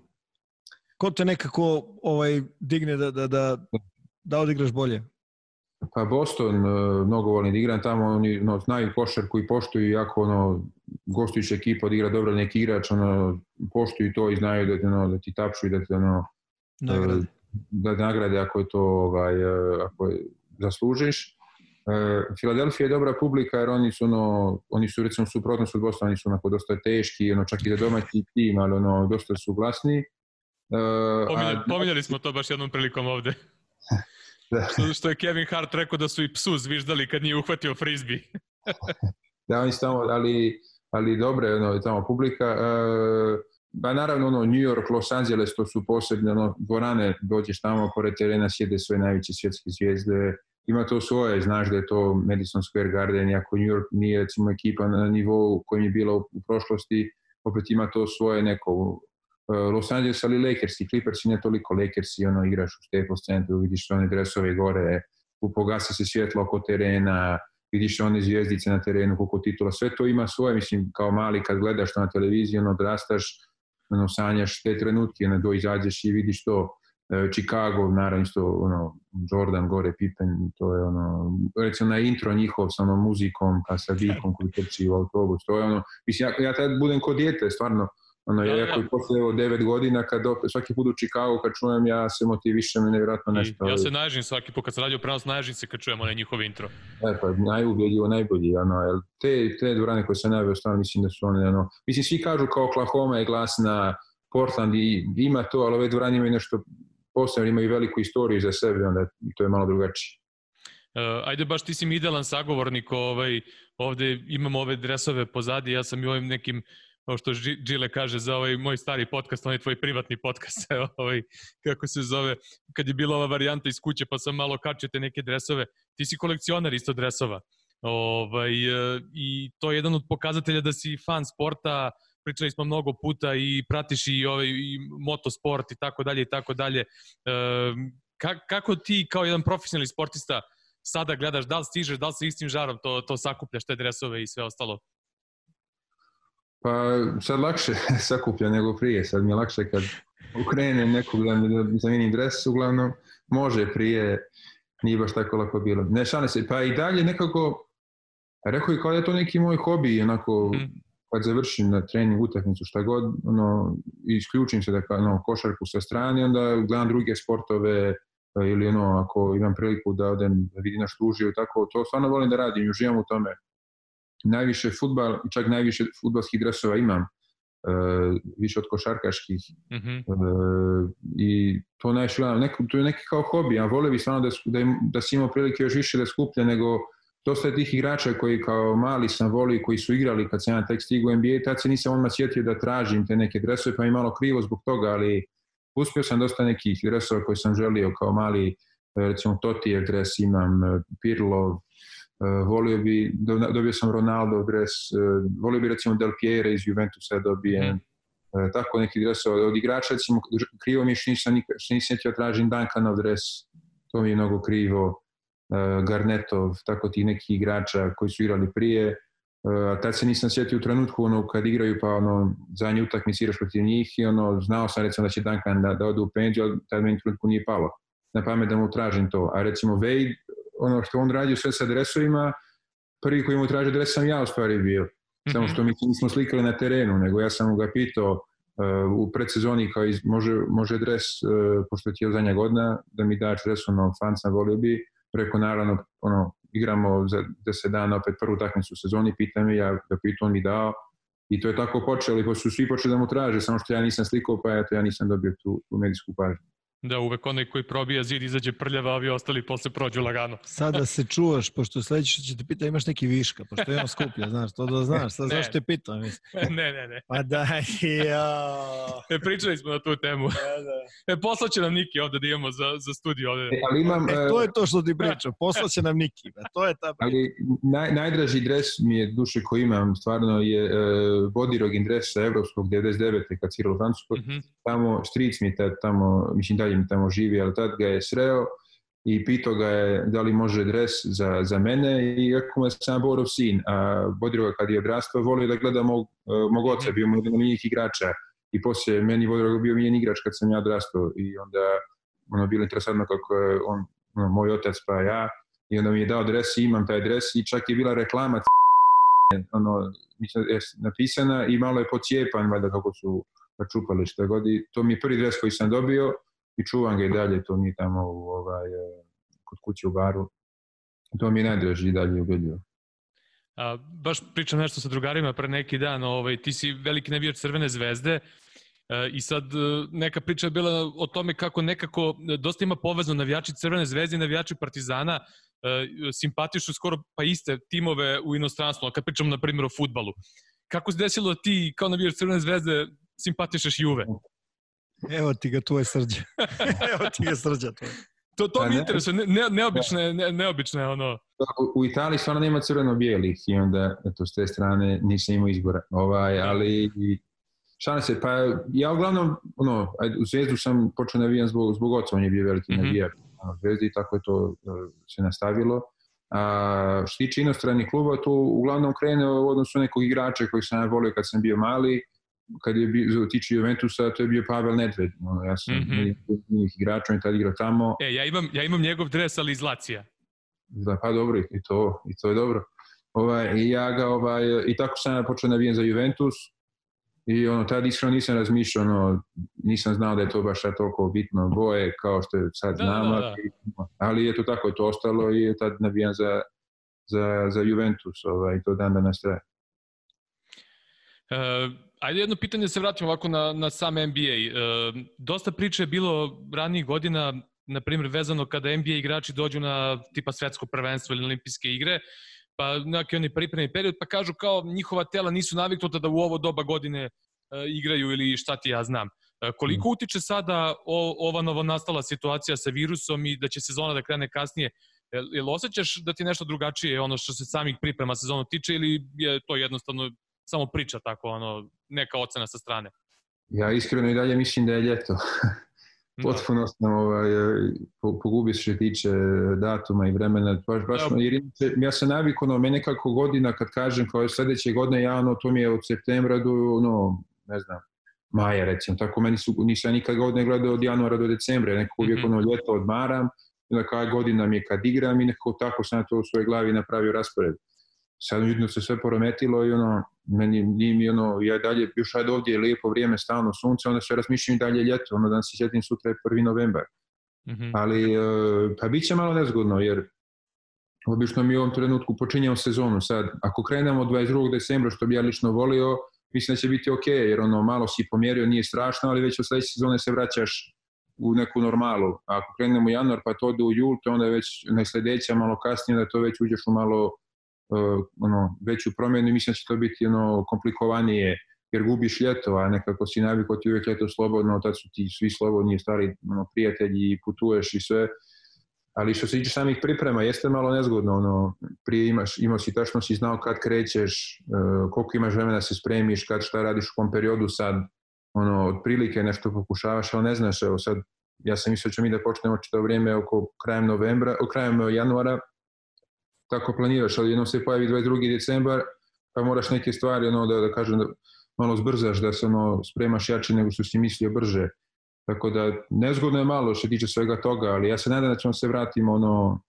Ko te nekako ovaj, digne da, da, da, da odigraš bolje? Pa Boston, uh, mnogo volim da igram tamo, oni no, znaju košar koji poštuju, jako ono, gostujuća ekipa odigra dobro neki igrač, ono, poštuju to i znaju da, ono, da ti tapšu i da te ono, nagrade. Uh, da nagrade ako je to ovaj, uh, ako je, zaslužiš. Uh, Filadelfija je dobra publika jer oni su ono, oni su recimo suprotnost od Bostona, oni su onako dosta teški, ono čak i za domaći tim, ali ono dosta su glasni. Uh, Pominjali, a, pominjali smo to baš jednom prilikom ovde. da. što, što je Kevin Hart rekao da su i psu zviždali kad nije uhvatio frisbee. da, oni su tamo, ali, ali dobre, ono, tamo publika. Uh, ba naravno, ono, New York, Los Angeles, to su posebne ono, dvorane, dođeš tamo, pored terena sjede sve najveće svjetske zvijezde, ima to svoje, znaš da je to Madison Square Garden, iako New York nije recimo ekipa na nivou kojim je bila u prošlosti, opet ima to svoje neko Los Angeles, ali Lakers i Clippers i ne toliko. Lakers i ono igraš u Staples centru, vidiš one dresove gore, pogasi se svjetlo oko terena, vidiš one zvijezdice na terenu, koliko titula, sve to ima svoje, mislim, kao mali kad gledaš to na televiziji, ono odrastaš, ono, sanjaš te trenutke, ono, do izađeš i vidiš to, e, Chicago, naravno isto, ono, Jordan gore, Pippen, to je ono, recimo na intro njihov sa onom muzikom, pa sa dikom koji trči u autobus, to je ono, mislim, ja, ja tad budem kod dijete, stvarno, Ono, da, ja, da. koji posle evo, devet godina, kad opet, svaki put u Chicago, kad čujem, ja se motivišem i nevjerojatno nešto. I, ja se naježim svaki put, kad sam radio prenos, naježim se kad čujem onaj njihov intro. E, pa, najubedljivo, najbolji, ono, jel, te, te dvorane koje sam najbolj stvarno mislim da su one, ono, mislim, svi kažu kao Oklahoma je glasna, Portland i ima to, ali ove dvorane imaju nešto posebno, imaju veliku istoriju za sebe, onda to je malo drugačije. Uh, ajde baš ti si mi idealan sagovornik, ovaj, ovde imamo ove dresove pozadi, ja sam i ovim nekim kao što Žile kaže za ovaj moj stari podcast, onaj tvoj privatni podcast, ovaj, kako se zove, kad je bila ova varijanta iz kuće, pa sam malo kačio te neke dresove. Ti si kolekcionar isto dresova. Ovaj, e, I to je jedan od pokazatelja da si fan sporta, pričali smo mnogo puta i pratiš i, ovaj, i motosport i tako dalje i tako dalje. E, kako ti kao jedan profesionalni sportista sada gledaš, da li stižeš, da li sa istim žarom to, to sakupljaš, te dresove i sve ostalo? Pa sad lakše sakuplja nego prije, sad mi je lakše kad ukrenem nekog da mi da zamenim dres, uglavnom može prije, nije baš tako lako bilo. Ne šane se, pa i dalje nekako, rekao je kao da je to neki moj hobi, onako, mm. Kad završim na trening, utakmicu, šta god, ono, isključim se da ono, košarku sa strane, onda gledam druge sportove, ili ono, ako imam priliku da odem da vidim na štužiju, tako, to stvarno volim da radim, uživam u tome najviše futbal, čak najviše futbalskih dresova imam, uh, više od košarkaških. Mm -hmm. uh, I to najviše gledam. Neko, to je neki kao hobi, a vole bi stvarno da, da, da si imao prilike još više da skuplja nego dosta je tih igrača koji kao mali sam volio koji su igrali kad sam ja tek stigao u NBA, tad se nisam odmah sjetio da tražim te neke dresove, pa mi malo krivo zbog toga, ali uspio sam dosta nekih dresova koje sam želio kao mali, recimo Totijev dres imam, Pirlov, Uh, volio bi, dobio sam Ronaldo dres, uh, volio bi recimo Del Piero iz Juventusa dobijem, mm. uh, tako neki dresova. Od igrača recimo krivo mi što nisam, nisam htio tražim Duncanov dres, to mi je mnogo krivo. Garnetov, tako ti neki igrača koji su igrali prije, a tad se nisam sjetio u trenutku ono, kad igraju pa ono, zadnji utakmici igraš protiv njih i ono, znao sam recimo da će Duncan da, da ode u penziju, ali tad meni trenutku nije palo na pamet da mu tražim to. A recimo Wade, ono što on radio sve sa dresovima, prvi koji mu traži dres sam ja u stvari bio. Samo što mi nismo slikali na terenu, nego ja sam ga pitao uh, u predsezoni kao iz, može, može dres, uh, pošto je tijel zadnja godina, da mi daš dres, ono, fan sam volio bi, preko naravno, ono, igramo za deset dana opet prvu takmicu u sezoni, pita me, ja ga pitam, on mi dao, i to je tako počelo, i su svi počeli da mu traže, samo što ja nisam slikao, pa eto, ja nisam dobio tu, tu medijsku pažnju. Da, uvek onaj koji probija zid izađe prljava, a ovi ostali posle prođu lagano. Sada se čuvaš, pošto sledeće što će te pita imaš neki viška, pošto imam skuplja, znaš, to da znaš, sad zašto te pitam, mislim. ne, ne, ne. Pa da, ja. E, pričali smo na tu temu. Da, da. E, poslaće nam Niki ovde da imamo za, za studio ovde. E, ali imam, e, to je to što ti pričam, poslaće nam Niki, ba, to je ta priča. Ali naj, najdraži dres mi je duše koji imam, stvarno je uh, Bodirogin dres sa Evropskog 99. kad svirao u Francuskoj. Mm -hmm. Tamo, stric mi je tamo, mislim dalje mi tamo živi, ali tad ga je sreo i pitao ga je da li može dres za, za mene i rekao mu je sam Borov sin, a Bodiroga kad je odrastao volio da gleda mog, mog oca, bio mu jedan od njih igrača i poslije meni Bodiroga bio mijen igrač kad sam ja odrastao i onda ono bilo interesantno kako je on, ono, moj otac pa ja i onda mi je dao dres i imam taj dres i čak je bila reklama ono, mislim, je napisana i malo je pocijepan, valjda kako su čupali što god i to mi je prvi dres koji sam dobio i čuvam ga i dalje, to mi tamo u, ovaj, e, kod kuće u baru. To mi je najdraži i dalje ubedljivo. A, baš pričam nešto sa drugarima pre neki dan, ovaj, ti si veliki navijač Crvene zvezde, E, I sad e, neka priča je bila o tome kako nekako dosta ima povezno navijači Crvene zvezde i navijači Partizana simpatišu skoro pa iste timove u inostranstvu, kad pričamo na primjer o futbalu. Kako se desilo da ti kao navijač Crvene zvezde simpatišeš Juve? Evo ti ga tvoje srđe. Evo ti ga srđa tvoje. To, to mi interesuje, ne, ne, neobične, ne, neobične ono. U, u Italiji stvarno nema crveno-bijelih i onda, eto, s te strane nisam imao izbora. Ovaj, ali Šalim se, pa ja uglavnom, ono, u Zvezdu sam počeo navijam zbog, zbog oca, on je bio veliki mm -hmm. navijač u Zvezdi i tako je to uh, se nastavilo. A, što tiče inostranih kluba, to uglavnom krene u odnosu nekog igrača koji sam ja volio kad sam bio mali, kad je bio, tiče Juventusa, to je bio Pavel Nedved. No, ja sam mm -hmm. njih igrača, on je tad igrao tamo. E, ja imam, ja imam njegov dres, ali iz Lacija. Da, pa dobro, i to, i to je dobro. Ovaj, i ja ga, ovaj, i tako sam ja počeo navijem za Juventus, I ono, tad iskreno nisam razmišljao, ono, nisam znao da je to baš sad toliko bitno boje kao što je sad da, znam, da, da. ali je to tako, je to ostalo i je tad navijam za, za, za Juventus, ovaj, to dan danas traje. Uh, ajde jedno pitanje da se vratimo ovako na, na sam NBA. E, dosta priče je bilo ranijih godina, na primjer vezano kada NBA igrači dođu na tipa svetsko prvenstvo ili olimpijske igre, pa neki oni pripremni period, pa kažu kao njihova tela nisu naviknuta da u ovo doba godine uh, igraju ili šta ti ja znam. Uh, koliko utiče sada o, ova novo nastala situacija sa virusom i da će sezona da krene kasnije? Jel, jel osjećaš da ti nešto drugačije ono što se samih priprema sezonu tiče ili je to jednostavno samo priča tako, ono, neka ocena sa strane? Ja iskreno i dalje mislim da je ljeto. Da. potpuno sam ovaj, pogubio što se tiče datuma i vremena. Baš, baš, ja. jer ja sam navikao, no, mene kako godina kad kažem kao je sledeće godine, ja ono, to mi je od septembra do, no, ne znam, maja recimo. Tako meni su, nisam nikad godine gledao od januara do decembra, nekako uvijek mm -hmm. ono ljeto odmaram, onda kada godina mi je kad igram i nekako tako sam to u svojoj glavi napravio raspored sad vidno se sve porometilo i ono, meni nije mi ono, ja dalje, još ajde ovdje je lijepo vrijeme, stalno sunce, onda sve razmišljam dalje ljeto, ono da se sjetim sutra je prvi novembar. Mm -hmm. Ali, uh, pa bit će malo nezgodno, jer obično mi u ovom trenutku počinjamo sezonu sad. Ako krenemo 22. decembra, što bi ja lično volio, mislim da će biti ok, jer ono malo si pomjerio, nije strašno, ali već od sledeće sezone se vraćaš u neku normalu. Ako krenemo u januar pa to ode u jul, to onda već na sledeća malo kasnije da to već uđeš u malo ono, veću promenu i mislim da će to biti ono, komplikovanije jer gubiš ljeto, a nekako si navikao ti uvijek ljeto slobodno, tad su ti svi slobodni, stari ono, prijatelji i putuješ i sve. Ali što se tiče samih priprema, jeste malo nezgodno, ono, prije imaš, imao si tačno si znao kad krećeš, uh, koliko imaš vremena da se spremiš, kad šta radiš u kom periodu sad, ono, otprilike nešto pokušavaš, ali ne znaš, evo sad ja sam mislio da ćemo mi da počnemo čito vrijeme oko krajem novembra, o krajem januara, tako planiraš, ali jednom se pojavi 22. decembar, pa moraš neke stvari, ono, da, da kažem, da malo zbrzaš, da se ono, spremaš jače nego što si mislio brže. Tako da, nezgodno je malo što tiče svega toga, ali ja se nadam da ćemo se vratimo ono,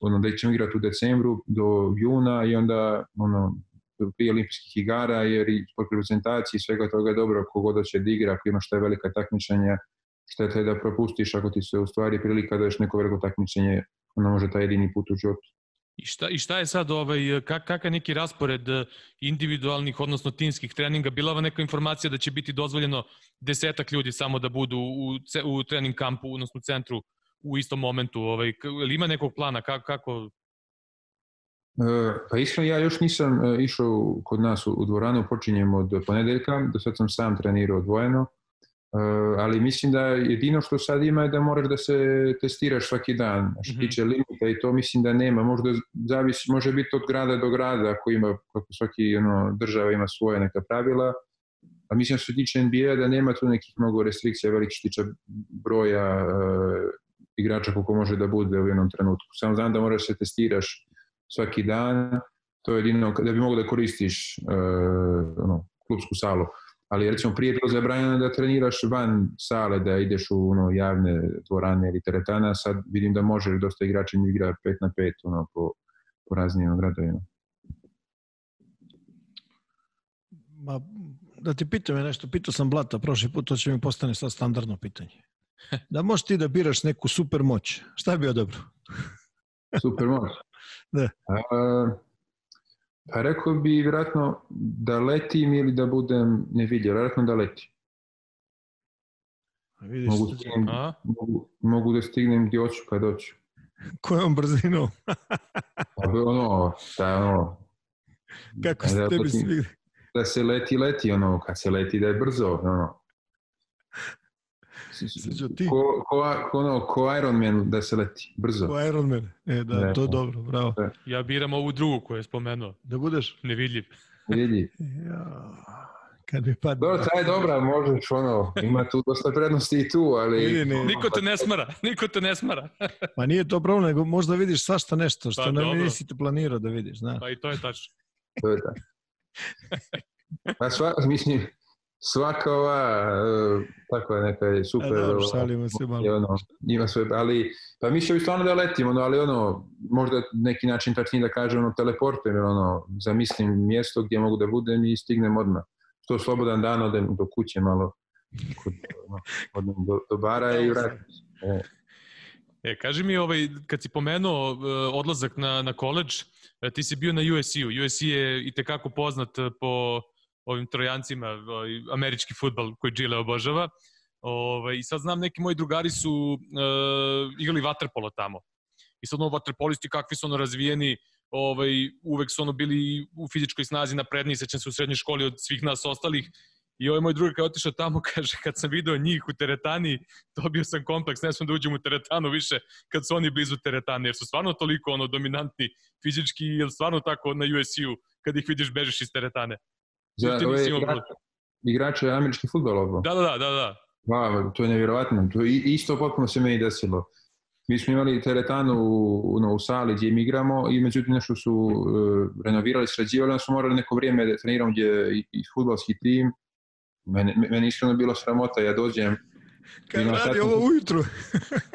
ono da ćemo igrati u decembru do juna i onda ono, prije olimpijskih igara, jer i sport reprezentacije svega toga je dobro kogod će da igra, ako imaš te velika takmičenja, šteta je da propustiš ako ti se u stvari prilika da još neko veliko takmičenje, ono može taj jedini put u životu. I šta, I šta je sad, ovaj, kak, kakav neki raspored eh, individualnih, odnosno timskih treninga? Bila va neka informacija da će biti dozvoljeno desetak ljudi samo da budu u, u trening kampu, odnosno centru u istom momentu? Ovaj, ili ima nekog plana? Kako, kako E, pa iskreno ja još nisam e, išao kod nas u, u dvoranu, počinjem od ponedeljka, do sad sam sam trenirao odvojeno, ali mislim da jedino što sad ima je da moraš da se testiraš svaki dan. Što mm -hmm. tiče limita i to mislim da nema, možda zavisi, može biti od grada do grada ako ima, kako svaki ono, država ima svoje neka pravila, a mislim što tiče NBA da nema tu nekih mnogo restrikcija velikih što tiče broja uh, igrača koliko može da bude u jednom trenutku. Samo znam da moraš da se testiraš svaki dan, to je jedino da bi mogo da koristiš uh, ono, klubsku salu. Ali recimo prije bilo zabranjeno da treniraš van sale, da ideš u ono, javne dvorane ili teretana, sad vidim da može, dosta igrača igra 5 na 5 ono, po, po raznim gradovima. Ma, da ti pitam nešto, pitao sam Blata prošli put, to će mi postane sad standardno pitanje. Da možeš ti da biraš neku super moć, šta je bio dobro? super moć? Da. A, pa rekao bi vjerojatno da letim ili da budem nevidljiv, vjerojatno da letim. A vidiš, mogu, stignem, mogu, mogu da stignem gdje hoću kad hoću. Kojom brzinom? pa ono, da ono... Kako se tebi svi... Da se leti, leti, ono, kad se leti da je brzo, ono. Srđo, ti? Ko, ko, ko, ono, ko Iron Man da se leti, brzo. Ko Iron Man, e da, ne, to je dobro, bravo. Ne. Ja biram ovu drugu koju je spomenuo. Da budeš? Nevidljiv. Vidi. Ja, kad bi pad... Dobro, taj je dobra, možeš, ono, ima tu dosta prednosti i tu, ali... Vidi, ne. Niko te ne smara, niko te ne smara. Pa nije to problem, nego možda vidiš svašta nešto, što Pa, dobro. nisi te planirao da vidiš, znaš. Pa i to je tačno. To je tako. Pa sva, mislim, svaka ova, uh, tako je neka je super. A dobro, ova, šalimo se malo. ono, ima sve, ali, pa mi bi stvarno da letimo, no, ali ono, možda neki način tačnije da kažem, ono, teleportujem, ono, zamislim mjesto gdje mogu da budem i stignem odmah. To slobodan dan, odem do kuće malo, kod, ono, odem do, do bara i vratim se. E, E, kaži mi, ovaj, kad si pomenuo uh, odlazak na, na koleđ, uh, ti si bio na USC-u. USC je i tekako poznat uh, po ovim trojancima, ovaj, američki futbal koji Gile obožava. Ovaj, I sad znam, neki moji drugari su uh, igrali vaterpolo tamo. I sad ono, vaterpolisti kakvi su ono razvijeni, ovaj, uvek su ono bili u fizičkoj snazi napredniji, sećam se u srednjoj školi od svih nas ostalih. I ovaj moj drugar kad je otišao tamo, kaže, kad sam video njih u teretani, dobio sam kompleks, ne sam da uđem u teretanu više kad su oni blizu teretane, jer su stvarno toliko ono dominantni fizički, ili stvarno tako na USU, kad ih vidiš bežeš iz teretane. Za Ti nisi imao igrače američki futbol ovo. Da, da, da, da, da. Wow, to je nevjerovatno. To je isto potpuno se meni desilo. Mi smo imali teretanu u, no, u sali gdje mi igramo i međutim nešto su uh, renovirali, sređivali, onda smo morali neko vrijeme da treniramo gdje je i, i futbolski tim. Mene, meni iskreno bilo sramota, ja dođem, Kad radi ovo ujutru.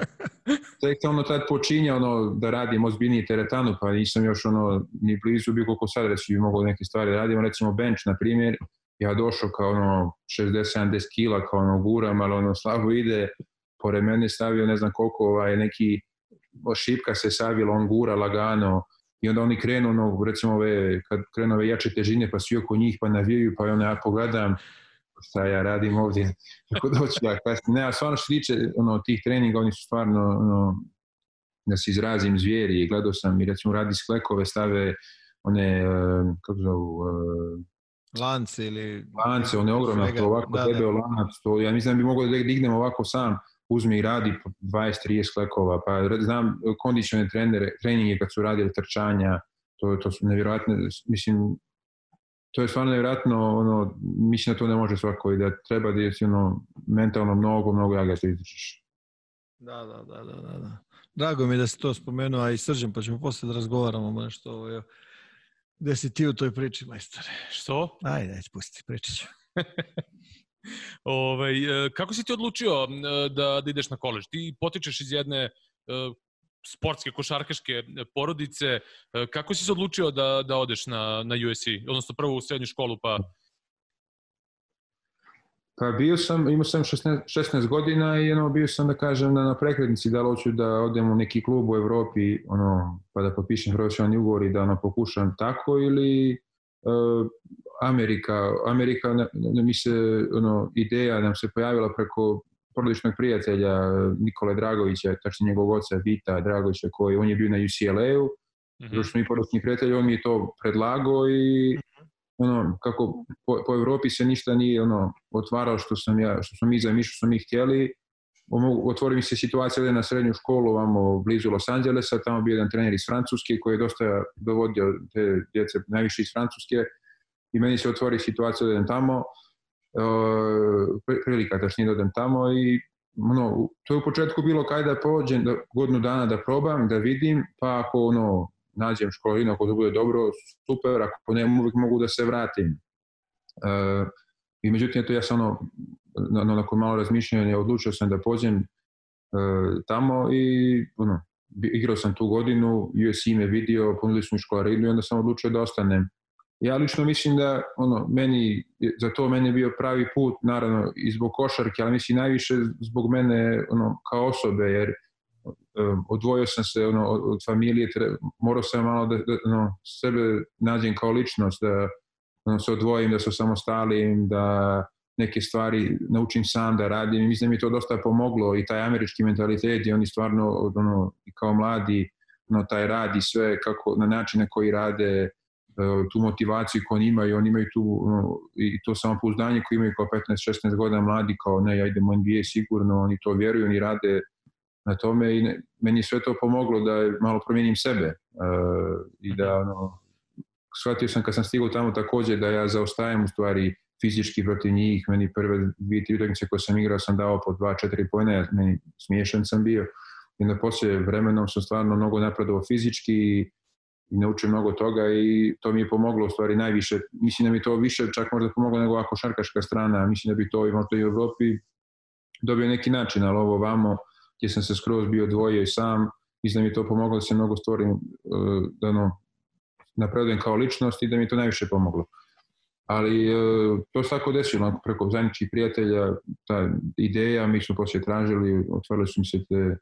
tek sam ono tad počinjao ono, da radim ozbiljniji teretanu, pa nisam još ono, ni blizu bio koliko sad reći bi mogao neke stvari da radimo, recimo bench, na primjer, ja došao kao ono 60-70 kila, kao ono guram, ali ono slabo ide, pored mene stavio ne znam koliko, ovaj, neki šipka se savila, on gura lagano, i onda oni krenu, ono, recimo ove, kad krenu ove jače težine, pa svi oko njih, pa navijaju, pa onda ja pogledam, šta ja radim ovdje, kako doći ja kasnije. Ne, a stvarno što tiče ono, tih treninga, oni su stvarno, ono, da se izrazim zvijeri, gledao sam i recimo radi sklekove, stave one, e, kako zovu, e, Lance ili... lance, one ogromne, to ovako da, da, da. lanac, to, ja mislim da bi mogao da dignem ovako sam, uzme i radi po 20-30 sklekova, pa znam kondicione trenere, treninge kad su radili trčanja, to, to su nevjerojatne, mislim, to je stvarno nevjerojatno, ono, mislim da to ne može svako i da treba da je ono, mentalno mnogo, mnogo jaga da izdržiš. Da, da, da, da, da, da. Drago mi je da si to spomenuo, a i srđem, pa ćemo posle da razgovaramo nešto ovo. Gde si ti u toj priči, majstore? Što? Ajde, ajde, pusti, pričat ću. Ovaj, e, kako si ti odlučio e, da, da ideš na koleđ? Ti potičeš iz jedne e, sportske, košarkaške porodice. Kako si se odlučio da, da odeš na, na USC? Odnosno prvo u srednju školu, pa Pa bio sam, imao sam 16, 16 godina i ono, bio sam da kažem na, na prekretnici da li hoću da odem u neki klub u Evropi ono, pa da potpišem profesionalni ugovor i da ono, pokušam tako ili uh, Amerika, Amerika na, na, mi se ono, ideja nam se pojavila preko porodičnog prijatelja Nikole Dragovića, tačnije njegovog oca Vita Dragovića koji on je bio na UCLA-u, mm -hmm. mi porodični prijatelji, on mi je to predlagao i ono, kako po, po Evropi se ništa nije ono, otvarao što sam ja, što smo mi zamišljali, što smo mi htjeli. Otvori mi se situacija da na srednju školu vamo blizu Los Angelesa, tamo bio jedan trener iz Francuske koji je dosta dovodio te djece najviše iz Francuske i meni se otvori situacija da idem tamo, e, prilika što da idem tamo i ono, to je u početku bilo kaj da pođem, da, godinu dana da probam, da vidim, pa ako ono, nađem školinu, ako to bude dobro, super, ako ne, uvijek mogu da se vratim. E, I međutim, to ja sam ono, na, nakon malo razmišljanja, odlučio sam da pođem e, tamo i ono, igrao sam tu godinu, USC me vidio, ponudili su mi školarinu i onda sam odlučio da ostanem. Ja lično mislim da ono, meni, za to meni bio pravi put, naravno i zbog košarke, ali mislim najviše zbog mene ono, kao osobe, jer odvojio sam se ono, od, od familije, morao sam malo da, da ono, sebe nađem kao ličnost, da ono, se odvojim, da se samostalim, da neke stvari naučim sam da radim. Mislim da mi to dosta pomoglo i taj američki mentalitet i oni stvarno ono, kao mladi ono, taj rad i sve kako, na način na koji rade tu motivaciju koju oni imaju, oni imaju tu i to samopouzdanje koje imaju kao 15-16 godina mladi, kao ne, ja idem NBA sigurno, oni to vjeruju, oni rade na tome i ne, meni sve to pomoglo da malo promijenim sebe uh, i da ono, shvatio sam kad sam stigao tamo takođe da ja zaostajem u stvari fizički protiv njih, meni prve dvije, tri utakmice koje sam igrao sam dao po dva, četiri pojene, meni smiješan sam bio i na poslije vremenom sam stvarno mnogo napredovao fizički i, i naučio mnogo toga i to mi je pomoglo u stvari najviše, mislim da mi to više čak možda pomoglo nego ako šarkaška strana, mislim da bi to i možda i u Evropi dobio neki način, ali ovo vamo gdje sam se skroz bio dvojio i sam, mislim da mi to pomoglo da se mnogo stvorim, e, da ono, napredujem kao ličnost i da mi to najviše pomoglo. Ali e, to se tako desilo, preko zajedničkih prijatelja, ta ideja, mi smo poslije tražili, otvorili su mi se te e,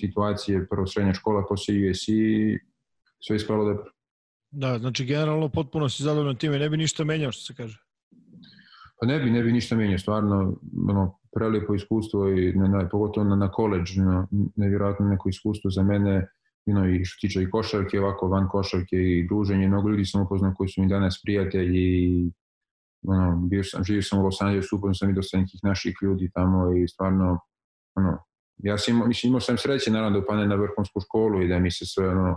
situacije, prvo srednja škola, poslije USC sve ispalo dobro. Da, znači generalno potpuno si zadovoljan time, ne bi ništa menjao što se kaže. Pa ne bi, ne bi ništa menjao, stvarno, ono, prelijepo iskustvo i na, na, pogotovo na, na koleđ, no, nevjerojatno neko iskustvo za mene, no, i što tiče i košarke, ovako van košarke i druženje, mnogo ljudi sam upoznao koji su mi danas prijatelji i ono, bio sam, živio sam u Los Angelesu, upoznao sam i dosta nekih naših ljudi tamo i stvarno, ono, ja sam imao, mislim, imao sam sreće naravno da upanem na vrhunsku školu i da mi se sve ono,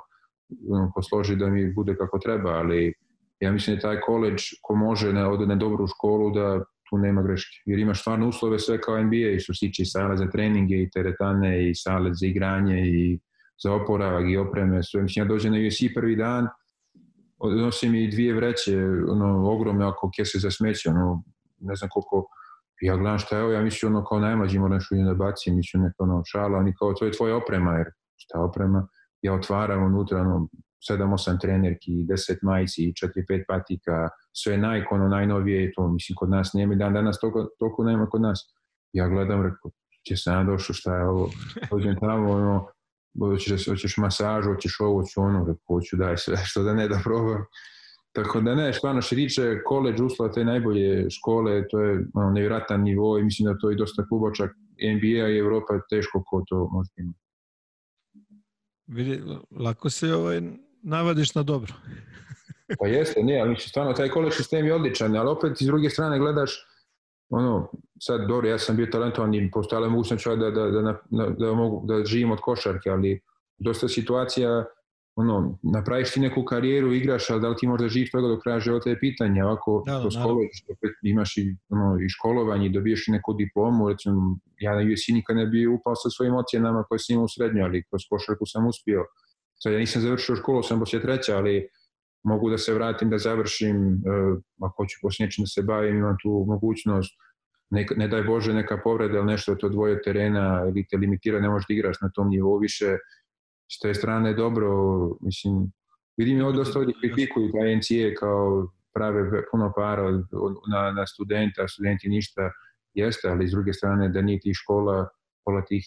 posloži da mi bude kako treba, ali ja mislim da taj koleđ ko može na, ode na dobru školu da tu nema greške. Jer imaš stvarno uslove sve kao NBA i što se tiče sale za treninge i teretane i sale za igranje i za oporavak i opreme. Sve. Mislim, ja dođem na USC prvi dan, nosim i dvije vreće, ono, ogromne ako kese za smeće, ono, ne znam koliko, ja gledam šta je ja mislim ono kao najmlađi moram što da bacim, mislim neka ono šala, oni kao to je tvoja oprema, jer šta oprema, ja otvaram unutra, ono, 7-8 trenerki, 10 majici, 4-5 patika, sve Nike, ono najnovije je to, mislim, kod nas nema dan danas, toliko, toliko nema kod nas. Ja gledam, rekao, će se ja došao, šta je ovo, dođem tamo, ono, hoćeš, hoćeš masažu, hoćeš ovo, hoću ono, rekao, hoću daj sve, što da ne da probam. Tako da ne, stvarno što tiče koleđ uslova te najbolje škole, to je ono, nevjeratan nivo i mislim da to i dosta kluba, čak NBA i Evropa je teško ko to može imati. Vidi, lako se ovaj, navadiš na dobro. pa jeste, nije, ali stvarno taj college sistem je odličan, ali opet iz druge strane gledaš ono, sad dobro, ja sam bio talentovan i postojala mogućnost da, da, da, da, da, mogu, da živim od košarke, ali dosta situacija ono, napraviš ti neku karijeru, igraš, ali da li ti možda živiš toga do kraja života je pitanje, ovako Da, da, kroz college opet imaš i, ono, i školovanje i dobiješ i neku diplomu, recimo ja na USC nikad ne bi upao sa svojim ocjenama koje sam imao u srednjoj, ali kroz košarku sam uspio. Sad ja nisam završio školu, sam poslije treća, ali mogu da se vratim da završim, uh, ako hoću poslije nečim da se bavim, imam tu mogućnost, ne, ne daj Bože neka povreda ili nešto to dvoje terena ili te limitira, ne možeš da igraš na tom nivou više, s te strane dobro, mislim, vidim ovdje dosta ovdje kritikuju taj NCA kao prave ve- puno para na, na studenta, studenti ništa jeste, ali s druge strane da nije tih škola, pola tih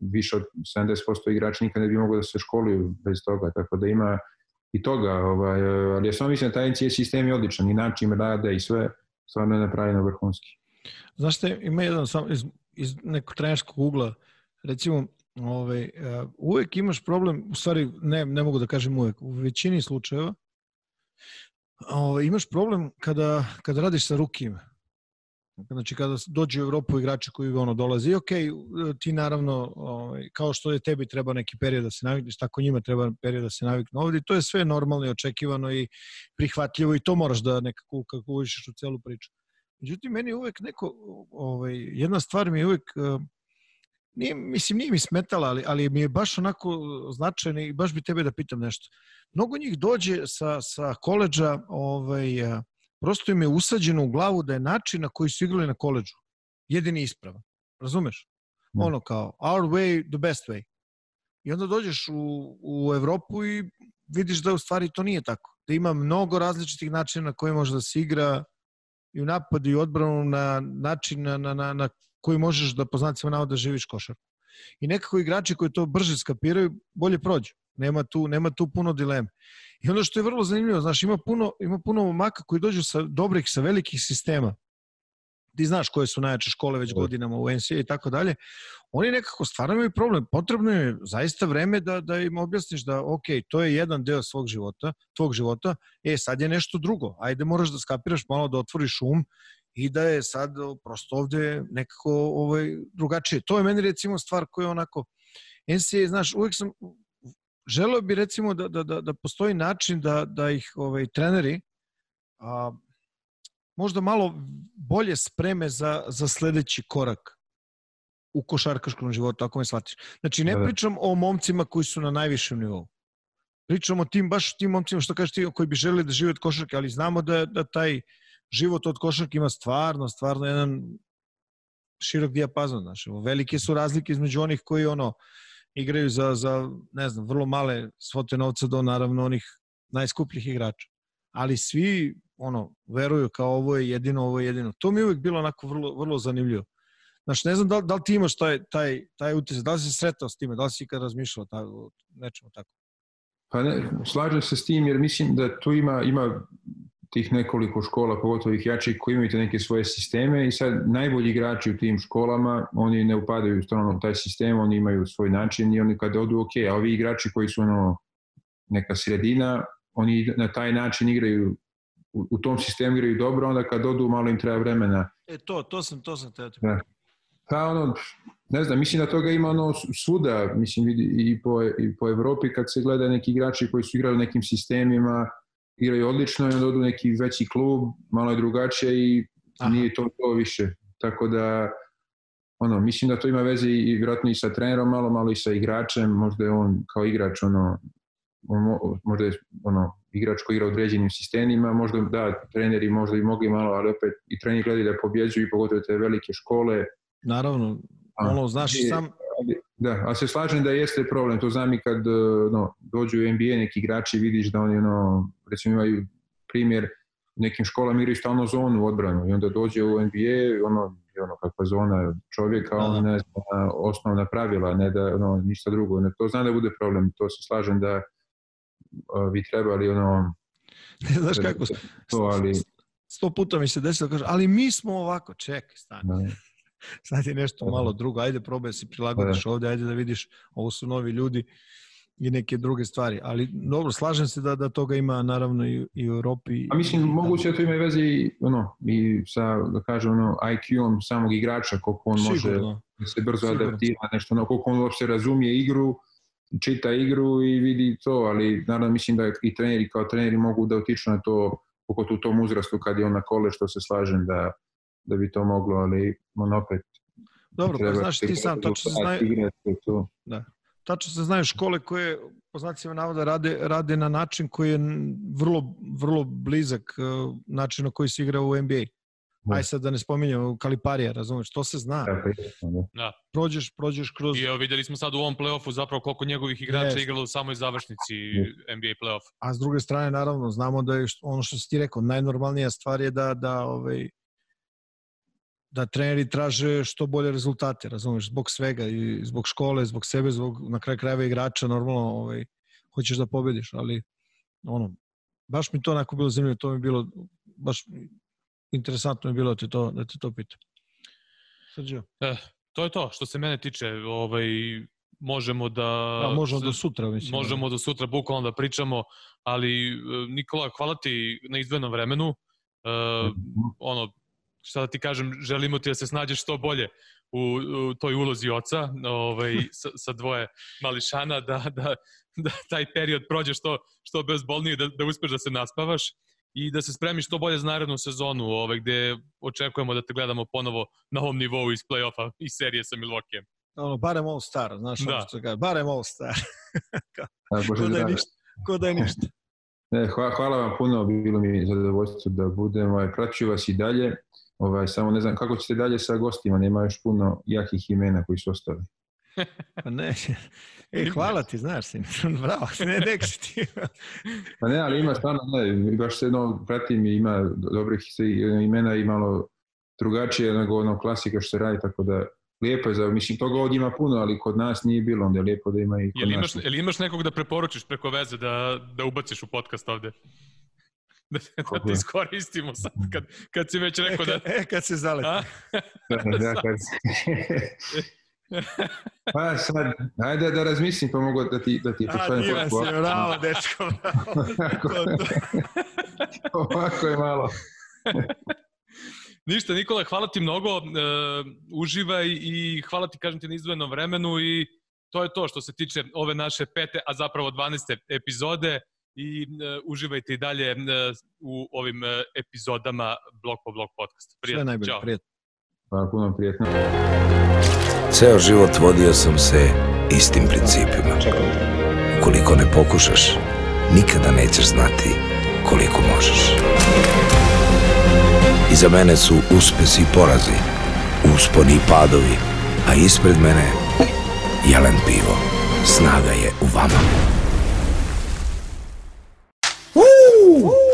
više od 70% igrača nikad ne bi moglo da se školuju bez toga, tako da ima i toga, ovaj, ali ja samo mislim da taj NCA sistem je odličan i način rada i sve stvarno je napravljeno vrhunski. Znaš šta, ima jedan sam iz, iz nekog trenerskog ugla, recimo, ovaj, uh, uvek imaš problem, u stvari ne, ne mogu da kažem uvek, u većini slučajeva ovaj, imaš problem kada, kada radiš sa rukijima. Znači kada dođe u Evropu igrači koji ono dolaze i ok, ti naravno ovaj, kao što je tebi treba neki period da se navikneš, tako njima treba period da se naviknu ovde i to je sve normalno i očekivano i prihvatljivo i to moraš da nekako ukalkulišeš u celu priču. Međutim, meni uvek neko, ovaj, jedna stvar mi je uvek, eh, nije, mislim, nije mi smetala, ali, ali mi je baš onako značajna i baš bi tebe da pitam nešto. Mnogo njih dođe sa, sa koleđa, ovaj, eh, prosto im je usađeno u glavu da je način na koji su igrali na koleđu jedini ispravan. Razumeš? Da. Ono kao, our way, the best way. I onda dođeš u, u Evropu i vidiš da u stvari to nije tako. Da ima mnogo različitih načina na koji može da se igra i u napadu i u odbranu na način na, na, na, na koji možeš da po znacima navoda živiš košarku. I nekako igrači koji to brže skapiraju, bolje prođu. Nema tu, nema tu puno dileme. I ono što je vrlo zanimljivo, znaš, ima puno, ima puno momaka koji dođu sa dobrih, sa velikih sistema. Ti znaš koje su najjače škole već godinama u NCAA i tako dalje. Oni nekako stvarno imaju problem. Potrebno je zaista vreme da, da im objasniš da, ok, to je jedan deo svog života, tvog života, e, sad je nešto drugo. Ajde, moraš da skapiraš malo, da otvoriš um i da je sad prosto ovde nekako ovaj, drugačije. To je meni recimo stvar koja je onako NCAA, znaš, uvek sam želeo bi recimo da, da, da, da postoji način da, da ih ovaj, treneri a, možda malo bolje spreme za, za sledeći korak u košarkaškom životu, ako me shvatiš. Znači, ne Da, da. pričam o momcima koji su na najvišem nivou. Pričam o tim, baš tim momcima, što kažeš ti, koji bi želeli da žive od košarke, ali znamo da, da taj život od košarke ima stvarno, stvarno jedan širok dijapazon. Znači, velike su razlike između onih koji ono, igraju za, za, ne znam, vrlo male svote novca do naravno onih najskupljih igrača. Ali svi, ono, veruju kao ovo je jedino, ovo je jedino. To mi je uvijek bilo onako vrlo, vrlo zanimljivo. Znaš, ne znam da, da li ti imaš taj, taj, taj utisak, da li si sretao s time, da li si ikad razmišljao ta, o nečemu tako? Pa ne, slažem se s tim jer mislim da tu ima, ima tih nekoliko škola, pogotovo ih jačih koji imaju neke svoje sisteme i sad najbolji igrači u tim školama, oni ne upadaju u taj sistem, oni imaju svoj način i oni kada odu ok, a ovi igrači koji su ono neka sredina, oni na taj način igraju u, u tom sistemu igraju dobro, onda kad odu malo im treba vremena E, to, to sam, to sam teo. Da. Pa ono, ne znam, mislim da toga ima ono svuda, mislim vidi i po, i po Evropi kad se gleda neki igrači koji su igrali u nekim sistemima, igraju odlično i onda odu neki veći klub, malo je drugačije i Aha. nije to to više. Tako da, ono, mislim da to ima veze i, vjerojatno i sa trenerom, malo, malo i sa igračem, možda je on kao igrač, ono, on mo- možda je ono, igrač koji igra u određenim sistemima, možda da, treneri možda i mogli malo, ali opet i treneri gledaju da pobjeđuju i pogotovo te velike škole, Naravno, ono, znaš, sam, Da, ali se slažem da jeste problem, to znam i kad e, no, dođu u NBA neki igrači, vidiš da oni, ono, recimo imaju primjer, nekim školama igraju stalno zonu u odbranu i onda dođe u NBA, ono, ono kakva zona čovjeka, Da, da. on ne zna osnovna pravila, ne da, ono, ništa drugo. Ne, to znam da bude problem, to se slažem da e, bi trebali, ono, znaš kako, to, ali, sto puta mi se desilo da kaže, ali mi smo ovako, čekaj, stani. da, sad je nešto Da. malo drugo, ajde probaj da se prilagodiš ovde, ajde da vidiš, ovo su novi ljudi i neke druge stvari, ali dobro, slažem se da, da toga ima naravno i, i u Europi. A mislim, i, moguće da to ima i veze i, ono, i sa, da kažem, ono, IQ-om samog igrača, koliko on može Sigurno. da se brzo Sigurno. adaptira, nešto, ono, koliko on uopšte razumije igru čita igru i vidi to, ali naravno mislim da i treneri kao treneri mogu da utiču na to pogotovo u tom uzrastu kad je on na kole, što se slažem da, da bi to moglo, ali on opet Dobro, pa znaš ti sam, tačno se znaju, da, tačno se znaju škole koje, po znacima navoda, rade, rade na način koji je vrlo, vrlo blizak uh, način na koji se igra u NBA. Da. Aj sad da ne spominjem Kaliparija, razumeš, to se zna. Da, da. da. Prođeš, prođeš kroz... I evo, videli smo sad u ovom play-offu zapravo koliko njegovih igrača yes. igralo u samoj završnici yes. NBA play-off. A s druge strane, naravno, znamo da je ono što si ti rekao, najnormalnija stvar je da, da ovaj, da treneri traže što bolje rezultate, razumeš, zbog svega i zbog škole, zbog sebe, zbog na kraj krajeva igrača, normalno ovaj, hoćeš da pobediš, ali ono, baš mi to onako bilo zanimljivo, to mi je bilo baš interesantno je bilo da te to, da te to pitam. Srđo. Eh, to je to, što se mene tiče, ovaj, možemo da... Da, možemo do sutra, mislim. Možemo do sutra bukvalno da pričamo, ali eh, Nikola, hvala ti na izdvojenom vremenu. Uh, ono, šta da ti kažem, želimo ti da se snađeš što bolje u, u toj ulozi oca ovaj, sa, sa dvoje mališana, da, da, da taj period prođe što, što bezbolnije, da, da uspeš da se naspavaš i da se spremiš što bolje za narednu sezonu, ovaj, gde očekujemo da te gledamo ponovo na ovom nivou iz play-offa i serije sa Milwaukee. Ono, barem All Star, znaš da. ono što kaže, barem All Star. ko, da je ništa. Ko da je ništa. Ne, hvala, hvala vam puno, bilo mi zadovoljstvo da budem, ovaj, praću vas i dalje, ovaj, samo ne znam kako ćete dalje sa gostima, nema još puno jakih imena koji su ostali. Pa ne, e, hvala ti, znaš si, bravo, ne, nek si ti. pa ne, ali ima stvarno, ne, baš se jedno pratim i ima dobrih imena i malo drugačije nego ono klasika što se radi, tako da lijepo je za, mislim, toga ovdje ima puno, ali kod nas nije bilo, onda je lijepo da ima i kod jel imaš, nas. Jel imaš nekog da preporučiš preko veze da, da ubaciš u podcast ovde? da, da ti iskoristimo sad, kad, kad si već rekao da... E, kad se zaleti. da, da, kad Pa sad, ajde da razmislim, pa mogu da ti, da ti pošaljem. A, divan si, bravo, dečko, bravo. Ovako je malo. Ništa, Nikola, hvala ti mnogo, e, uživaj i hvala ti, kažem ti, na izdvojenom vremenu i to je to što se tiče ove naše pete, a zapravo 12. epizode i e, uživajte i dalje e, u ovim e, epizodama Blog po Blog podcast. Prijatno. Sve najbolje, Ćao. prijatno. Hvala puno, prijatno. Ceo život vodio sam se istim principima. Ukoliko ne pokušaš, nikada nećeš znati koliko možeš. Iza mene su uspesi i porazi, usponi i padovi, a ispred mene jelen pivo. Snaga je u vama. Ooh. Woo!